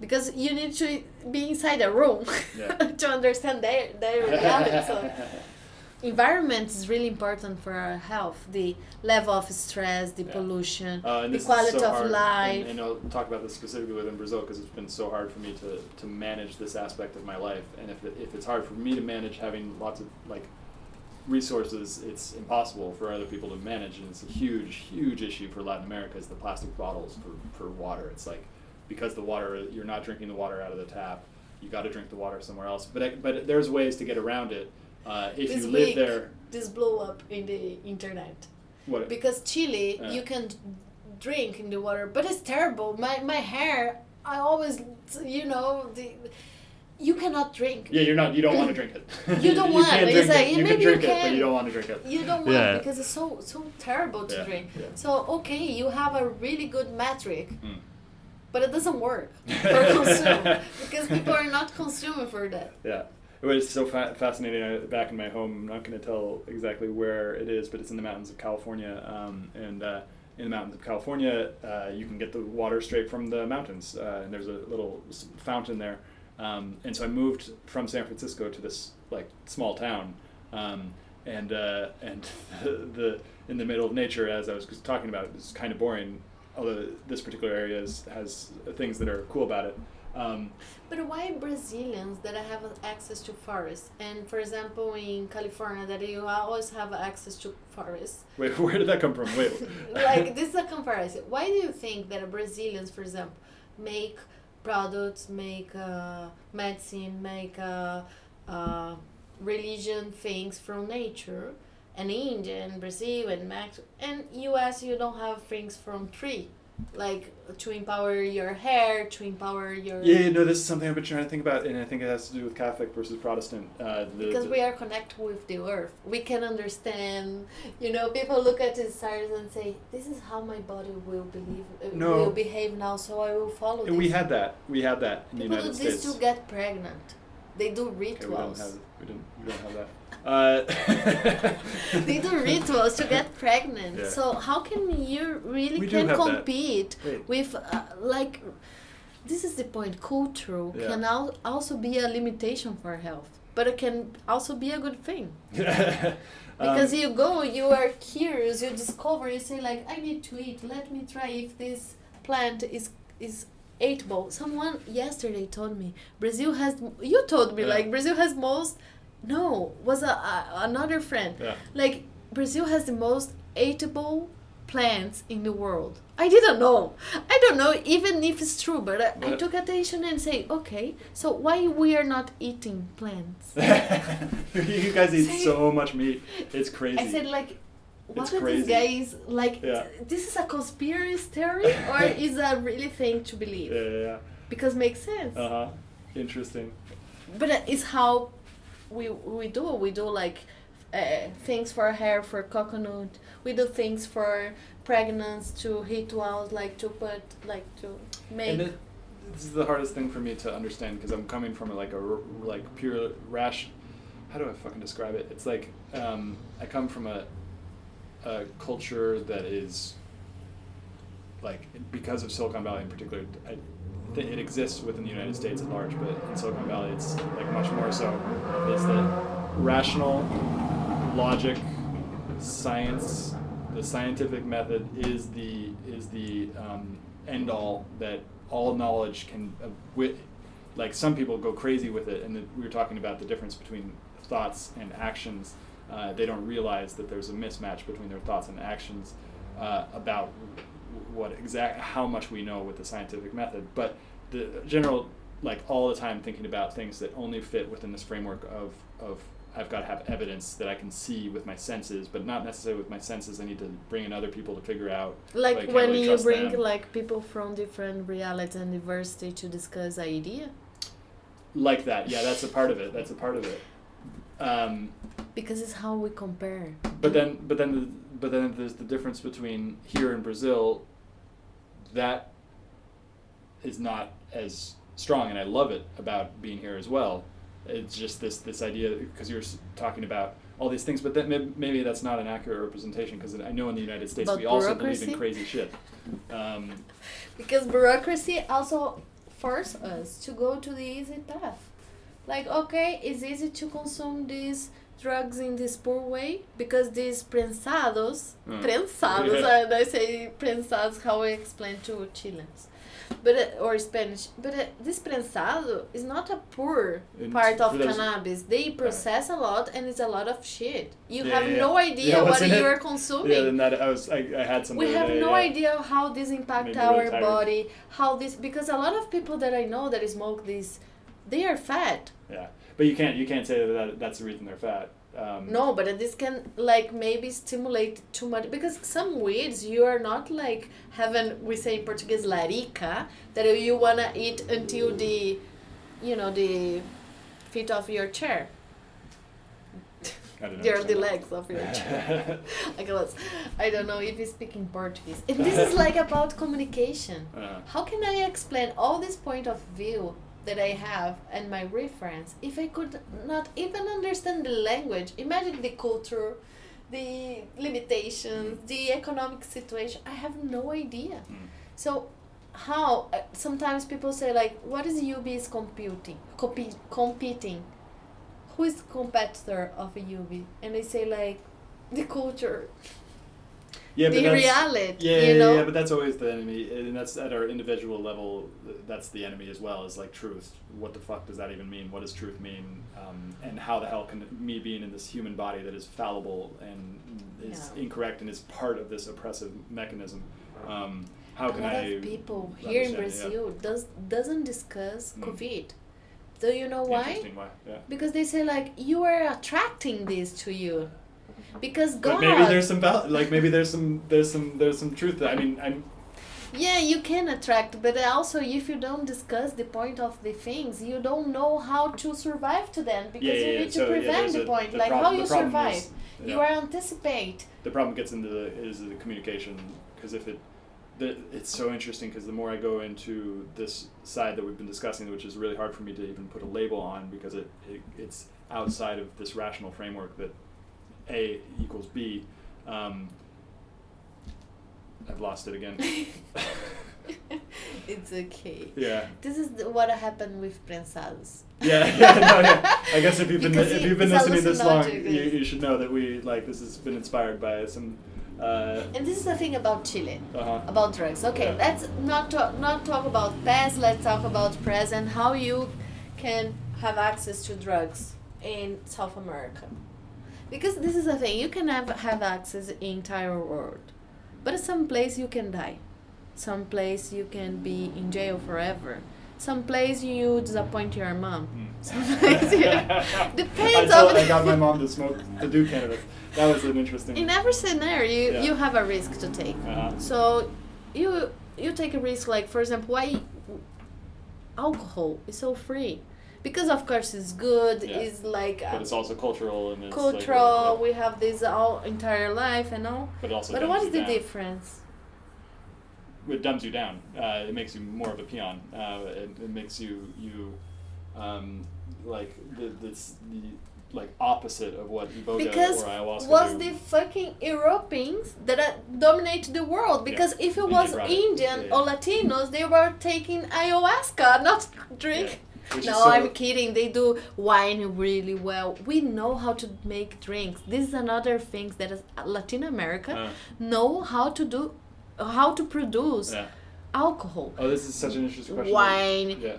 because you need to be inside a room Yeah. to understand their, their reality so environment is really important for our health the level of stress the Yeah. pollution Uh, the quality so of life And, and I'll talk about this specifically within Brazil because it's been so hard for me to, to manage this aspect of my life. And if, it, if it's hard for me to manage having lots of like resources, it's impossible for other people to manage. And it's a huge, huge issue for Latin America is the plastic bottles for, for water. It's like because the water, you're not drinking the water out of the tap. You got to drink the water somewhere else. But I, but there's ways to get around it. Uh, if this you live week there, this blow up in the internet what? because chile Yeah. you can drink in the water but it's terrible my my hair i always you know the you cannot drink Yeah, you're not. You don't want to drink it. You don't want can it. drink like, it. You maybe can drink you it, but you don't want to drink it. you don't want Yeah. because it's so so terrible to Yeah, drink yeah. so okay you have a really good metric Mm. But it doesn't work for consume because people are not consuming for that Yeah. It was so fa- fascinating. I, back in my home, I'm not going to tell exactly where it is, but it's in the mountains of California. Um, and uh, in the mountains of California, uh, you can get the water straight from the mountains, uh, and there's a little fountain there. Um, and so I moved from San Francisco to this like small town, um, and uh, and the, the in the middle of nature, as I was talking about, is kind of boring. Although this particular area is, has things that are cool about it. Um, But why Brazilians that have access to forests? And for example, in California, that you always have access to forests. wait, where did that come from? Wait. like this is a comparison. Why do you think that Brazilians, for example, make products, make uh, medicine, make uh, uh, religion things from nature, and India and Brazil and Mexico and U.S. you don't have things from tree, like to empower your hair, to empower your Yeah, no, this is something I've been trying to think about, and I think it has to do with Catholic versus Protestant. Uh, the, because the- we are connected with the earth we can understand you know people look at the stars and say this is how my body will believe uh, No. will behave now so i will follow And we had that. We had that in the people do United this States. to get pregnant they do okay, we don't rituals have. We don't. We don't have that. Uh, they do rituals to get pregnant Yeah. so how can you really We can compete with uh, like this is the point culture Yeah. can al- also be a limitation for health but it can also be a good thing Because Um, you go, you are curious, you discover, you say like, I need to eat. Let me try if this plant is is eatable. Someone yesterday told me Brazil has. You told me Yeah. like Brazil has most. No, was a, a another friend. Yeah. Like Brazil has the most eatable plants in the world. I didn't know. I don't know even if it's true, but I, I took attention and say, okay, so why we are not eating plants? you guys eat so much meat. It's crazy. I said like, what are crazy. these guys like? Yeah. This is a conspiracy theory or is a really thing to believe? yeah, yeah, yeah. Because makes sense. Uh huh. Interesting. But it's how we we do. We do like uh, things for hair for coconut. We do things for pregnancy to rituals like to put like to make. It, this is the hardest thing for me to understand because I'm coming from like a like pure rash. How do I fucking describe it? It's like um, I come from a a culture that is like because of Silicon Valley in particular. I, th- it exists within the United States at large, but in Silicon Valley, it's like much more so. Is that rational logic, science, the scientific method is the is the um, end all that all knowledge can. Uh, wi- like some people go crazy with it, and the, we were talking about the difference between thoughts and actions. Uh, they don't realize that there's a mismatch between their thoughts and actions uh, about what exact how much we know with the scientific method. But the general like all the time thinking about things that only fit within this framework of of I've got to have evidence that I can see with my senses, but not necessarily with my senses. I need to bring in other people to figure out. like can't when really you bring them. like people from different realities and diversity to discuss idea like that. Yeah, that's a part of it. That's a part of it. Um, because it's how we compare. but then, but then, the, but then there's the difference between here in Brazil. That is not as strong, and I love it about being here as well. It's just this this idea because you're talking about all these things, but that may, maybe that's not an accurate representation because I know in the United States But we also believe in crazy shit. Um, Because bureaucracy also force us to go to the easy path. Like, okay, it's easy to consume these drugs in this poor way because these prensados, Mm. prensados, Yeah. and I say prensados how I explain to Chileans, but uh, or Spanish. But uh, this prensado is not a poor And part of cannabis. They process a lot, and it's a lot of shit. You Yeah, have yeah, no idea Yeah, what you are yeah, consuming then that I was I, I had some. we have day, no yeah. idea how this impact Made really our body how this because a lot of people that i know that smoke this they are fat Yeah, but you can't you can't say that that's the reason they're fat. Um, no but this can like maybe stimulate too much because some weeds you are not like having we say in portuguese larica that you wanna eat until the you know the feet of your chair I they're the legs of your chair like was, I don't know if you speak in Portuguese. And this is like about communication. Uh, How can I explain all this point of view that I have and my reference if I could not even understand the language? Imagine the culture, the limitations, the economic situation. I have no idea. Mm. So, how uh, sometimes people say like, what is UB is computing, compe- competing? Who is the competitor of a UB? And they say like, the culture, Yeah, the reality. Yeah, you know. yeah, but that's always the enemy, and that's at our individual level. That's the enemy as well. Is like truth. What the fuck does that even mean? What does truth mean? Um, and how the hell can me being in this human body that is fallible and is Yeah. incorrect and is part of this oppressive mechanism? Um, how a can lot I? of people here in it? Yeah. Brazil does doesn't discuss Mm. COVID. Do you know why? Interesting. Why? Yeah. Because they say like you are attracting this to you, because God. But maybe there's some val- like maybe there's some there's some there's some truth. To, I mean, I'm Yeah, you can attract, but also if you don't discuss the point of the things, you don't know how to survive to them because yeah, yeah, you yeah. need to So, prevent the a- point, the like how you survive. is- You yeah. are anticipate. the problem gets into the is the communication because if it the, it's so interesting because the more I go into this side that we've been discussing, which is really hard for me to even put a label on because it, it it's outside of this rational framework that A equals B. Um, I've lost it again. it's okay. yeah. This is the, what happened with Prensados. Yeah, yeah, no, yeah. I guess if you've been if you've been listening this long, you, you should know that we like this has been inspired by some. Uh, And this is the thing about Chile. uh-huh. about drugs. Okay, Yeah. let's not talk not talk about past. Let's talk about present. How you can have access to drugs in South America, because this is the thing. You can have have access entire world, but some place you can die. Some place you can be in jail forever. Some place you disappoint your mom. Some place you depends I, told, I got my mom to smoke to do cannabis. That was an interesting. in every scenario you, Yeah. you have a risk to take. uh-huh. So you you take a risk like for example why alcohol is so free because of course it's good Yeah. it's like But it's also cultural and it's cultural Like, we have this all entire life and all but it also. but what is the down. difference It dumbs you down. Uh, it makes you more of a peon. Uh, it, it makes you you, um, like the this the like opposite of what iboga because or ayahuasca was do. the fucking Europeans that uh, dominate the world because if it was it. Indian Yeah, or. Latinos they were taking ayahuasca not drink Yeah. Which no, so- I'm kidding. They do wine really well. We know how to make drinks. This is another thing that is Latin America Uh, know how to do, how to produce yeah. alcohol, Oh, this is such an interesting question. wine, Yeah.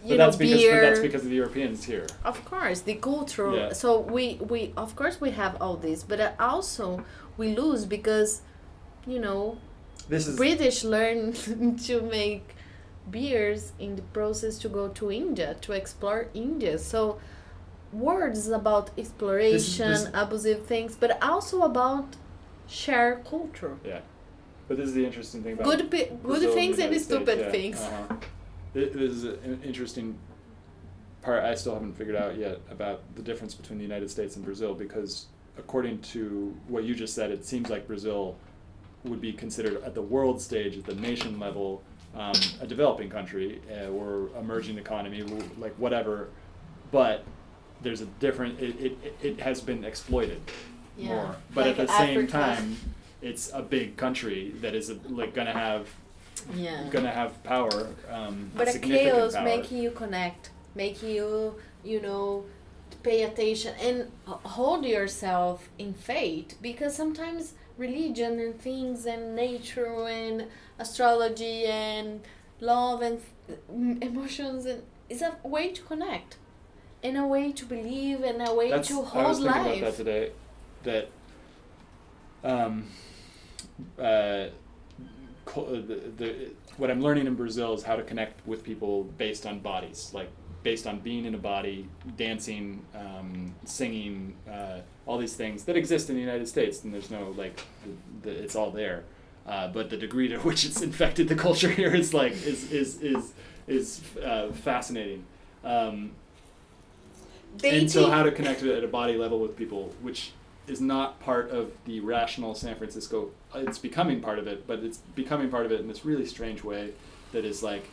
But know, that's because beer. that's because of the Europeans here. of course, the cultural. Yeah. So we we of course we have all this, but uh, also we lose because, you know, This is British learn to make beers in the process to go to India to explore India. So words about exploration, this- abusive things, but also about share culture. yeah. But this is the interesting thing about Good pi- good things and United stupid yeah. things. Uh-huh. This is an interesting part I still haven't figured out yet about the difference between the United States and Brazil because according to what you just said, it seems like Brazil would be considered at the world stage, at the nation level, um, a developing country uh, or emerging economy, like whatever. But there's a different. It, it, it has been exploited Yeah, more. But like at the same time, it's a big country that is like gonna have Yeah. gonna have power. Um, but a chaos power. making you connect, making you, you know, pay attention and hold yourself in faith because sometimes religion and things and nature and astrology and love and emotions and it's a way to connect and a way to believe and a way That's, to I was hold thinking life. about that today. That um, uh, uh, the, the what I'm learning in Brazil is how to connect with people based on bodies, like based on being in a body, dancing, um, singing, uh, all these things that exist in the United States, and there's no like, the, the, it's all there. Uh, but the degree to which it's infected the culture here is like is is is is uh, fascinating. Um, and so how to connect it at a body level with people which is not part of the rational san francisco it's becoming part of it but it's becoming part of it in this really strange way that is like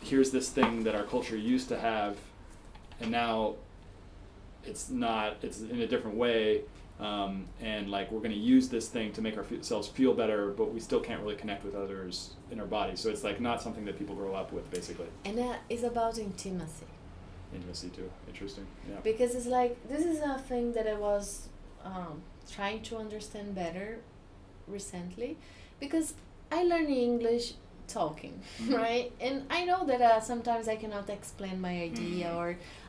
here's this thing that our culture used to have and now it's not it's in a different way um, and like we're going to use this thing to make ourselves feel better, but we still can't really connect with others in our body. So it's like not something that people grow up with, basically. And that is about intimacy. Intimacy too. Interesting. Yeah. Because it's like this is a thing that I was um, trying to understand better recently, because I learned English talking, Mhm. right? And I know that uh, sometimes I cannot explain my idea Mhm. or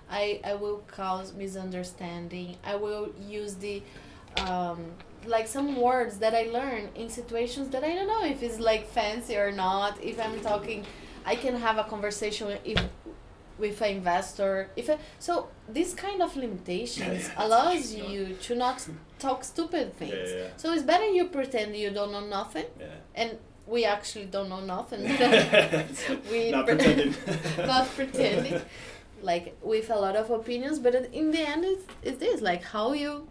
I, I will cause misunderstanding. I will use the um, like some words that I learn in situations that I don't know if it's like fancy or not. If I'm talking, I can have a conversation if with an investor. If I, so, this kind of limitations Yeah, yeah, allows you to not talk stupid things. yeah, So it's better you pretend you don't know nothing, and we actually don't know nothing. we not pre- pretending. not pretending like with a lot of opinions but in the end it's, it's this like how you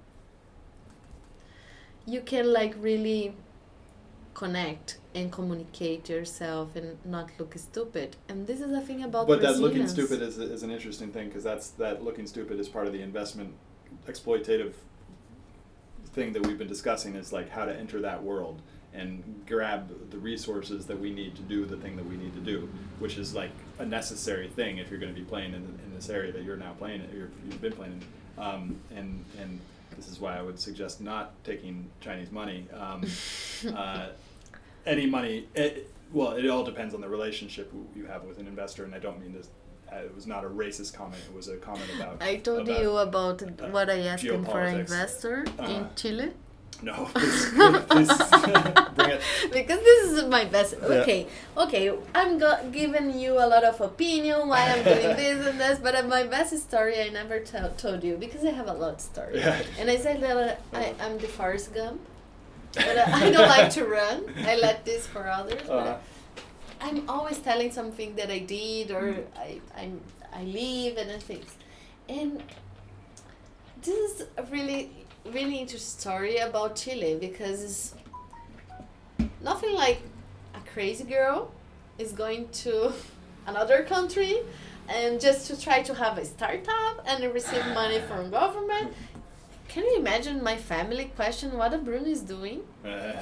you can like really connect and communicate yourself and not look stupid and this is the thing about but that looking stupid is, is an interesting thing because that's that looking stupid is part of the investment exploitative thing that we've been discussing is like how to enter that world and grab the resources that we need to do the thing that we need to do which is like a necessary thing if you're going to be playing in, in this area that you're now playing or you've been playing in um, and and this is why I would suggest not taking Chinese money um, uh, any money. It, well, it all depends on the relationship you have with an investor, and I don't mean this. Uh, it was not a racist comment. It was a comment about. I told about- you about uh, what I asked him for an investor Uh-huh. in Chile. No, please, please bring it. because this is my best. Yeah. Okay, okay, I'm go- giving you a lot of opinion why I'm doing this and this, but uh, my best story I never told you because I have a lot of stories. Yeah. And I said that uh, I, I'm the Forrest Gump, but uh, I don't like to run. I let this for others. Uh, I'm always telling something that I did or Mm. I, I'm, I live and things. And this is really, really interesting story about Chile because it's nothing like a crazy girl is going to another country and just to try to have a startup and receive money from government. Can you imagine my family question what a Bruno is doing? uh.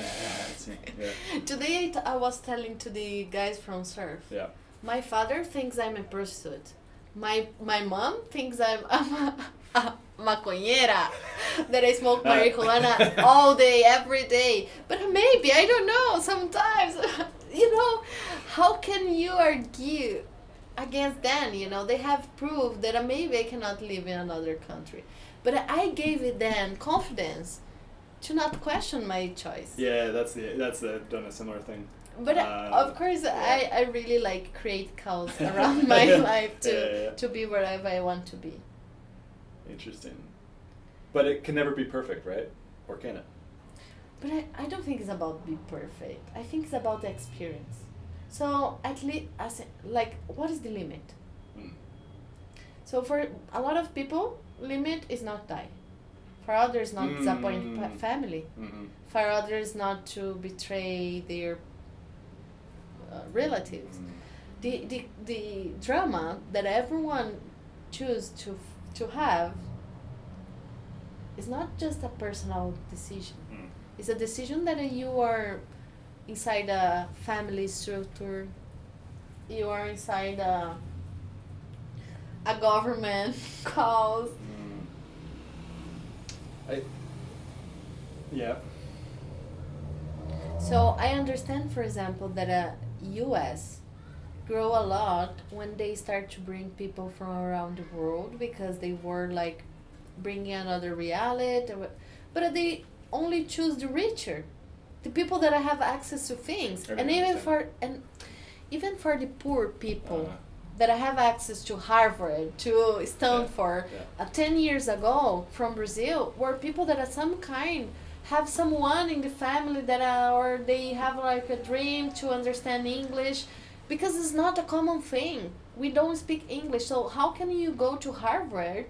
Yeah, Today I was telling to the guys from Surf. yeah. My father thinks I'm a prostitute. My my mom thinks I'm, I'm a, a maconheira. That I smoke Uh. marijuana all day, every day. But maybe, I don't know, sometimes. you know, how can you argue against them? You know, they have proved that maybe I cannot live in another country. But I gave it then confidence to not question my choice. Yeah, that's the that's the done a similar thing. But uh, Uh, of course, yeah. I, I really like create chaos around my life to Yeah, yeah. to be wherever I want to be. Interesting. But it can never be perfect, right? Or can it? But I, I don't think it's about be perfect. I think it's about the experience. So at least as like what is the limit? Mm. So for a lot of people, limit is not die. For others, not disappoint Mm. pa- family. Mm-hmm. For others, not to betray their uh, relatives. Mm. the, the the drama that everyone choose to to have is not just a personal decision Mm. it's a decision that you are inside a family structure you are inside a a government cause Mm. I. Yeah. So I understand, for example, that a U.S. grow a lot when they start to bring people from around the world because they were like bringing another reality, but they only choose the richer, the people that I have access to things, and even for and even for the poor people Uh, that have access to Harvard, to Stanford, yeah. uh, 10 years ago from Brazil were people that are some kind have someone in the family that are, or they have like a dream to understand English because it's not a common thing. We don't speak English. So how can you go to Harvard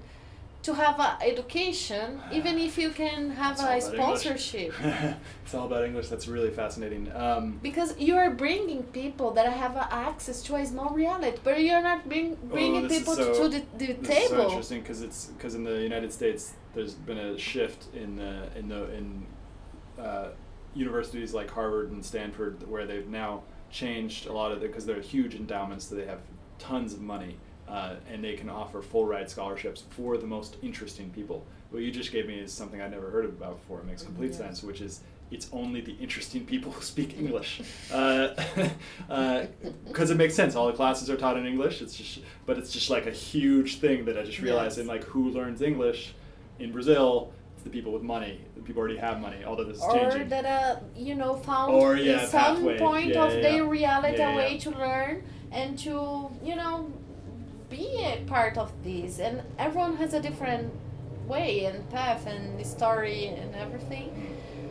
to have a education, even if you can have a sponsorship. it's all about English. That's really fascinating. Um, Because you are bringing people that have uh, access to a small reality, but you're not bring, bringing Oh, people so- to the, the This is so interesting because it's because in the United States there's been a shift in the in the in uh, universities like Harvard and Stanford where they've now changed a lot of it because they're huge endowments that they have tons of money uh, and they can offer full ride scholarships for the most interesting people. What you just gave me is something I'd never heard about before. It makes complete Yes. sense, which is it's only the interesting people who speak English. Because it makes sense. All the classes are taught in English. It's just, but it's just like a huge thing that I just realized Yes. in like who learns English in Brazil. It's the people with money. People already have money. Although this is or changing. that uh, you know found Or, yeah, some pathway. point Yeah, of yeah, their reality a way to learn and to you know be a part of this and everyone has a different way and path and story and everything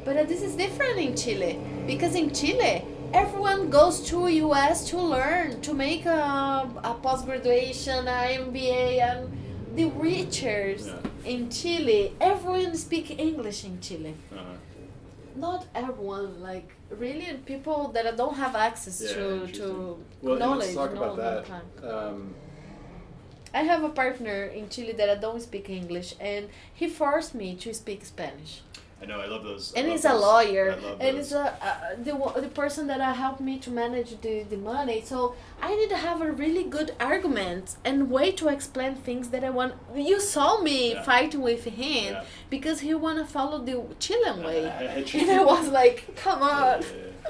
but uh, this is different in chile because in chile everyone goes to us to learn to make a, a post-graduation a mba and the richers Yeah. in chile everyone speak english in chile. Uh, not everyone like really people that don't have access Yeah, to to well, knowledge let's talk no, about that. Um, i have a partner in chile that I don't speak english and he forced me to speak spanish I know. I love those. I and love he's a lawyer and it's a uh, the, the person that helped me to manage the, the money so i need to have a really good argument and way to explain things that i want you saw me Yeah. fighting with him Yeah. because he want to follow the chilean way and i was like come on yeah,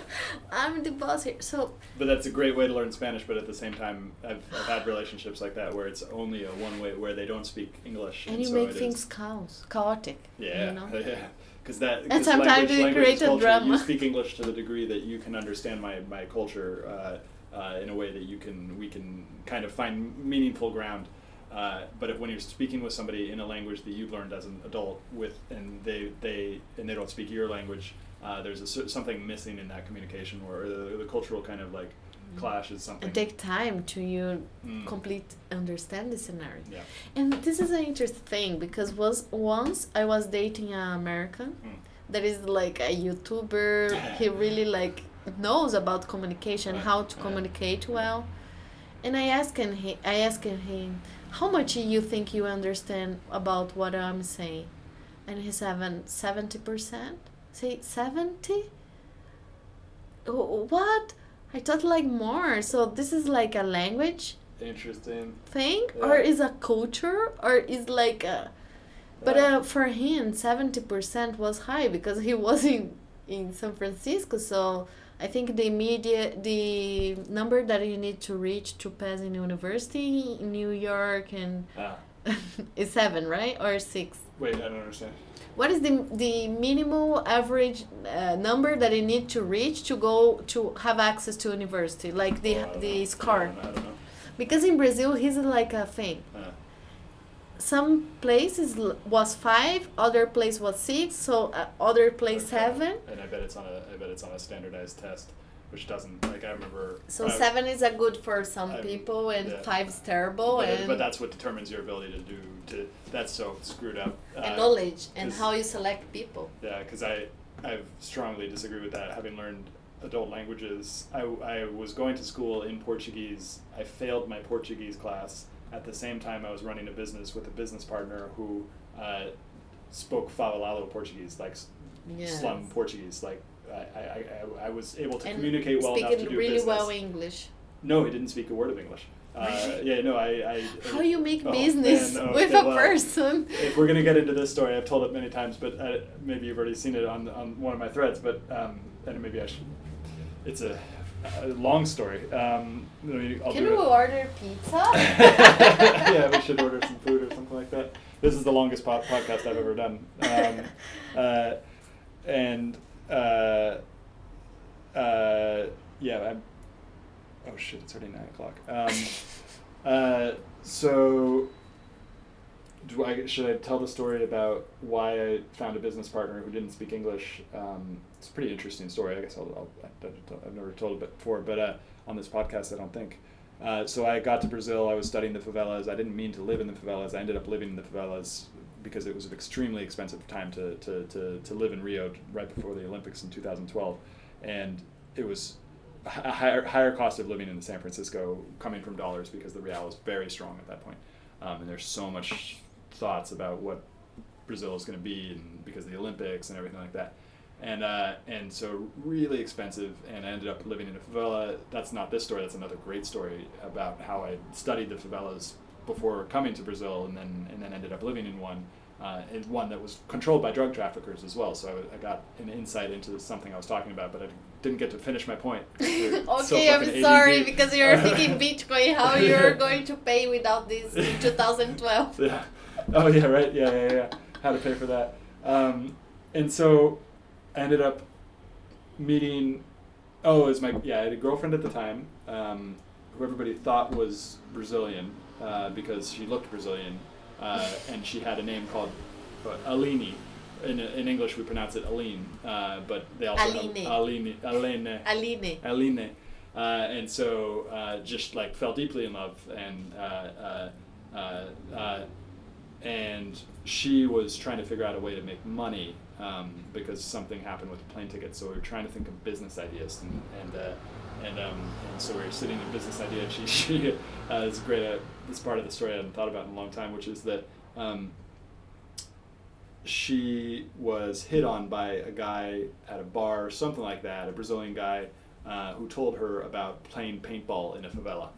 i'm the boss here so But that's a great way to learn Spanish. But at the same time, I've, I've had relationships like that where it's only a one way where they don't speak English, and you so make is- things chaos, chaotic. Yeah, You know? yeah. Because that. And sometimes language, you language create culture. drama. You speak English to the degree that you can understand my my culture uh, uh, in a way that you can we can kind of find meaningful ground. Uh, but if, when you're speaking with somebody in a language that you've learned as an adult with, and they they and they don't speak your language, uh, there's a, something missing in that communication, or the, the cultural kind of like clash is something. And take time to you Mm. complete understand the scenario. Yeah. And this is an interesting thing because was once I was dating an American Mm. that is like a YouTuber. he really like knows about communication, Right, how to right. communicate well. And I asked him, I asked him, how much you think you understand about what I'm saying? And he said, seventy percent. Say seventy. What? I thought like more. So this is like a language Interesting. thing, or is a culture, or is like a. But Yeah. uh, for him, seventy percent was high because he was in in San Francisco. So I think the media, the number that you need to reach to pass in university in New York and Ah, is seven, right, or six? wait, I don't understand. What is the the minimal average uh, number that you need to reach to go to have access to university, like the Oh, the know. score? I don't, know. Because in Brazil, he's like a thing. Uh, some places was five other place was six so uh, other place okay. seven And I bet it's on a I bet it's on a standardized test, which doesn't like I remember. so I- seven is a good for some I'm- people and yeah. five is terrible But, and, but that's what determines your ability to do to. That's so screwed up. and Uh, knowledge and how you select people Yeah, because I I strongly disagree with that. Having learned adult languages, I, I was going to school in Portuguese. I failed my Portuguese class. At the same time, I was running a business with a business partner who uh, spoke favelado Portuguese, like Yes. slum Portuguese. Like I, I, I, I was able to and communicate well enough to do really business. well english No, he didn't speak a word of English. Uh, yeah, no, I. I how you make oh, business man, oh, with okay, a well, person if we're gonna get into this story, I've told it many times, but uh, maybe you've already seen it on on one of my threads. But um, and maybe I should. It's a, a long story. Um, I'll can we it. order pizza yeah, we should order some food or something like that. This is the longest po- podcast I've ever done. Um, uh, and uh, uh, yeah, I'm. Oh shit! It's already nine o'clock. Um, uh, so, do I should I tell the story about why I found a business partner who didn't speak English? Um, it's a pretty interesting story. I guess I'll, I'll I've never told it before, but uh, on this podcast, I don't think. Uh, so I got to Brazil. I was studying the favelas. I didn't mean to live in the favelas. I ended up living in the favelas because it was an extremely expensive time to, to, to, to live in Rio right before the Olympics in 2012, and it was a higher higher cost of living in San Francisco coming from dollars because the real was very strong at that point, um, and there's so much thoughts about what Brazil is going to be and because of the Olympics and everything like that. And uh, and so really expensive, and I ended up living in a favela. That's not this story. That's another great story about how I studied the favelas before coming to Brazil, and then and then ended up living in one, uh, and one that was controlled by drug traffickers as well. So I, I got an insight into something I was talking about, but I didn't get to finish my point. okay, I'm sorry ADD. because you're thinking Bitcoin. How you're going to pay without this in 2012? yeah. Oh yeah, right. Yeah, yeah, yeah. How to pay for that. Um, and so I ended up meeting. Oh, it was my yeah. I had a girlfriend at the time, um, who everybody thought was Brazilian uh, because she looked Brazilian, uh, and she had a name called uh, Aline. In, in English, we pronounce it Aline, uh, but they also Aline. Aline, Aline, Aline. Aline. Uh, and so uh, just like fell deeply in love and uh, uh, uh, uh, and she was trying to figure out a way to make money um, because something happened with the plane ticket. So we were trying to think of business ideas and and uh, and, um, and so we were sitting in business idea. She she uh, is great. This part of the story I hadn't thought about in a long time, which is that. Um, she was hit on by a guy at a bar or something like that, a Brazilian guy, uh, who told her about playing paintball in a favela.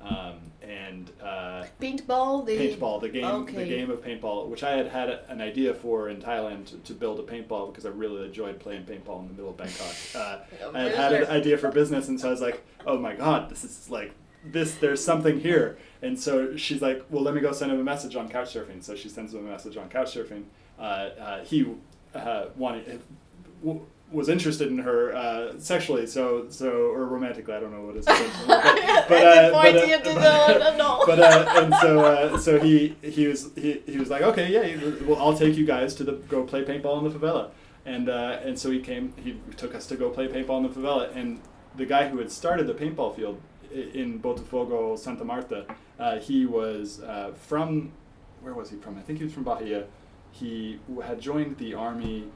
Um, and uh, Paintball. The paintball, the game, the game of paintball, which I had had an idea for in Thailand to, to build a paintball because I really enjoyed playing paintball in the middle of Bangkok. Uh, I had had an idea for business, and so I was like, "Oh my god, this is like this. There's something here." And so she's like, "Well, let me go send him a message on Couchsurfing." So she sends him a message on Couchsurfing. Uh, uh, he uh, wanted. W- was interested in her uh, sexually, so so or romantically. I don't know what it's. intention was, At the point uh, you didn't know, no. but uh, and so uh, so he he was he, he was like okay yeah well I'll take you guys to the go play paintball in the favela and uh, and so he came he took us to go play paintball in the favela and the guy who had started the paintball field in Botafogo Santa Marta uh, he was uh, from where was he from I think he was from Bahia he had joined the army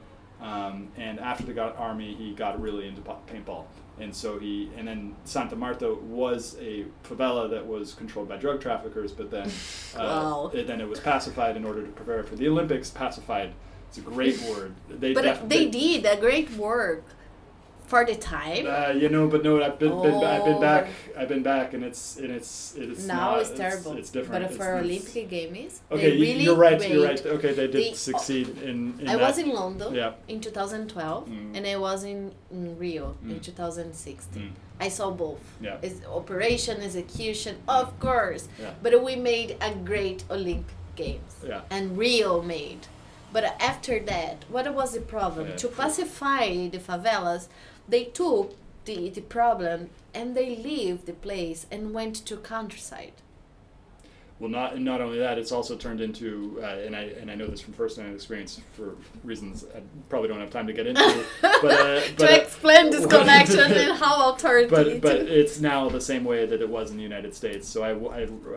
um, and after the got army he got really into paintball. And so he and then Santa Marta was a favela that was controlled by drug traffickers but then uh, Wow. it, then it was pacified in order to prepare for the Olympics. Pacified it's a great word. They but def- they did a great work for the time. uh, you know, but no, I've been, been I've been Oh. back. I've been back, and it's and it's it's now not, it's terrible. It's, different. But It's- for it's- Olympic Games, Okay, really you're right. You're right. Okay, they did they- succeed in. in I that. was in London Yeah. in 2012, Mm. and I was in, in Rio in Mm. 2016. Mm. I saw both. Yeah. It's operation, execution, of course. Yeah. But we made a great Olympic Games. Yeah. And Rio made. But after that, what was the problem? Yeah. To pacify the favelas, they took the, the problem and they leave the place and went to countryside. Well, not not only that, it's also turned into, uh, and I and I know this from first-hand experience for reasons I probably don't have time to get into. but uh, to but, uh, explain this connection and how authority. but but it's now the same way that it was in the United States. So I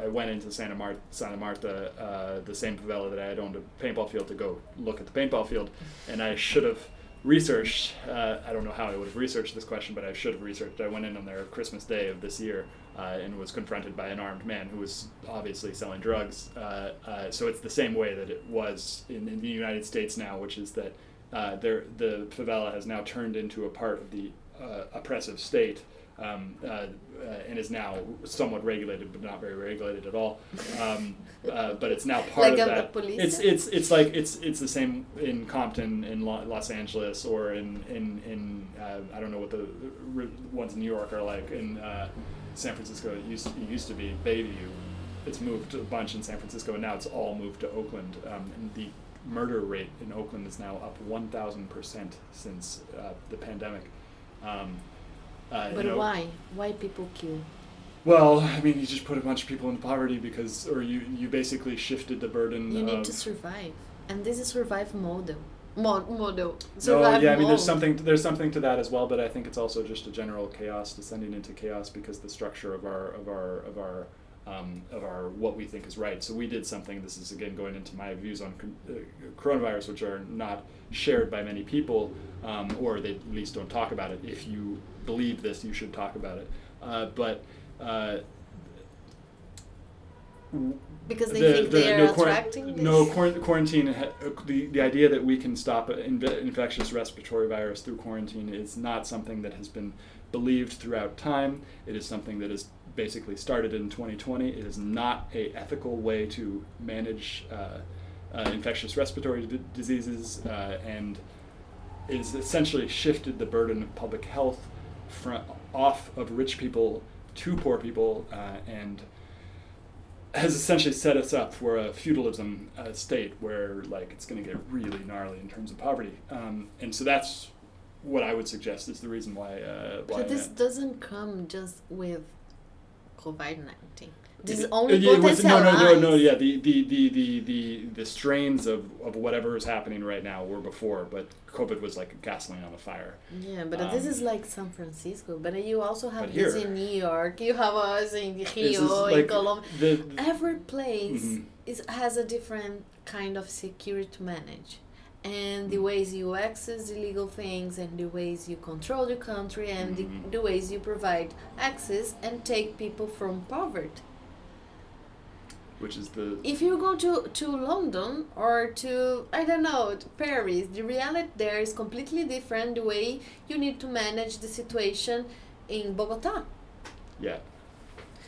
I went into Santa Marta, Santa Marta, uh, the same favela that I had owned a paintball field to go look at the paintball field, and I should have researched. Uh, I don't know how I would have researched this question, but I should have researched. I went in on their Christmas Day of this year. Uh, and was confronted by an armed man who was obviously selling drugs. Uh, uh, so it's the same way that it was in, in the United States now, which is that uh, there, the favela has now turned into a part of the uh, oppressive state um, uh, uh, and is now somewhat regulated, but not very regulated at all. Um, uh, but it's now part Like of that. police? It's it's it's like it's it's the same in Compton, in Los Angeles, or in in in uh, I don't know what the ones in New York are like. In uh, San Francisco, it used it used to be Bayview. It's moved a bunch in San Francisco, and now it's all moved to Oakland. Um, and the murder rate in Oakland is now up 1,000% since uh, the pandemic. Um, uh, But you know, why? Why people kill? Well, I mean, you just put a bunch of people in poverty because, or you, you basically shifted the burden You need to survive, and this is survive model. Mo- model. No, Survive yeah, I mean, there's something there's something to that as well, but I think it's also just a general chaos descending into chaos because the structure of our of our of our um, of our what we think is right. So we did something. This is again going into my views on uh, coronavirus, which are not shared by many people, um, or they at least don't talk about it. If you believe this, you should talk about it. Uh, but uh, because they think they are no, attracting no quarantine. ha- uh, The, the idea that we can stop an infectious respiratory virus through quarantine is not something that has been believed throughout time. It is something that is basically started in 2020. It is not a ethical way to manage uh, uh, infectious respiratory d- diseases, uh, and is essentially shifted the burden of public health from off of rich people to poor people, uh, and has essentially set us up for a feudalism uh, state where like it's going to get really gnarly in terms of poverty, um, and so that's what I would suggest is the reason why. Uh, why But this uh, doesn't come just with COVID nineteen. This is it- only no, no, no, no. potentialized. Yeah, the the, the, the, the the strains of, of whatever is happening right now were before, but COVID was like gasoline on the fire. Yeah, but this Um, is like San Francisco. But you also have this here- in New York. You have us in This Rio, is in Colombia. the, Every place Mhm. is has a different kind of security to manage. And Mm. the ways you access illegal things, and the ways you control the country, and Mhm. the, the ways you provide access and take people from poverty. Which is the if you go to, to London or to I don't know to Paris, the reality there is completely different. The way you need to manage the situation in Bogota. yeah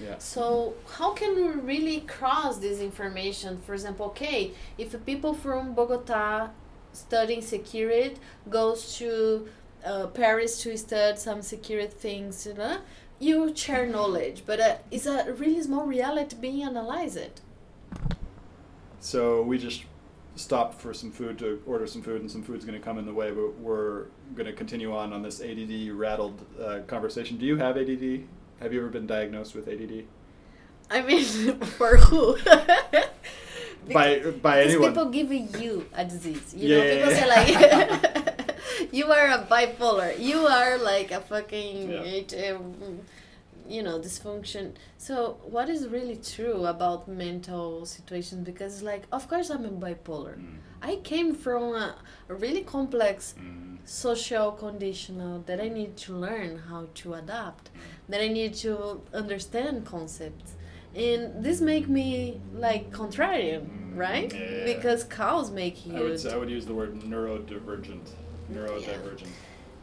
yeah So how can we really cross this information? For example, okay, if people from Bogota studying security goes to uh, Paris to study some security things, you know, you share knowledge, but uh, it's a really small reality being analyzed. So we just stopped for some food to order some food, and some food's going to come in the way. But we're going to continue on on this ADD rattled uh, conversation. Do you have ADD? Have you ever been diagnosed with ADD I mean, for who? by by because anyone? people give you a disease. You Yeah, know, yeah, people yeah. say like, you are a bipolar. You are like a fucking, Yeah. it, um, you know, dysfunction. So, what is really true about mental situations? Because, like, of course, I'm a bipolar. Mm, I came from a, a really complex mm, social conditional that I need to learn how to adapt, that I need to understand concepts. And this make me like contrarian, right? Mm, Yeah. Because cows make you. I would say, I would use the word neurodivergent. Neurodivergent.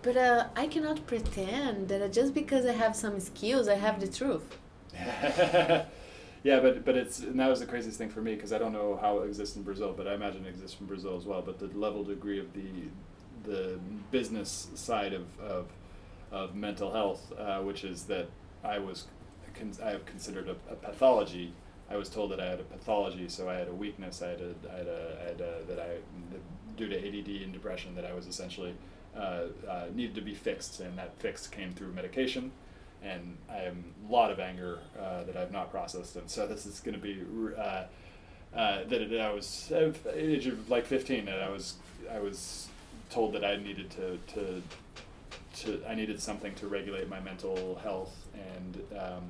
But uh, I cannot pretend that just because I have some skills, I have the truth. yeah, but but it's and that was the craziest thing for me because I don't know how it exists in Brazil, but I imagine it exists in Brazil as well. But the level degree of the the business side of of, of mental health, uh, which is that I was I have considered a, a pathology. I was told that I had a pathology, so I had a weakness. I had a, I had a, I had a that I due to ADD and depression that I was essentially uh, uh, needed to be fixed, and that fix came through medication. And I have a lot of anger uh, that I've not processed, and so this is going to be uh, uh, that I was at the age of like 15, and I was I was told that I needed to to to I needed something to regulate my mental health, and um,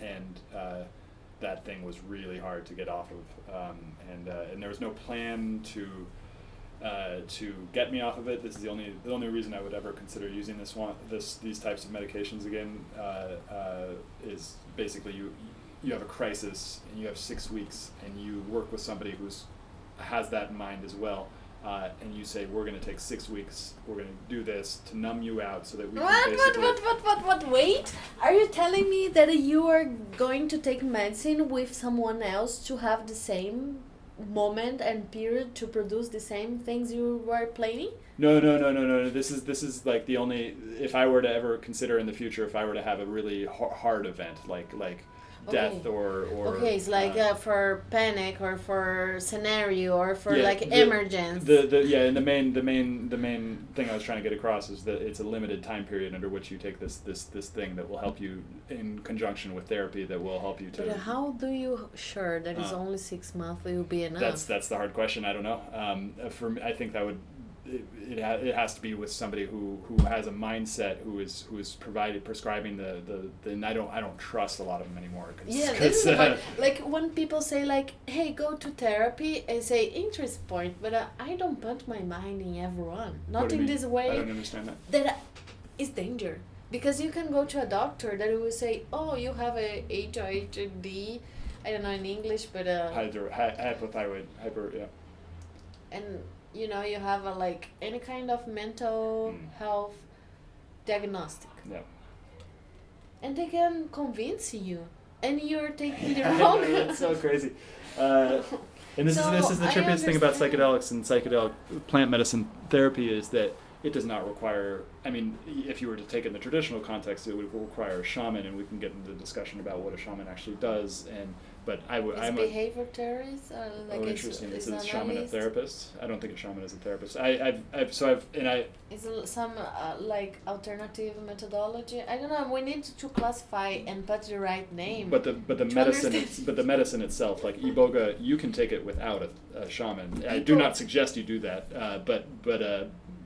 and uh, that thing was really hard to get off of, um, and and there was no plan to uh, to get me off of it. This is the only the only reason I would ever consider using this one this these types of medications again uh, uh, is basically you you have a crisis and you have six weeks and you work with somebody who's has that in mind as well. Uh, and you say we're going to take six weeks. We're going to do this to numb you out so that we What, can what, what, what, what, what, wait? Are you telling me that you are going to take medicine with someone else to have the same moment and period to produce the same things you were planning? No, no, no, no, no. This is this is like the only. If I were to ever consider in the future, if I were to have a really har- hard event like like death Okay. or or. okay, it's like uh, uh, for panic or for scenario or for Yeah, like the- emergency. The, the yeah, and the main the main the main thing I was trying to get across is that it's a limited time period under which you take this this this thing that will help you in conjunction with therapy that will help you to. but how do you sure that it's Uh, only six months will be enough? That's that's the hard question. I don't know. Um, for me, I think that would it, it, it has to be with somebody who, who has a mindset who is who is provided prescribing the the then I don't I don't trust a lot of them anymore. Cause, Yeah, 'cause, this is the uh. Like when people say like, "Hey, go to therapy," I say interest point, but uh, I don't put my mind in everyone. Not in mean? this I way. don't understand that. That is danger because you can go to a doctor that will say, "Oh, you have a HIHD." I don't know in English, but uh, Hydro, hy- hypothyroid, hyper, yeah. and you know you have a like any kind of mental Mm. health diagnostic, Yeah. and they can convince you, and you're taking the wrong. That's so crazy. Uh, and this So, is this is the trippiest thing about psychedelics and psychedelic plant medicine therapy is that it does not require. I mean, if you were to take it in the traditional context, it would require a shaman, and we can get into the discussion about what a shaman actually does. And but I would. Is I'm a, behavior theories uh, like oh, is, interesting. is Is, a shaman a therapist? I don't think a shaman is a therapist. I, I've, I've, so I've, and I, Is it some uh, like alternative methodology? I don't know. We need to classify and put the right name. But the but the medicine understand. but the medicine itself, like iboga, you can take it without a, a shaman. I do not suggest you do that, uh, but but uh,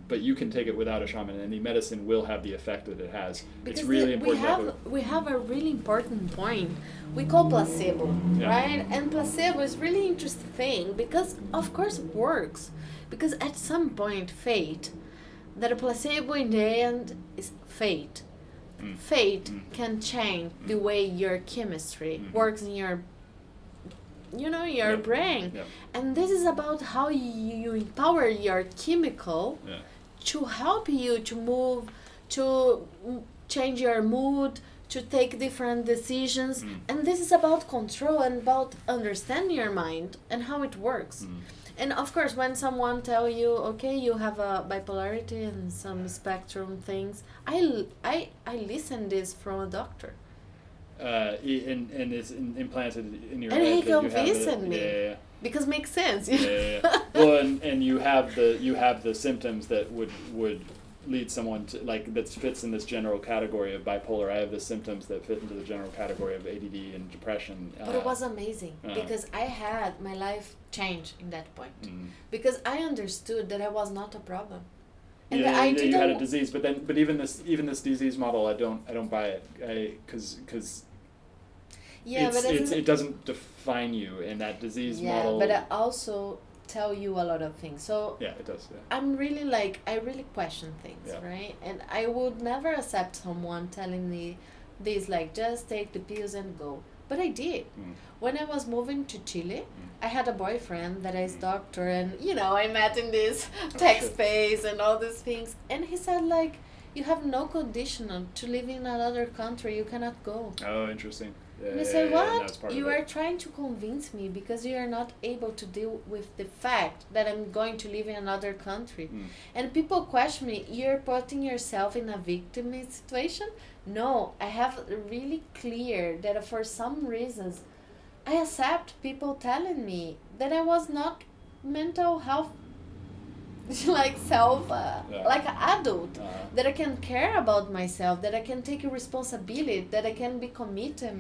but you can take it without a shaman, and the medicine will have the effect that it has. because it's really the- important. We have we have a really important point. We call placebo, Yeah. right? And placebo is really interesting thing because of course it works. Because at some point, fate, that a placebo in the end is fate. Mm. Fate Mm. can change the Mm. way your chemistry Mhm. works in your, you know, your Yep. brain. Yeah, And this is about how you, you empower your chemical yeah, to help you to move, to change your mood, to take different decisions. Mm. And this is about control and about understanding your mind and how it works. Mm. And of course, when someone tell you, okay, you have a bipolarity and some spectrum things, i i i listen this from a doctor. Uh, and and it's implanted in your And head he that you have convinced me. Yeah, yeah, Because makes sense. yeah. yeah, yeah, yeah. well, and, and you have the you have the symptoms that would would lead someone to like that fits in this general category of bipolar. I have the symptoms that fit into the general category of ADD and depression. But it was amazing uh. because I had my life change in that point. Mm. because I understood that I was not a problem, and yeah, I yeah, you had a disease, but then, but even this, even this disease model, I don't, I don't buy it, I, because, because yeah, it's, but it's, it doesn't define you in that disease yeah, model. but I also tell you a lot of things. So yeah, it does. Yeah. I'm really like I really question things, Yeah. right? And I would never accept someone telling me this like just take the pills and go. But I did. Mm. When I was moving to Chile, Mm. I had a boyfriend that is doctor, and you know I met in this tech shit. space and all these things, and he said like, you have no condition to live in another country. You cannot go. Oh, interesting. Yeah, And I say, what? You are trying to convince me because you are not able to deal with the fact that I'm going to live in another country. Mm. And people question me, you're putting yourself in a victim situation? No, I have really clear that for some reasons I accept people telling me that I was not mental health like self uh, Yeah. like an adult Uh, that I can care about myself, that I can take a responsibility, that I can be committed,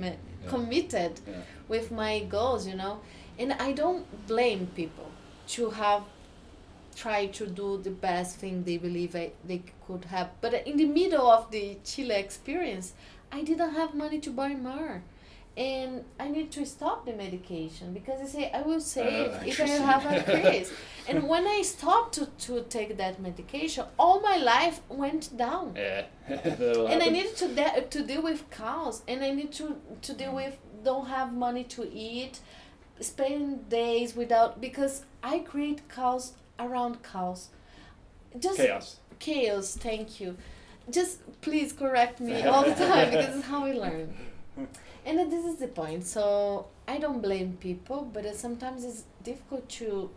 committed with my goals, you know. And I don't blame people to have tried to do the best thing they believe I, they could have. But in the middle of the Chile experience, I didn't have money to buy more. And I need to stop the medication because I say I will save Uh, if I have a craze. and when I stopped to, to take that medication, all my life went down Yeah. And I needed to de- to deal with cows, and I need to to deal with don't have money to eat, spend days without because I create cows around cows. Just chaos. chaos. Thank you. Just please correct me all the time because it's how we learn. And this is the point. So I don't blame people, but sometimes it's difficult to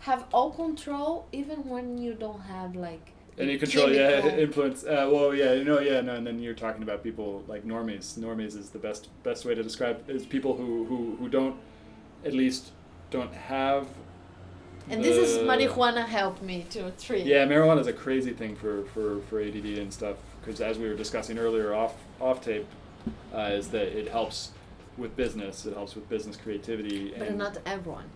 have all control even when you don't have like Any control, yeah, influence. Uh, well, yeah, you know, yeah, no, and then you're talking about people like normies. Normies is the best best way to describe is people who who who don't, at least, don't have. And this is marijuana helped me to treat. Yeah, marijuana is a crazy thing for for for ADD and stuff because as we were discussing earlier off off tape, uh, is that it helps with business. It helps with business creativity. But not everyone.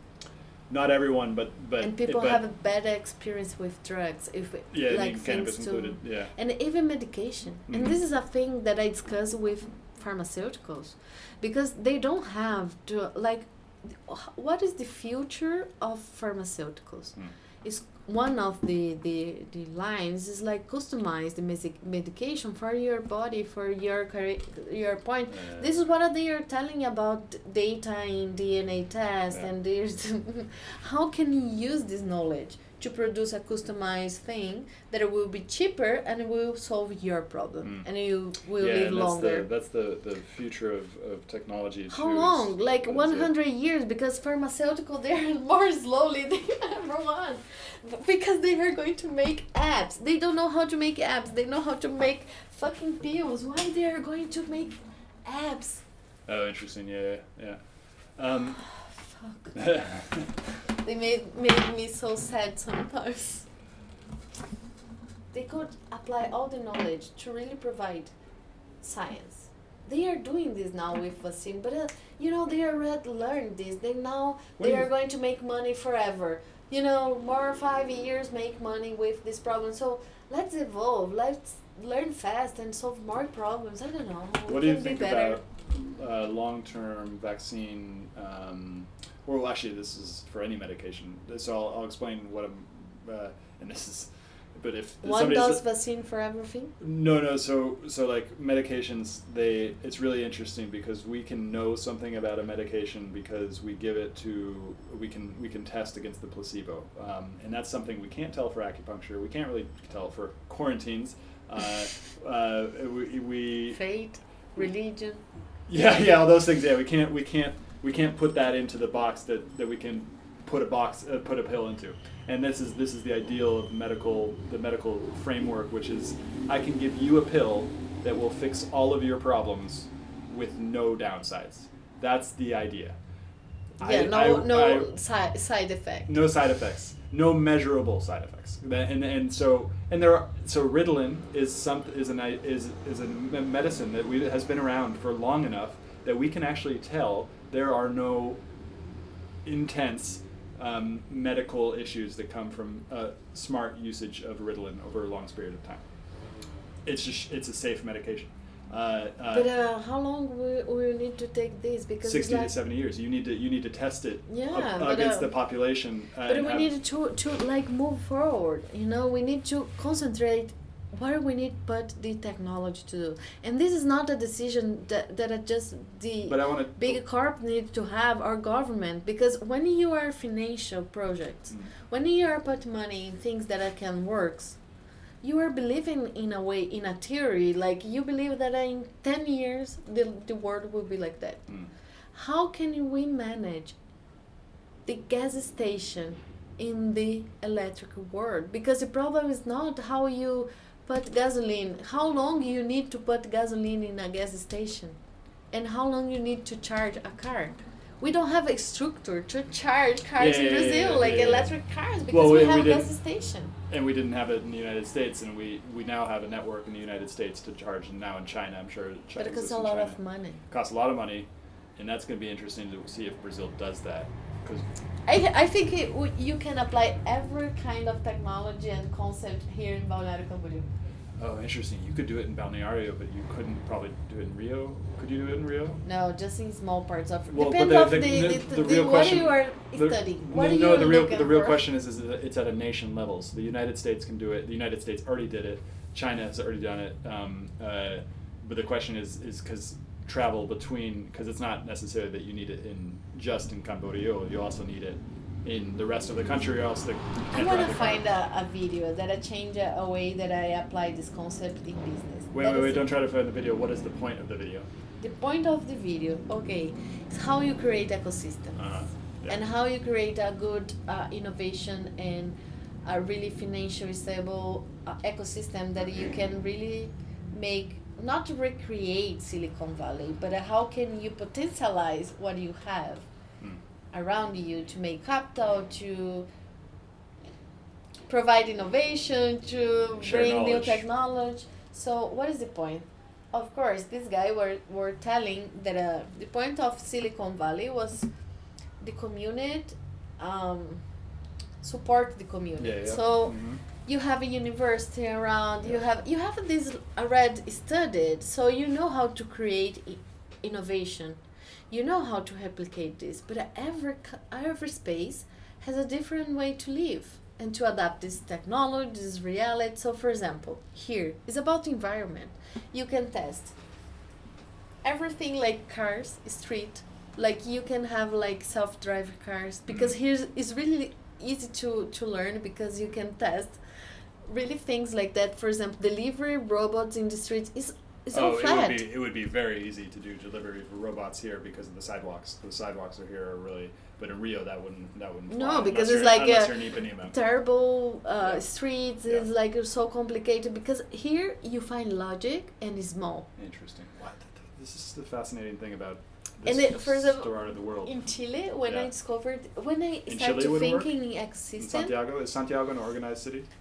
not everyone, but but and people but, have a bad experience with drugs if yeah, like cannabis things to included. Yeah. and even medication Mhm. and this is a thing that i discuss with pharmaceuticals because they don't have to like what is the future of pharmaceuticals Mm. is one of the, the the lines is like customize the music medication for your body for your your point. Uh, this is what they are telling about data in DNA test Yeah. and there's how can you use this knowledge to produce a customized thing that will be cheaper and it will solve your problem Mm. and you will yeah, live and that's longer. The, that's the, the future of, of technology. how too, long? Like is it- 100 years because pharmaceutical they are more slowly than everyone because they are going to make apps. They don't know how to make apps. They know how to make fucking pills. Why they are going to make apps? Oh, interesting. Yeah, yeah. yeah. Um, They made made me so sad sometimes. They could apply all the knowledge to really provide science. They are doing this now with vaccine, but uh, you know they already learned this. They now What they are going to make money forever. You know, more five years make money with this problem. So let's evolve. Let's learn fast and solve more problems. I don't know. We what do you can be think about uh, long-term vaccine? Um, well, actually, this is for any medication. So I'll, I'll explain what I'm. Uh, and this is, but if One dose vaccine for everything. No, no. So, so like medications, they it's really interesting because we can know something about a medication because we give it to we can we can test against the placebo, um, and that's something we can't tell for acupuncture. We can't really tell for quarantines. Uh, uh, we, we Fate, religion. yeah, yeah, all those things. Yeah, we can't, we can't, we can't put that into the box that, that we can put a box, uh, put a pill into. And this is this is the ideal of medical, the medical framework, which is I can give you a pill that will fix all of your problems with no downsides. That's the idea. Yeah, I- no, I- no I- side side effect. no side effects, no measurable side effects. And, and so and there are, so Ritalin is some is an is is a medicine that we has been around for long enough that we can actually tell there are no intense um, medical issues that come from uh, smart usage of Ritalin over a long period of time. It's just it's a safe medication. Uh, uh, But uh, how long will we need to take this? Because 60 like, to 70 years. You need to you need to test it Yeah, but, against uh, the population. Uh, But we need to to like move forward. You know, we need to concentrate. What we need, but the technology to do, and this is not a decision that that just the But I want to big corp need to have our government because when you are financial projects, Mm. when you are put money in things that can works, you are believing in a way in a theory like you believe that in ten years the the world will be like that. Mm. How can we manage the gas station in the electric world? Because the problem is not how you put gasoline, how long you need to put gasoline in a gas station, and how long you need to charge a car. We don't have a structure to charge cars Yeah, in Brazil, yeah, like yeah, yeah. electric cars, because Well, we, we- we have a gas station. and we didn't have it in the United States, and we, we now have a network in the United States to charge, and now in China, I'm sure. China But it costs a lot China. of money. It Costs a lot of money, and that's going to be interesting to see if Brazil does that. I, I think it, w- you can apply every kind of technology and concept here in Balneário Camboriú. oh, interesting. You could do it in Balneário, but you couldn't probably do it in Rio. Could you do it in Rio? No, just in small parts of. Well, Depends the- of the- the, the- the, the real what you are The- studying. What no, are no, you the real the real for? question is is that it's at a nation level. So the United States can do it. The United States already did it. China has already done it. Um, uh, but the question is is because travel between because it's not necessarily that you need it in just in Camboriú. You also need it in the rest of the country, or else the. you I want to find a, a video that I change a, a way that I apply this concept in business. Wait, That wait, wait! Don't try to find the video. What is the point of the video? The point of the video, okay, is how you create ecosystems. Uh, yeah. and how you create a good uh, innovation and a really financially stable uh, ecosystem that you can really make not to recreate silicon valley but how can you potentialize what you have Hmm. around you to make capital to provide innovation to Share bring new technology so what is the point of course this guy were, were telling that uh, the point of silicon valley was the community um, support the community. Yeah, yeah. So Mhm. You have a university around. You have you have this already studied, so you know how to create i- innovation. You know how to replicate this, but every every space has a different way to live and to adapt this technology, this reality. So, for example, here is about environment. You can test everything like cars, street. Like you can have like self-driving cars because Mhm. here's it's really easy to to learn because you can test really things like that. For example, delivery robots in the streets is is all oh, flat. it would be it would be very easy to do delivery for robots here because of the sidewalks. The sidewalks are here are really, but in Rio that wouldn't that wouldn't. No, because it's like a you're in Ipanema. terrible uh, Yeah. streets Yeah. is like so complicated because here you find logic and it's small. Interesting. What? This is the fascinating thing about And this it- for example, part of the world. In Chile, when I discovered, when I In started Chile thinking in in Santiago is Santiago an organized city?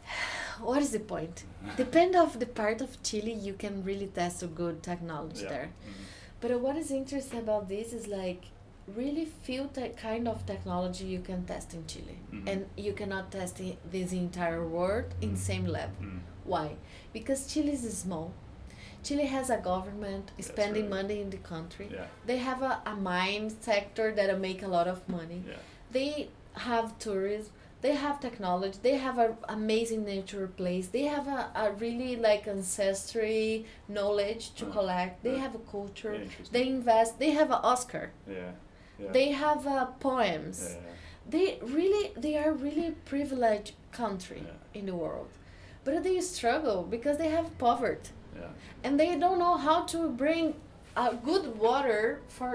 what is the point? Depend of the part of Chile, you can really test a good technology Yeah. there. Mhm. But what is interesting about this is like really few te- kind of technology you can test in Chile, Mhm. and you cannot test in this entire world in Mhm. same level. Mm. Why? Because Chile is small. Chile has a government spending right. money in the country. Yeah. They have a, a mine sector that make a lot of money. Yeah. They have tourism. They have technology. They have a amazing nature place. They have a, a really like ancestry knowledge to Uh, collect. They uh, have a culture. Interesting. They invest. They have an Oscar. yeah. Yeah. They have uh, poems. yeah. yeah. They really they are really privileged country Yeah. in the world, but they struggle because they have poverty Yeah. and they don't know how to bring a good water for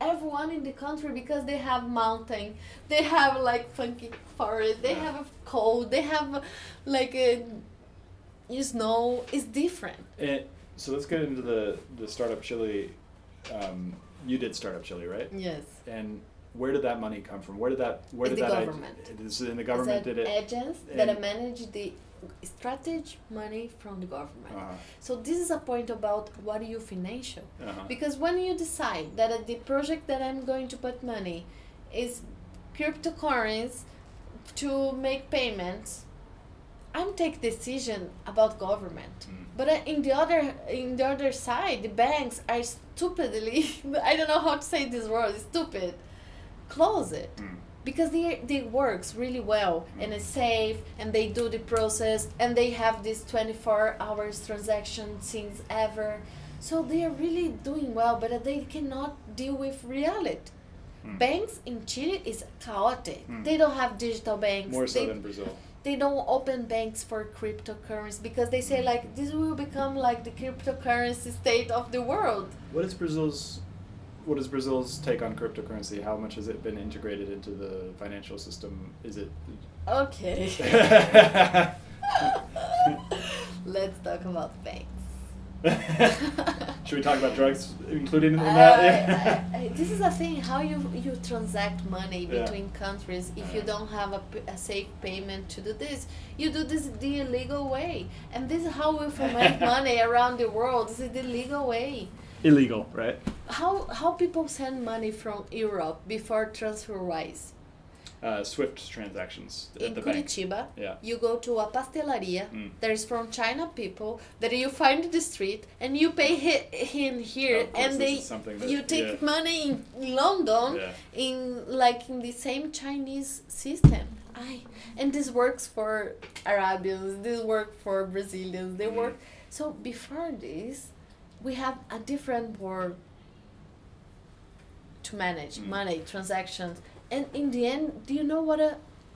everyone in the country because they have mountain they have like funky forest they have a cold they have like a you snow it's different And so let's get into the the startup Chile. Um, you did startup Chile, right? yes And where did that money come from? Where did that? Where It's did the that? government. Is it in the government did it? agents that manage the strategy money from the government Uh-huh. so this is a point about what are you financial Uh-huh. Because when you decide that the project that I'm going to put money is cryptocurrency to make payments, I'm take decision about government. Mm. But uh, in the other in the other side, the banks are stupidly I don't know how to say this word, stupid. Close it Mm. Because they they works really well and it's safe and they do the process and they have this 24 hours transaction since ever so they are really doing well but they cannot deal with reality Mm. banks in chile is chaotic Mm. they don't have digital banks More so they, than Brazil. they don't open banks for cryptocurrency because they say like this will become like the cryptocurrency state of the world What is Brazil's? What is Brazil's take on cryptocurrency? How much has it been integrated into the financial system? Is it? okay let's talk about banks Should we talk about drugs included in Uh, that? Yeah. I- I- this is a thing how you you transact money Yeah. between countries if you Uh. don't have a safe payment to do this you do this the illegal way and this is how we make money around the world this is the legal way Illegal, right? how how people send money from europe before transferwise Uh, Swift transactions at in the bank. Yeah. you go to a pastelaria Mm. that is from china people that you find in the street and you pay hi- him here Of course, and they that- you take yeah. money in london Yeah. in like in the same Chinese system. I and this works for Arabians, this work for Brazilians, they Mm. work so before this we have a different world to manage Mm. money, transactions. And in the end, do you know what uh,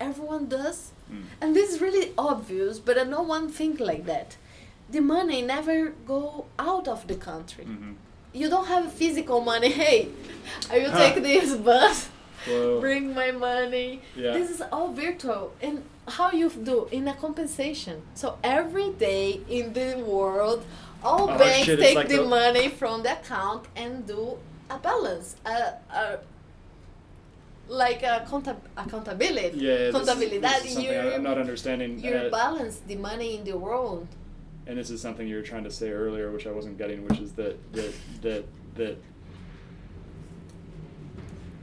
everyone does? Mm. And this is really obvious, but uh, no one think like that. The money never go out of the country. Mhm. You don't have physical money. Hey, I will take this bus Whoa. bring my money. Yeah. This is all virtual. And how you do in a compensation. So every day in the world, all Oh, banks shit, take like the the- money from the account and do a balance, a, a like a conta- accountability. Yeah, this is- This is something you I'm not understanding. you uh, balance the money in the world. and this is something you were trying to say earlier, which I wasn't getting, which is that that that that.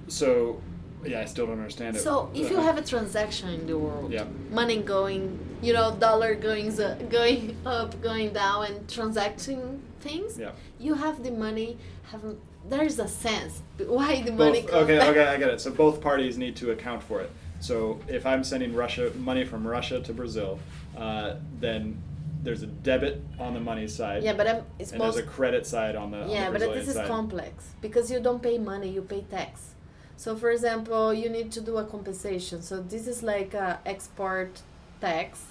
So, yeah, I still don't understand it. So if you have a transaction in the world, Yeah. money going, you know, dollar going z- going up, going down, and transacting things, yeah. you have the money. Have there is a sense why the money comes okay, back. okay, I get it. So both parties need to account for it. So if I'm sending Russia money from Russia to Brazil, uh, then there's a debit on the money side, Yeah, but I'm, it's and most there's a credit side on the on yeah, the but this is side. complex because you don't pay money, you pay tax. So, for example, you need to do a compensation. So, this is like a export tax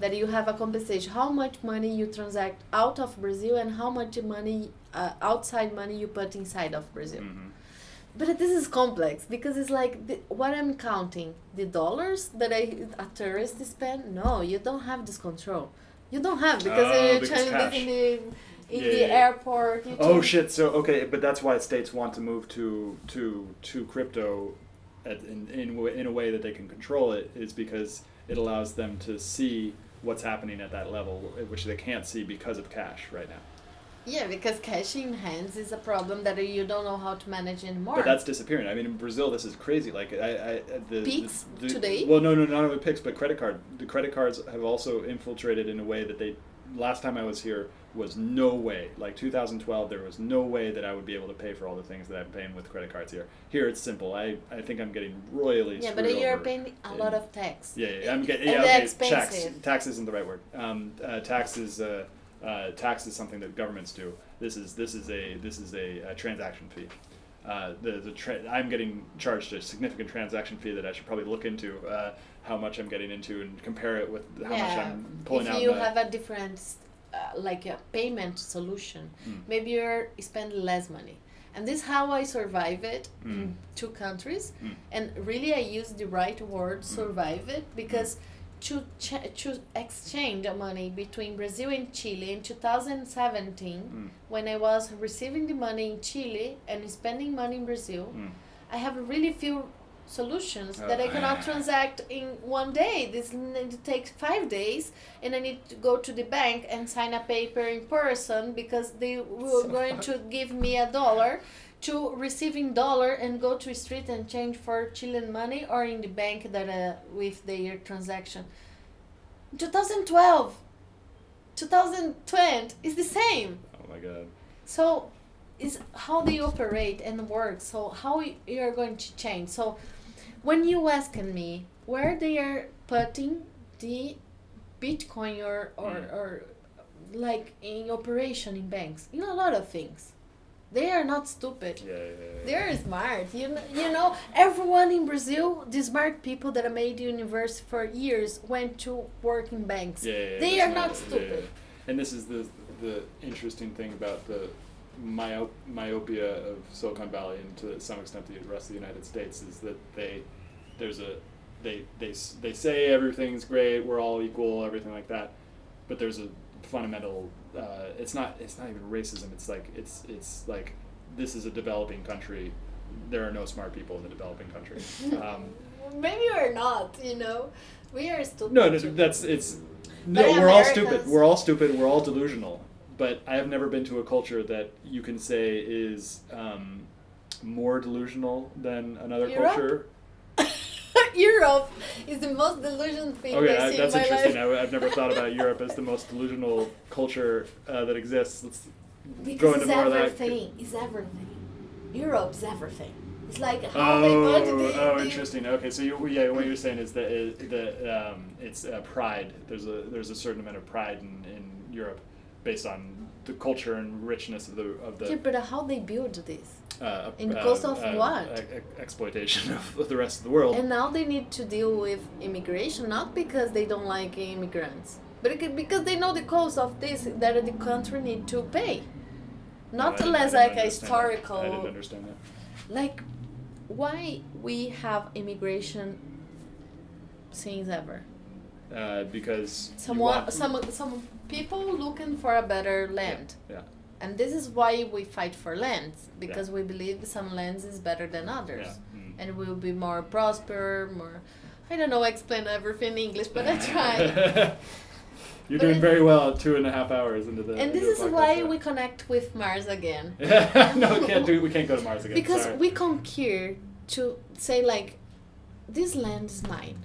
that you have a compensation. How much money you transact out of Brazil and how much money uh, outside money you put inside of Brazil. Mhm. But this is complex because it's like the, what I'm counting the dollars that I a tourist spend. No, you don't have this control. You don't have because Oh, you're because trying in the in Yeah, the yeah. airport. Oh shit! So okay, but that's why states want to move to to to crypto, at, in in in a way that they can control it is because it allows them to see what's happening at that level, which they can't see because of cash right now. Yeah, because cash in hands is a problem that you don't know how to manage anymore. But that's disappearing. I mean, in Brazil, this is crazy. Like, I, I uh, the Pix the, the, today? Well, no, no, not only Pix, but credit card. The credit cards have also infiltrated in a way that they. Last time I was here was no way. Like 2012, there was no way that I would be able to pay for all the things that I'm paying with credit cards here. Here, it's simple. I, I think I'm getting royally. yeah, but you're paying a lot of tax. Yeah, yeah, I'm getting yeah. Okay, tax. Tax isn't the right word. Um, uh, tax is uh, uh, tax is something that governments do. This is this is a this is a, a transaction fee. Uh, the the tra- I'm getting charged a significant transaction fee that I should probably look into uh, how much I'm getting into and compare it with how much I'm pulling if out. you in the- have a different, uh, like a payment solution, Mm. maybe you're spend less money. And this is how I survive it Mm. in two countries. Mm. And really, I use the right word, survive it, because to, ch- to exchange the money between Brazil and Chile in 2017, Mm. when I was receiving the money in Chile and spending money in Brazil, Mm. I have really few solutions that I Oh. cannot transact in one day. This it takes five days, and I need to go to the bank and sign a paper in person because they were So going to give me a dollar to receiving dollar and go to street and change for Chilean money or in the bank that uh, with their transaction. 2012, 2020 is the same. Oh my god. So, is how they operate and work. So how you're going to change. So, when you asking me where they are putting the Bitcoin or or, Mm. or like in operation in banks, in a lot of things, they are not stupid. Yeah, yeah, yeah. They're smart. You know, you know, everyone in Brazil, the smart people that made university for years went to work in banks. Yeah, they are not yeah, stupid. yeah. And this is the the interesting thing about the myop- myopia of Silicon Valley and to some extent the rest of the United States is that they there's a they they they say everything's great, we're all equal, everything like that, but there's a fundamental. Uh, it's not it's not even racism. It's like it's it's like this is a developing country. There are no smart people in the developing country. Um, Maybe we're not. You know, we are stupid. no, no, that's it's. No, we're all stupid. We're all stupid. We're all delusional. But I have never been to a culture that you can say is um, more delusional than another Europe? culture. Europe is the most delusional thing Okay, I that's in interesting. I, have never thought about Europe as the most delusional culture uh, that exists. Let's go Because into it's more of that. everything. It's everything. Europe's everything. It's like how they Oh, put the, oh, the- interesting. Okay, so you, yeah, what you're saying is that it, the um, it's uh, pride. There's a there's a certain amount of pride in, in Europe, based on the culture and richness of the of the Yeah, but how they build this? uh, In the uh, cost of uh, what? exploitation of the rest of the world. And now they need to deal with immigration, not because they don't like immigrants, but because they know the cost of this that the country need to pay. Not I less like a understand that. historical. I didn't understand that. like why we have immigration since ever Uh, because someone want- some some people looking for a better land Yeah. and this is why we fight for land because we believe some lands is better than others Yeah. Mm. and we'll be more prosper more i don't know explain everything in english but i try You're But doing very well at two and a half hours into the. and this is podcast, why yeah. we connect with mars again no, we can't do. We can't go to Mars again. because sorry. we conquer to say like, this land is mine,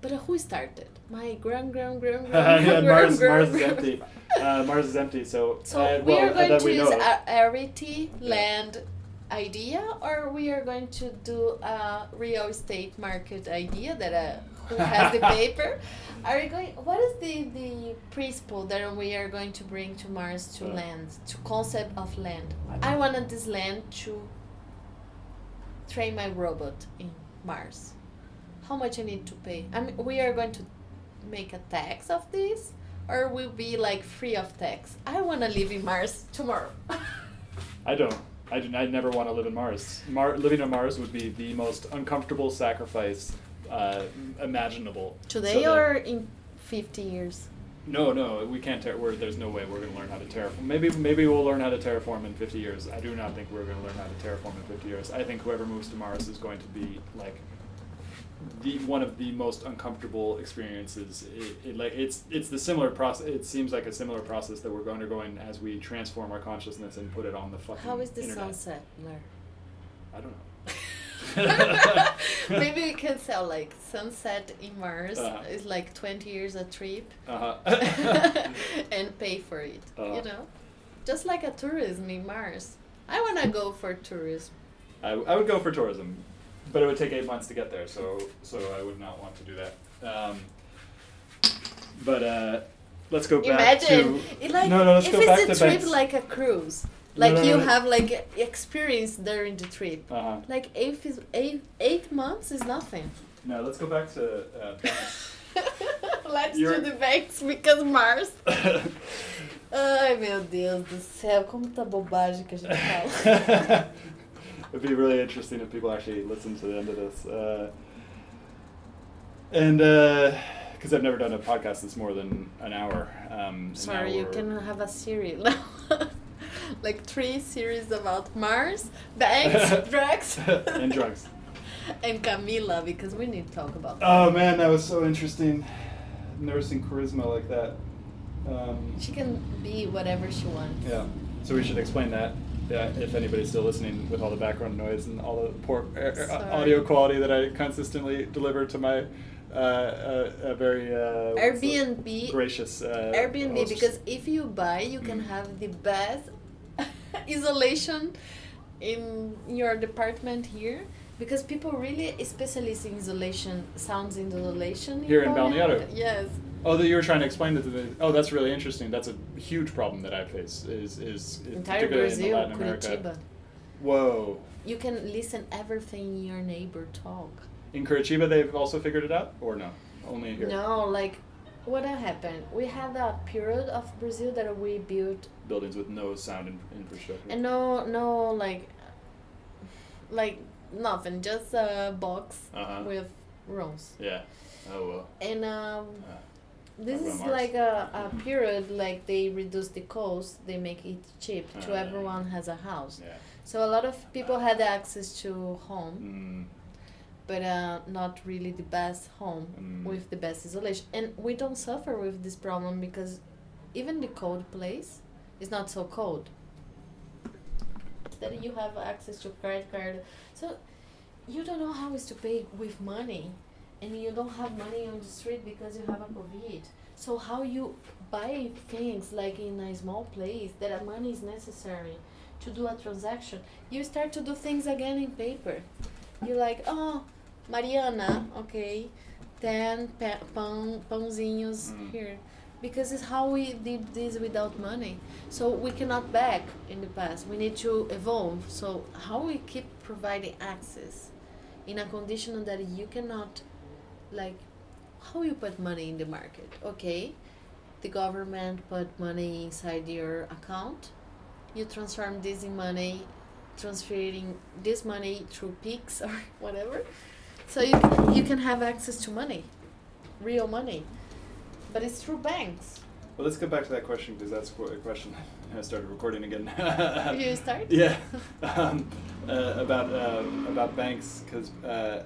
but who started? My grand grand grand grand yeah, grand Mars, grand- Mars is empty. Uh, Mars is empty. So, So uh, we are going to we use a Arity land idea, or we are going to do a real estate market idea that uh, who has the paper. Are you going? What is the the principle that we are going to bring to Mars to Uh. land to concept of land? I wanted this land to train my robot in Mars. How much I need to pay? I mean, we are going to make a tax of this, or will be like free of tax. I want to live in Mars tomorrow. I don't. I, do, I never want to live in Mars. Mar- living on Mars would be the most uncomfortable sacrifice uh, imaginable. Today So or in fifty years? No, no, we can't. Ter- we're, there's no way we're going to learn how to terraform. Maybe, maybe we'll learn how to terraform in 50 years. I do not think we're going to learn how to terraform in 50 years. I think whoever moves to Mars is going to be like the one of the most uncomfortable experiences. It, it like it's it's the similar process. It seems like a similar process that we're undergoing as we transform our consciousness and put it on the fucking. How is the internet. sunset there? I don't know. Maybe we can sell like sunset in Mars Uh-huh. is like twenty years a trip, Uh-huh. and pay for it. Uh-huh. You know, just like a tourism in Mars. I wanna go for tourism. I, I would go for tourism, but it would take eight months to get there, so so I would not want to do that. Um, but uh, let's go back Imagine to like no, no. Let's if go back it's to a trip like a cruise, like no, you no. have like experience during the trip. Uh-huh. Like eight is eight eight months is nothing. No, let's go back to uh, Let's You're- do the banks because Mars. Ai meu Deus do céu, como tá bobagem que a gente fala. It'd be really interesting if people actually listen to the end of this. Uh, and because I've never done a podcast that's more than an hour. Um, Sorry, you can have a series now. like three series about Mars, banks, drugs, and drugs. and Camila because we need to talk about. Oh man, that was so interesting. Never seen charisma like that. Um, She can be whatever she wants. yeah. So we should explain that. Yeah, if anybody's still listening with all the background noise and all the poor uh, uh, audio quality that I consistently deliver to my uh, uh, a very uh, Airbnb. gracious uh, Airbnb because if you buy, you can Mm. have the best isolation in your department here because people really especially in isolation, sounds in isolation. Here in Balneário? Yes. Oh, that you were trying to explain that. to the. Oh, that's really interesting. That's a huge problem that I face. Is is, is Entire particularly in Brazil, Latin America. Curitiba. Whoa. You can listen everything your neighbor talk. In Curitiba, they've also figured it out, or no? Only in here. No, like what happened? We had a period of Brazil that we built Buildings with no sound in, infrastructure. and no no like like nothing, just a box Uh-huh. with rooms. Yeah. Oh well. And um Uh, this is Mars. like a, a period like they reduce the cost, they make it cheap to Uh, everyone has a house. yeah. So a lot of people had access to home, Mm, but uh, not really the best home Mm. with the best isolation. And we don't suffer with this problem because even the cold place is not so cold. That you have access to credit card, so you don't know how is to pay with money, and you don't have money on the street because you have a COVID. So how you buy things like in a small place that money is necessary to do a transaction? You start to do things again in paper. You're like, oh, Mariana, okay, ten pa- pão, pãozinhos Mm. here. Because it's how we did this without money. So we cannot back in the past. We need to evolve. So how we keep providing access in a condition that you cannot like how you put money in the market. Okay. The government put money inside your account. You transform this in money, transferring this money through Pix or whatever. So you can, you can have access to money, real money, but it's through banks. Well, let's get back to that question because that's a question. I started recording again. You start? Yeah, um, uh, about uh, about banks because uh,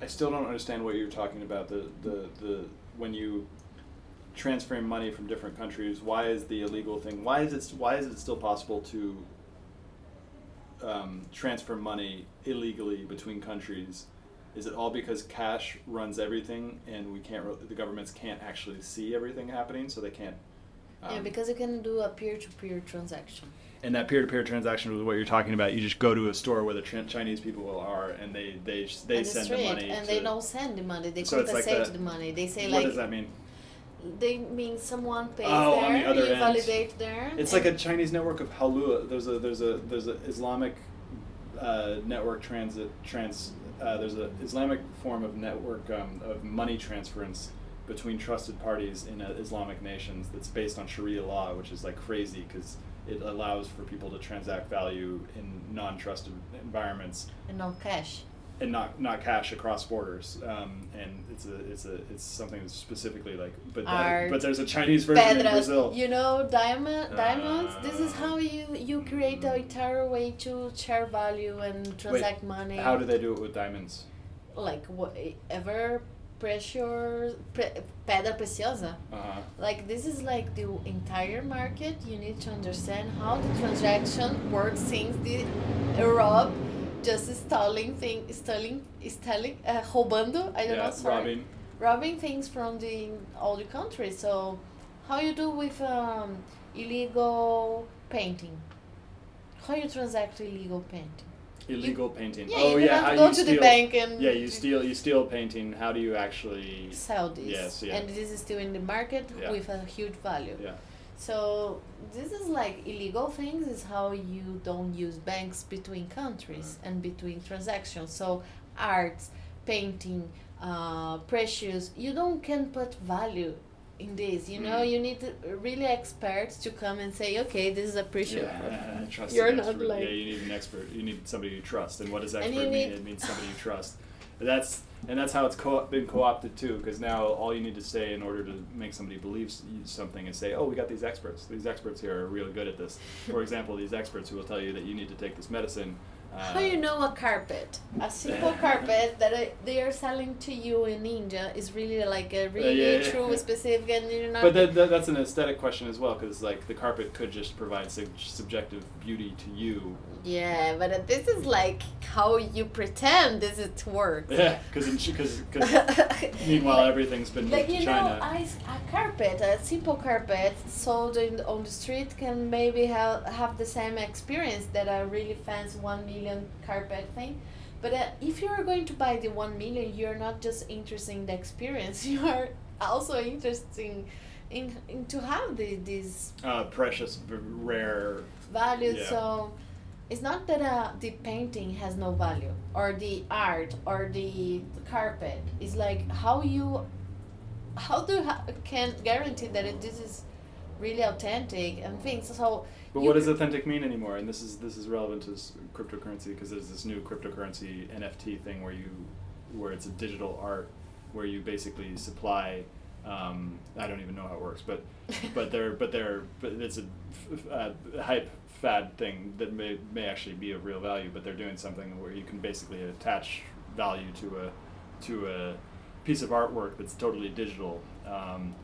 I still don't understand what you're talking about. The, the the when you transferring money from different countries, why is the illegal thing? Why is it why is it still possible to um, transfer money illegally between countries, is it all because cash runs everything and we can't? The governments can't actually see everything happening, so they can't. yeah, um, because you can do a peer-to-peer transaction. And that peer-to-peer transaction was what you're talking about. You just go to a store where the Ch- Chinese people are, and they they they the send the money. and to, they don't send the money. They So like compensate that- the money. They say What like does that mean? they mean someone pays Oh, on there, the other you end. validate there. It's like a Chinese network of Hawala. There's a there's a there's a Islamic uh, network transit trans. Uh, there's a Islamic form of network um, of money transference between trusted parties in uh, Islamic nations that's based on Sharia law, which is like crazy because it allows for people to transact value in non-trusted environments and no cash. and not not cash across borders. Um, and it's a it's a it's something that's specifically like but that, but there's a Chinese version in Brazil. you know, diamond, diamonds. This is Uh, how you you create the entire way to share value and transact money. How do they do it with diamonds? like whatever pressure, pre, pedra preciosa. Uh-huh. Like this is like the entire market. You need to understand how the transaction works since the Europe just stealing thing, stealing, stealing, uh, roubando. I don't yeah, know. Sorry. robbing. robbing things from the all the countries. So, how you do with um, illegal painting? How you transact illegal painting? Illegal painting. Yeah, oh you yeah, how to go you to steal, the bank and Yeah, you steal you steal painting. How do you actually sell this. Yes, yeah. And this is still in the market Yeah. with a huge value. Yeah. So this is like illegal things is how you don't use banks between countries and between transactions. So arts, painting, uh, precious, you don't can put value in this. You know, Mm. you need really experts to come and say, okay, this is a precious. Yeah, trust You're not expert. like- yeah, you need an expert. You need somebody you trust. And what does And expert mean? need- It means somebody you trust. That's and that's how it's co- been co-opted too. Because now all you need to say in order to make somebody believe something is say, "Oh, we got these experts. These experts here are really good at this." For example, these experts who will tell you that you need to take this medicine. Uh, How you know a carpet? A simple carpet that they are selling to you in India is really like a really yeah, yeah, true, yeah. specific, and you're not. But that, that, that's an aesthetic question as well, because like the carpet could just provide sub- subjective beauty to you. Yeah, but this is like how you pretend this is to work. Yeah, because because meanwhile everything's been moved like to you China. know, a carpet, a simple carpet sold in, on the street can maybe have have the same experience that a really fancy one million carpet thing. But uh, if you are going to buy the one million, you're not just interested in the experience. You are also interested in, in, in to have the, these uh, precious, rare. value. Yeah. So it's not that uh, the painting has no value or the art or the carpet. It's like how you how do you ha- can guarantee that it, this is really authentic and things. So But what does authentic mean anymore? And this is this is relevant to s- cryptocurrency because there's this new cryptocurrency NFT thing where you where it's a digital art where you basically supply. Um, I don't even know how it works, but but they're but they're but it's a f- uh, hype fad thing that may may actually be of real value. But they're doing something where you can basically attach value to a to a piece of artwork that's totally digital. Um,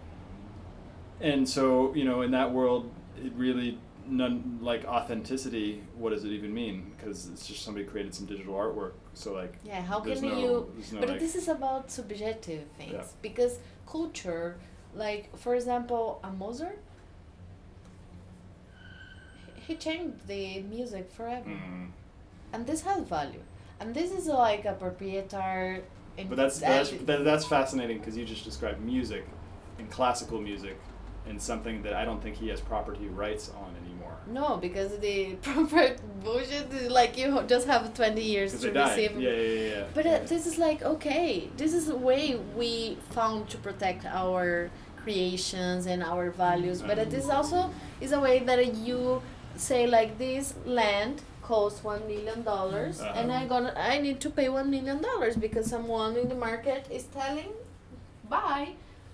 and so you know in that world it really none like authenticity what does it even mean because it's just somebody created some digital artwork so like yeah, how can no- you? no, but like- this is about subjective things Yeah. because culture, like for example, a Mozart. He changed the music forever. mm. and this has value and this is like a proprietor but that's that's that, that's fascinating because you just described music and classical music and something that I don't think he has property rights on no because the proper bullshit is like you just have 20 years to receive yeah yeah yeah, yeah. but yeah. uh, this is like okay this is a way we found to protect our creations and our values but uh, this also is a way that you say like this land costs one million dollars and Uh-huh. i gonna i need to pay one million dollars because someone in the market is telling buy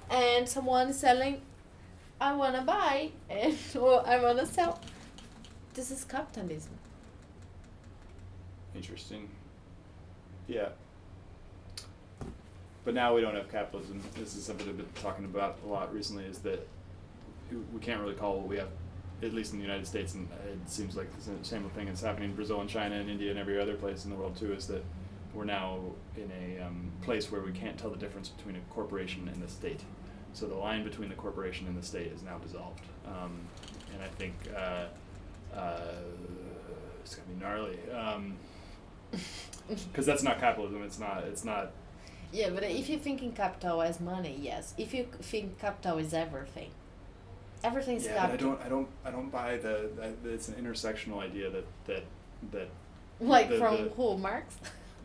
and someone is selling i want to buy and or i want to sell this is capitalism Interesting. Yeah. But now we don't have capitalism. This is something I've been talking about a lot recently. Is that we can't really call what we have at least in the United States, and it seems like the same thing is happening in Brazil and China and India and every other place in the world too, is that we're now in a um, place where we can't tell the difference between a corporation and the state. So the line between the corporation and the state is now dissolved, um, and I think uh, uh, it's gonna be gnarly. Because that's not capitalism. It's not. It's not. Yeah, but if you think in capital as money, yes. If you think capital is everything, everything's yeah, but I don't. I don't. I don't buy the. it's an intersectional idea that that that. Like the- from the- who, Marx?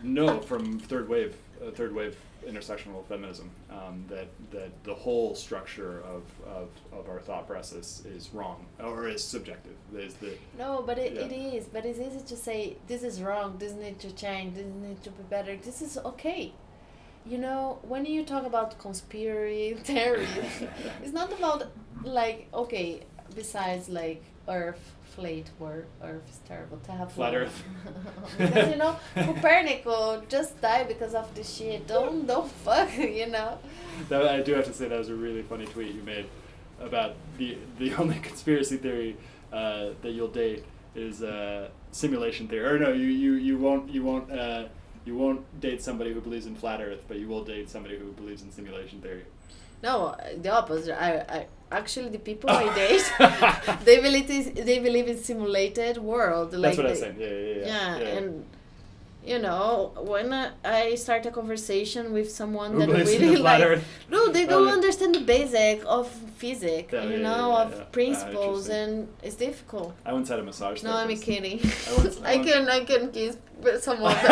No, from third wave, uh, third wave intersectional feminism. Um, that that the whole structure of, of, of our thought process is wrong or is subjective. Is the No, but it, Yeah. it is. But it's easy to say this is wrong. This needs to change. This needs to be better. This is okay. You know, when you talk about conspiracy theories, it's not about like okay. Besides like Earth flat, where Earth is terrible to have Flat Earth. because you know Copernico just died because of this shit. Don't don't fuck. You know. that, I do have to say that was a really funny tweet you made about the the only conspiracy theory uh, that you'll date is uh, simulation theory. Or no, you, you, you won't you won't uh, you won't date somebody who believes in flat Earth, but you will date somebody who believes in simulation theory. No, the opposite. I, I actually the people I date, they believe is, they believe in simulated world. Like That's what I was saying. Yeah, yeah, yeah. Yeah, and you know when I start a conversation with someone Who that really like, no, they Oh, don't yeah. understand the basic of physics, Yeah, you know, yeah, of yeah. Ah, principles, interesting. and it's difficult. I once had a massage No, I'm kidding. I once- I I once- can I can kiss someone.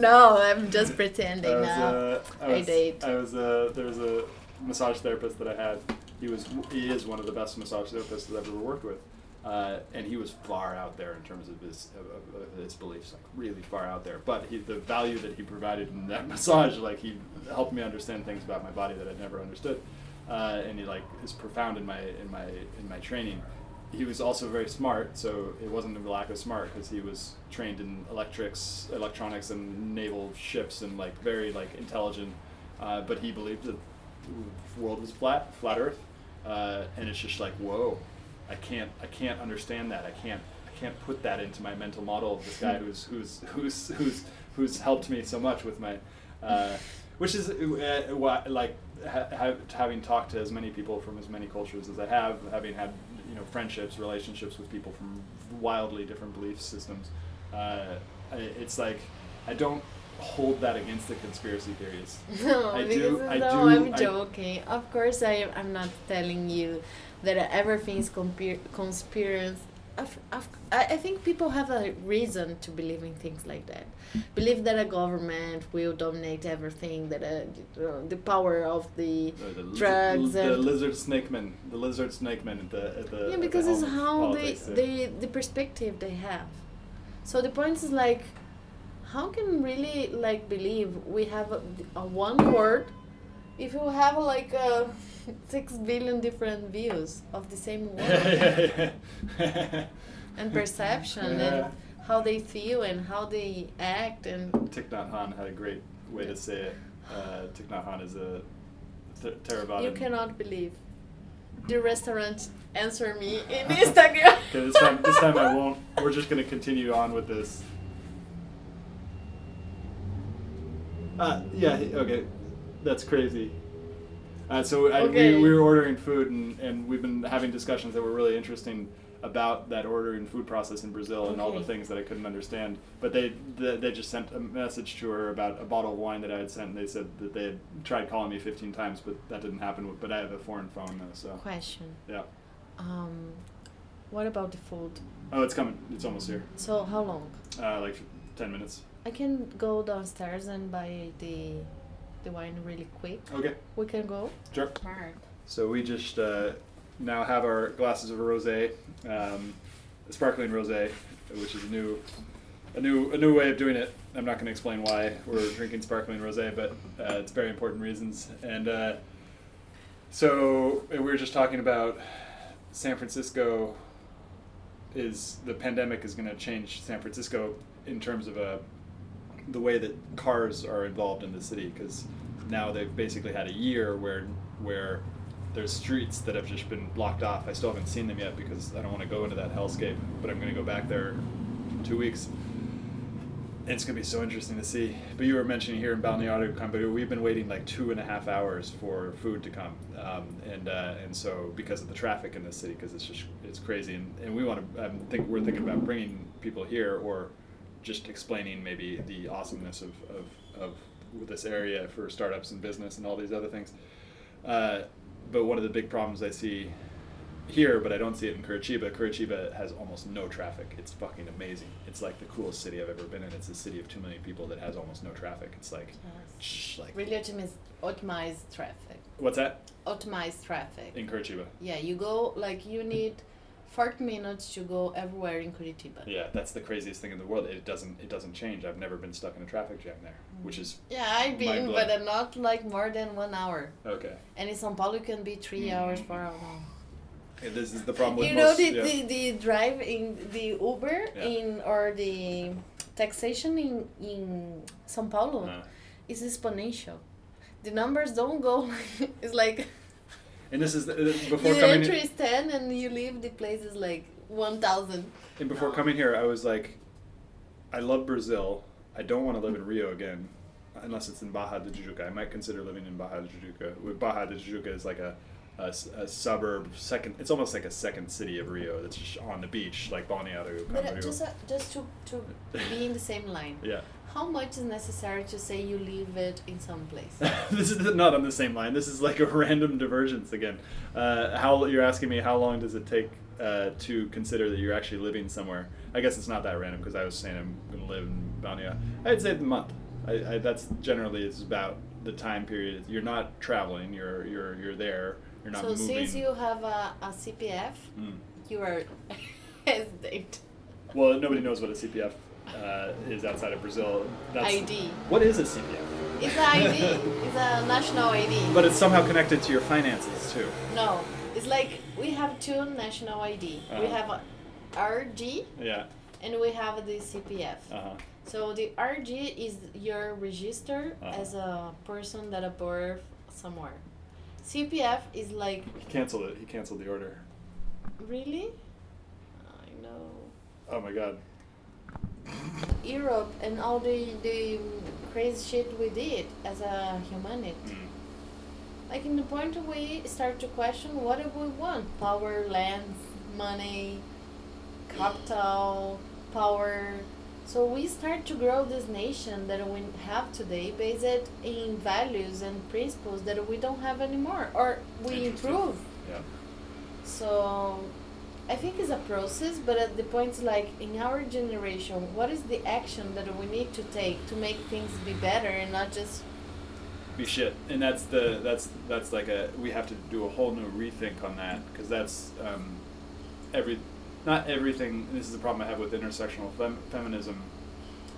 no, I'm just pretending I was, now. uh, I I date. I was uh, there was a massage therapist that I had. He was he is one of the best massage therapists I've ever worked with, uh, and he was far out there in terms of his of, of, his beliefs, like really far out there. But he, the value that he provided in that massage, like he helped me understand things about my body that I'd never understood, uh, and he like is profound in my in my in my training. He was also very smart, so it wasn't a lack of smart because he was trained in electrics, electronics, and naval ships, and like very like intelligent. Uh, but he believed that world was flat, flat Earth, uh, and it's just like whoa, I can't I can't understand that. I can't I can't put that into my mental model of this guy who's who's who's who's who's helped me so much with my, uh, which is uh, why like ha- having talked to as many people from as many cultures as I have, having had you know friendships, relationships with people from wildly different belief systems. Uh, it's like I don't hold that against the conspiracy theories. No, I because do- I no, do- I'm I- joking. Of course, I I'm not telling you that everything is conspiracy. I, I think people have a reason to believe in things like that. Believe that a government will dominate everything. That uh, the power of the The, the, drugs the, and lizard snake men, the lizard snake men at the at the yeah, the because it's how they, they the perspective they have. So the point is like, how can really like believe we have a, a one word, if you have like uh, six billion different views of the same word and perception Yeah. and how they feel and how they act and Thich Nhat Hanh had a great way to say it. Uh, Thich Nhat Hanh is a th- Theravada. you cannot believe. The restaurant answer me in Instagram. Okay, this time, this time I won't. We're just gonna continue on with this. Uh, yeah. Okay, that's crazy. Uh, so I, Okay. we, we were ordering food, and, and we've been having discussions that were really interesting about that ordering food process in Brazil and all the things that I couldn't understand. But they, they they just sent a message to her about a bottle of wine that I had sent, and they said that they had tried calling me 15 times, but that didn't happen. But I have a foreign phone now, so Question. yeah. Um, what about the food? Oh, it's coming. It's almost here. So how long? Uh, like 10 minutes. I can go downstairs and buy the the wine really quick. Okay, We can go. sure. Smart. So we just uh, now have our glasses of a rosé, um, sparkling rosé, which is a new, a new, a new way of doing it. I'm not going to explain why we're drinking sparkling rosé, but uh, it's very important reasons. And uh, so we were just talking about San Francisco. Is the pandemic is going to change San Francisco in terms of a the way that cars are involved in the city because now they've basically had a year where where there's streets that have just been blocked off. I still haven't seen them yet because I don't want to go into that hellscape. But I'm going to go back there in two weeks. It's going to be so interesting to see. But you were mentioning here in Balneário Camboriú, we've been waiting like two and a half hours for food to come, um, and uh, and so because of the traffic in the city, because it's just it's crazy, and, and we want to. I think we're thinking about bringing people here or just explaining maybe the awesomeness of, of, of this area for startups and business and all these other things. Uh, but one of the big problems I see here, but I don't see it in Curitiba. Curitiba has almost no traffic. It's fucking amazing. It's like the coolest city I've ever been in. It's a city of two million people that has almost no traffic. It's like, shh, like Really optimize, optimize traffic. what's that Optimize traffic. in Curitiba? Yeah, you go like you need 40 minutes to go everywhere in Curitiba. Yeah, that's the craziest thing in the world. It doesn't it doesn't change. I've never been stuck in a traffic jam there, which is Yeah, I've been, but uh, not like more than one hour. okay. And in São Paulo, it can be 3 Mm. hours, four hours. And this is the problem with You know the, yeah. the, the drive in the Uber Yeah. in or the taxation in in São Paulo Uh, is exponential. The numbers don't go. it's like and this is the, uh, before the coming. entry is ten and you leave the place is like one thousand. And before coming here, I was like, I love Brazil. I don't want to live in Rio again, unless it's in Barra da Tijuca. I might consider living in Barra da Tijuca. With Barra da Tijuca is like a a suburb, second. It's almost like a second city of Rio. That's just on the beach, like Balneário But uh, just uh, just to to be in the same line. yeah. How much is necessary to say you leave it in some place? this is not on the same line. This is like a random divergence again. Uh, how you're asking me how long does it take uh, to consider that you're actually living somewhere? I guess it's not that random because I was saying I'm going to live in Balnea. I'd say the month. I, I, that's generally it's about the time period. You're not traveling. You're you're you're there. You're not so moving. since you have a, a CPF, Mm. you are hesitant. Well, nobody knows what a CPF uh, is outside of Brazil. That's, ID. What is a CPF? It's an ID. it's a national ID. But it's somehow connected to your finances too. no, it's like we have two national ID. We Uh-huh. have a RG Yeah. and we have the CPF. Uh huh. So the RG is your register Uh-huh. as a person that are born somewhere. CPF is like He canceled it. He canceled the order. really. I know. Oh my god. Europe and all the the crazy shit we did as a humanity. Mm. Like in the point we start to question what do we want? Power, land, money, capital, power. So we start to grow this nation that we have today based in values and principles that we don't have anymore or we improve. Yeah. So I think it's a process, but at the point like in our generation, what is the action that we need to take to make things be better and not just Be shit, and that's the that's that's like a we have to do a whole new rethink on that because that's um, every not everything. This is the problem I have with intersectional fem- feminism,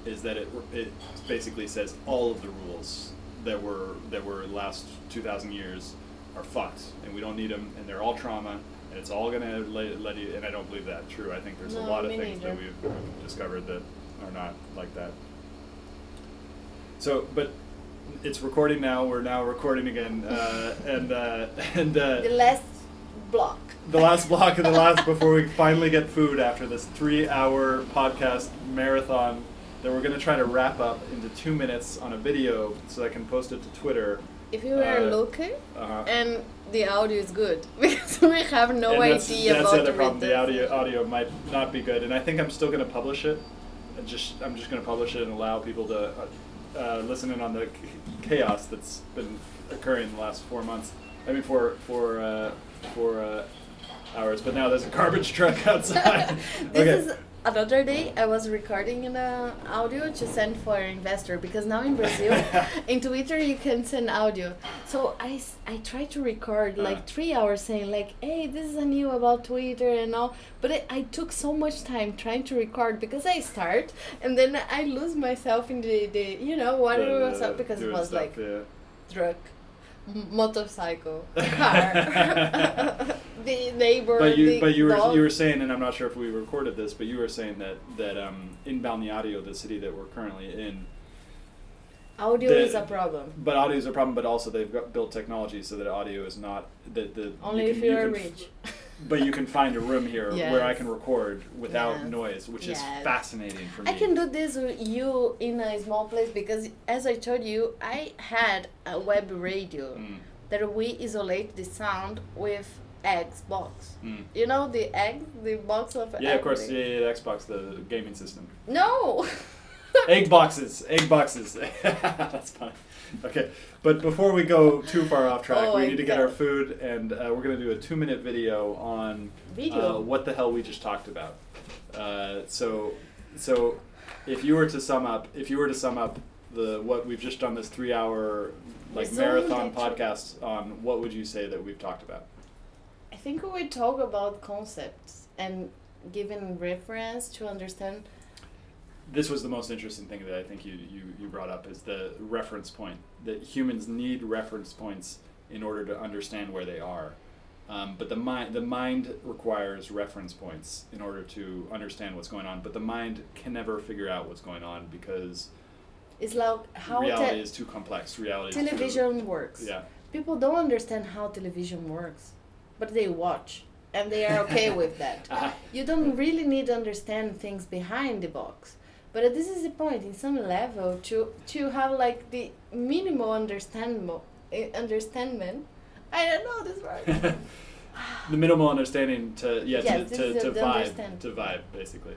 is that it it basically says all of the rules that were that were last two thousand years are fucked, and we don't need them, and they're all trauma, it's all gonna let, let you. And I don't believe that true. I think there's a lot of things that neither. we've, we've discovered that are not like that. So, but it's recording now. We're now recording again, uh, and uh, and uh, the last block? the last block and the last before we finally get food after this three-hour podcast marathon that we're gonna try to wrap up into two minutes on a video so I can post it to Twitter. If you are Uh, looking Uh-huh. and the audio is good because we have no and that's, idea that's about the other problem. The audio audio might not be good, and I think I'm still gonna publish it. And just I'm just gonna publish it and allow people to uh, uh, listen in on the chaos that's been occurring in the last four months. I mean, for for uh, for uh, hours. But now there's a garbage truck outside. this okay. is another day I was recording an uh, audio to send for an investor because now in Brazil, in Twitter you can send audio. So I, I tried to record Uh. like three hours saying like, hey, this is a new about Twitter and all. But it, I took so much time trying to record because I start and then I lose myself in the, the you know what it was up because it was stuff, like yeah. m- motorcycle, car, the neighbor, But you, but you were dog. you were saying, and I'm not sure if we recorded this, but you were saying that that um, in Balneário, the city that we're currently in, Audio The- is a problem. But audio is a problem. But also they've got built technology so that audio is not the the. Only you if can- you you are can f- rich. But you can find a room here where I can record without Yes. noise, which is fascinating for me. I can do this with you in a small place because, as I told you, I had a web radio Mm, that we isolate the sound with eggs box. mm. You know the egg, the box of Yeah, of course. Yeah, yeah, the Xbox, the gaming system. No. egg boxes, egg boxes. That's funny. Okay, but before we go too far off track, Oh we need to get our food, and uh, we're gonna do a two-minute video on Video? Uh, what the hell we just talked about. Uh, so, so if you were to sum up, if you were to sum up the what we've just done this three-hour like marathon podcast on, what would you say that we've talked about? I think we talk about concepts and giving reference to understand. This was the most interesting thing that I think you, you, you brought up is the reference point that humans need reference points in order to understand where they are. Um, but the mind the mind requires reference points in order to understand what's going on. But the mind can never figure out what's going on because It's like how reality is too complex. Reality is too- television works. yeah. People don't understand how television works, but they watch and they are okay with that. Uh, You don't really need to understand things behind the box. But this is the point in some level to to have like the minimal understand eh, understandment. I don't know this word. the minimal understanding to yeah Yes, to, to, to vibe understand. to vibe basically.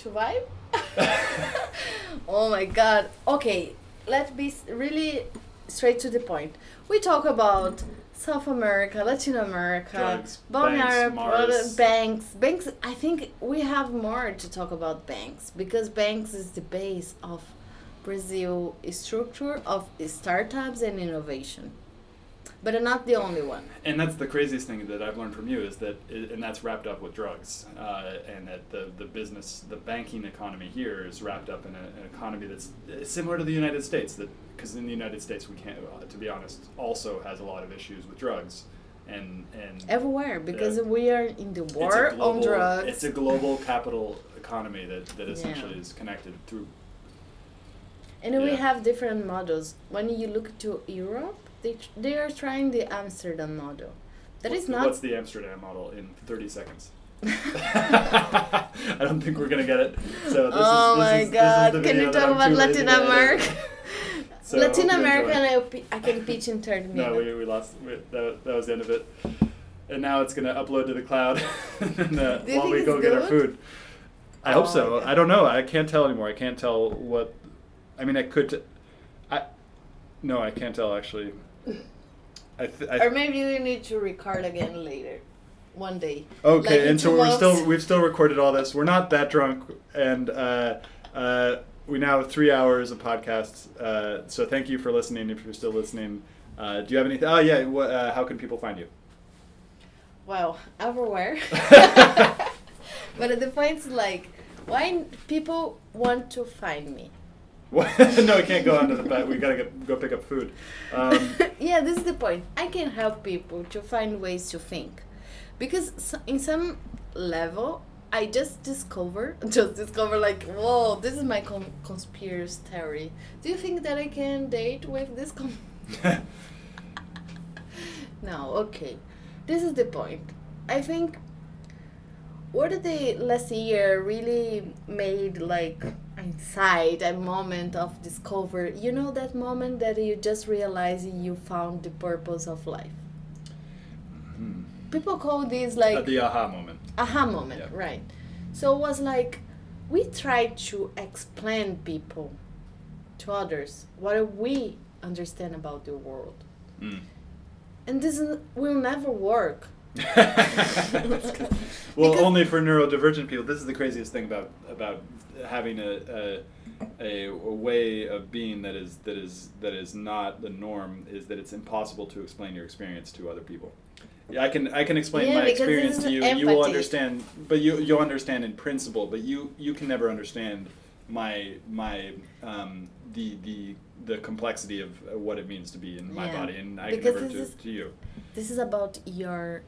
to vibe. oh my god. Okay, let's be really straight to the point. We talk about South America, Latin America, Drugs, banks, Mars. banks. Banks. I think we have more to talk about banks because banks is the base of Brazil structure of startups and innovation, but not the only one. And that's the craziest thing that I've learned from you is that, and that's wrapped up with drugs, uh, and that the, the business, the banking economy here is wrapped up in a, an economy that's similar to the United States. That because in the United States we can't, uh, to be honest, also has a lot of issues with drugs, and and Everywhere because Yeah. we are in the war on drugs. It's a global capital economy that, that Yeah. essentially is connected through. And we have different models. When you look to Europe, they tr- they are trying the Amsterdam model. That is What's- not. What's the Amsterdam model in thirty seconds? I don't think we're gonna get it. So this oh is, this my is, God! This is Can you talk about Latin. America? So Latin America, and. I, I can pitch in third minute. No, we, we lost. We, that, that was the end of it. And now it's gonna upload to the cloud and, uh, while we go get our food. I hope Oh so. my I don't know. I can't tell anymore. I can't tell what. I mean, I could. T- I. No, I can't tell actually. I. Th- I or maybe we need to record again later, one day. Okay, Like and so we're still we've still recorded all this. We're not that drunk, and uh, uh, we now have three hours of podcasts. Uh, so thank you for listening. If you're still listening, uh, do you have anything? Oh yeah, what, uh, how can people find you? Well, everywhere. but the point is like, why people want to find me? No, we can't go to the back. We gotta get, go pick up food. Um, yeah, this is the point. I can help people to find ways to think, because in some level, I just discover, just discover like, whoa, this is my con- conspiracy theory. Do you think that I can date with this? Con- no, okay. This is the point. I think what did the last year really made like inside a moment of discovery you know that moment that you just realize you found the purpose of life hmm. people call this like Uh, the aha moment. aha moment Yeah. right so it was like we try to explain people to others what we understand about the world Mm. and this is, will never work. well, Because- only for neurodivergent people. This is the craziest thing about about having a, a a, way of being that is that is that is not the norm is that it's impossible to explain your experience to other people. Yeah, I can I can explain Yeah, my experience to you, and you will understand. But you you'll understand in principle, but you you can never understand my my um, the the the complexity of what it means to be in my Yeah, body, and I because can never do is- it to you. this is about your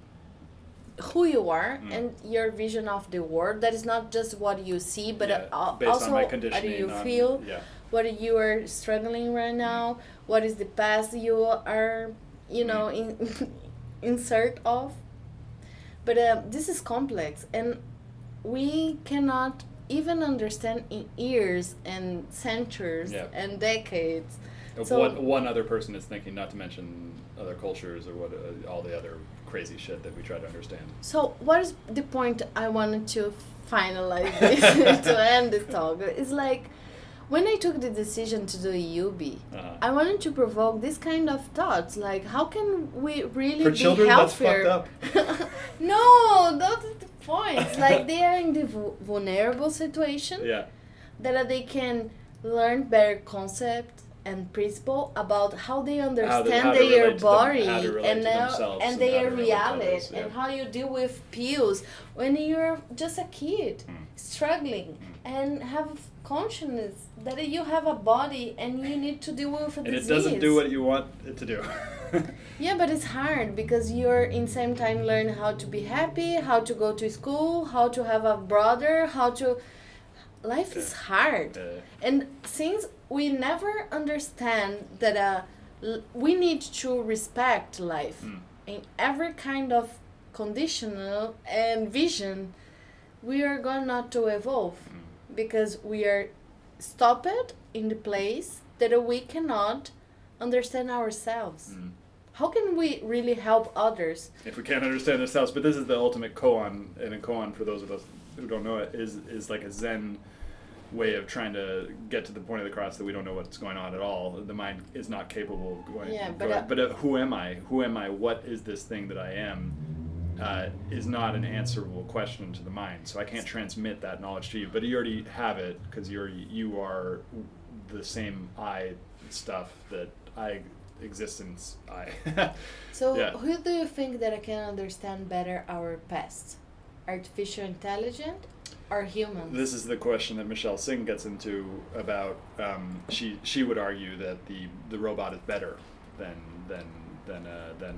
who you are Mm. and your vision of the world that is not just what you see but Yeah, uh, also how do you feel yeah. what you are struggling right now, what is the past you are, you know, in in search of. But uh, this is complex, and we cannot even understand in years and centuries Yeah. and decades. Of So- what one other person is thinking, not to mention other cultures or what uh, all the other crazy shit that we try to understand. So, what is the point I wanted to finalize this to end this talk? It's like when I took the decision to do UB, Uh-huh. I wanted to provoke this kind of thoughts, like how can we really For be children, that's healthier? fucked up. no, that's the point. Like they are in the vu- vulnerable situation Yeah. that they can learn better concept and principle about how they understand how to their them- body how relate and now- and and their how to reality others, yeah. and how you deal with pills when you're just a kid Mm. struggling and have consciousness that you have a body and you need to deal with a And it doesn't do what you want it to do. Yeah, but it's hard because you're in same time learn how to be happy, how to go to school, how to have a brother, how to life is hard. Uh, And since we never understand that uh, we need to respect life Mm. in every kind of conditional and vision, we are going not to evolve mm. because we are stopped in the place that we cannot understand ourselves. Mm. How can we really help others? if we can't understand ourselves. But this is the ultimate koan, and a koan, for those of us who don't know it, is is like a Zen way of trying to get to the point of the cross that we don't know what's going on at all. The mind is not capable of going. Yeah, but, going- uh, but uh, who am I? Who am I? What is this thing that I am? Uh, is not an answerable question to the mind. So I can't transmit that knowledge to you. But you already have it because you're you are the same I stuff that I existence I. So, Yeah. who do you think that I can understand better our past? Artificial intelligence or humans? This is the question that Michelle Singh gets into about. Um, she she would argue that the the robot is better than than than uh, than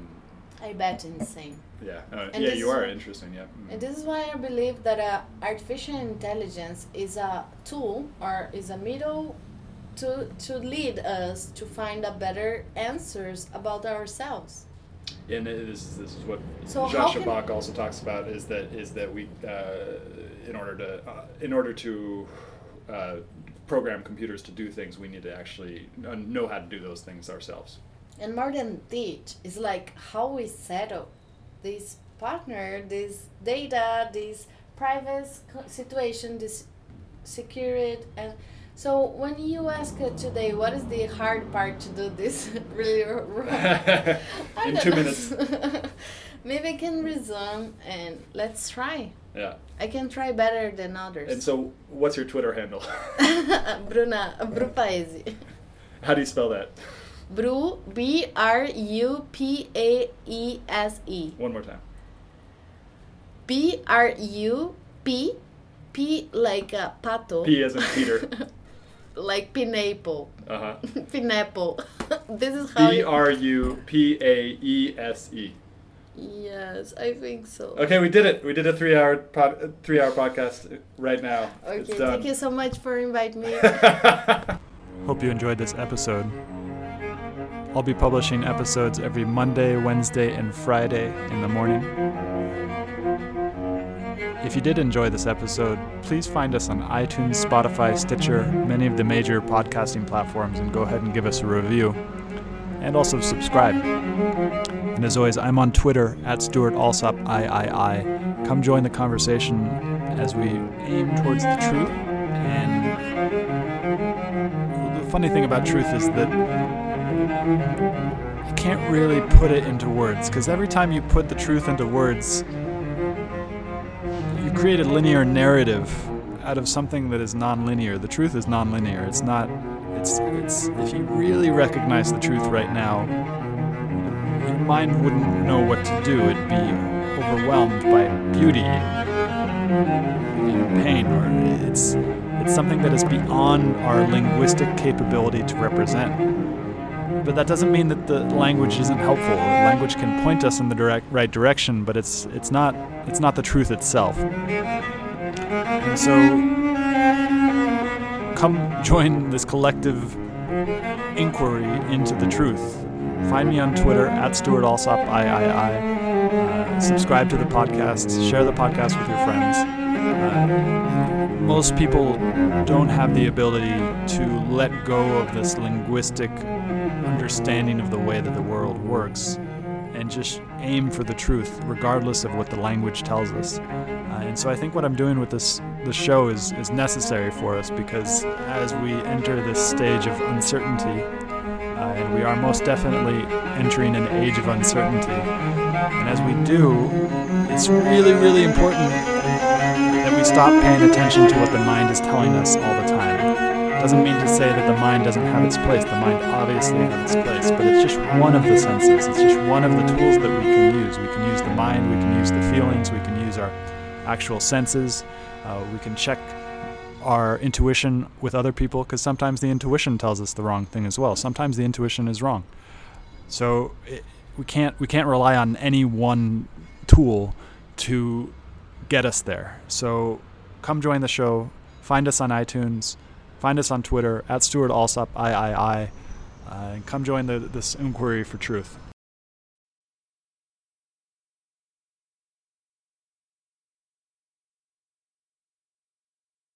I bet insane. yeah uh, yeah you are what- interesting yeah Mm. And this is why I believe that uh, artificial intelligence is a tool or is a middle to to lead us to find a better answers about ourselves. and this is this is what So can- Shabak also talks about is that is that we uh, in order to uh, in order to uh, program computers to do things we need to actually know how to do those things ourselves. And more than teach, it's like how we settle this partner, this data, this private situation, this security. And so when you ask today, what is the hard part to do this really In two know. minutes. Maybe I can resume and let's try. Yeah. I can try better than others. And so, what's your Twitter handle? Bruna, Bru Paese. How do you spell that? Bru, B R U P A E S E. One more time. B R U P P like a pato. P as in Peter. like pineapple. Uh huh. pineapple. this is how. B R U P A E S E. you- R U P A E S E. Yes, I think so. Okay, we did it. We did a three-hour pod, three-hour podcast right now. Okay, thank you so much for inviting me. Hope you enjoyed this episode. I'll be publishing episodes every Monday, Wednesday, and Friday in the morning. If you did enjoy this episode, please find us on iTunes, Spotify, Stitcher, many of the major podcasting platforms, and go ahead and give us a review. And also subscribe. And as always, I'm on Twitter at Stewart Alsop III. Come join the conversation as we aim towards the truth. And the funny thing about truth is that you can't really put it into words because every time you put the truth into words, you create a linear narrative out of something that is non-linear. The truth is non-linear. It's not. It's. It's. If you really recognize the truth right now, your mind wouldn't know what to do. It'd be overwhelmed by beauty and pain, or it's. It's something that is beyond our linguistic capability to represent. But that doesn't mean that the language isn't helpful. Language can point us in the direct right direction, but it's it's not it's not the truth itself. And so come join this collective inquiry into the truth. Find me on Twitter at Stewart Alsop III. Uh, subscribe to the podcast. Share the podcast with your friends. Uh, most people don't have the ability to let go of this linguistic understanding of the way that the world works and just aim for the truth, regardless of what the language tells us. Uh, and so I think what I'm doing with this the show is is necessary for us because as we enter this stage of uncertainty, uh, and we are most definitely entering an age of uncertainty. And as we do, it's really, really important that we stop paying attention to what the mind is telling us all the time. It Doesn't mean to say that the mind doesn't have its place. The mind obviously has its place, but it's just one of the senses. It's just one of the tools that we can use. We can use the mind, we can use the feelings, we can use our actual senses. Uh, we can check our intuition with other people because sometimes the intuition tells us the wrong thing as well. Sometimes the intuition is wrong. So it, we can't we can't rely on any one tool to get us there. So come join the show. Find us on iTunes. Find us on Twitter at Stewart Alsop III, uh, and come join the, this inquiry for truth.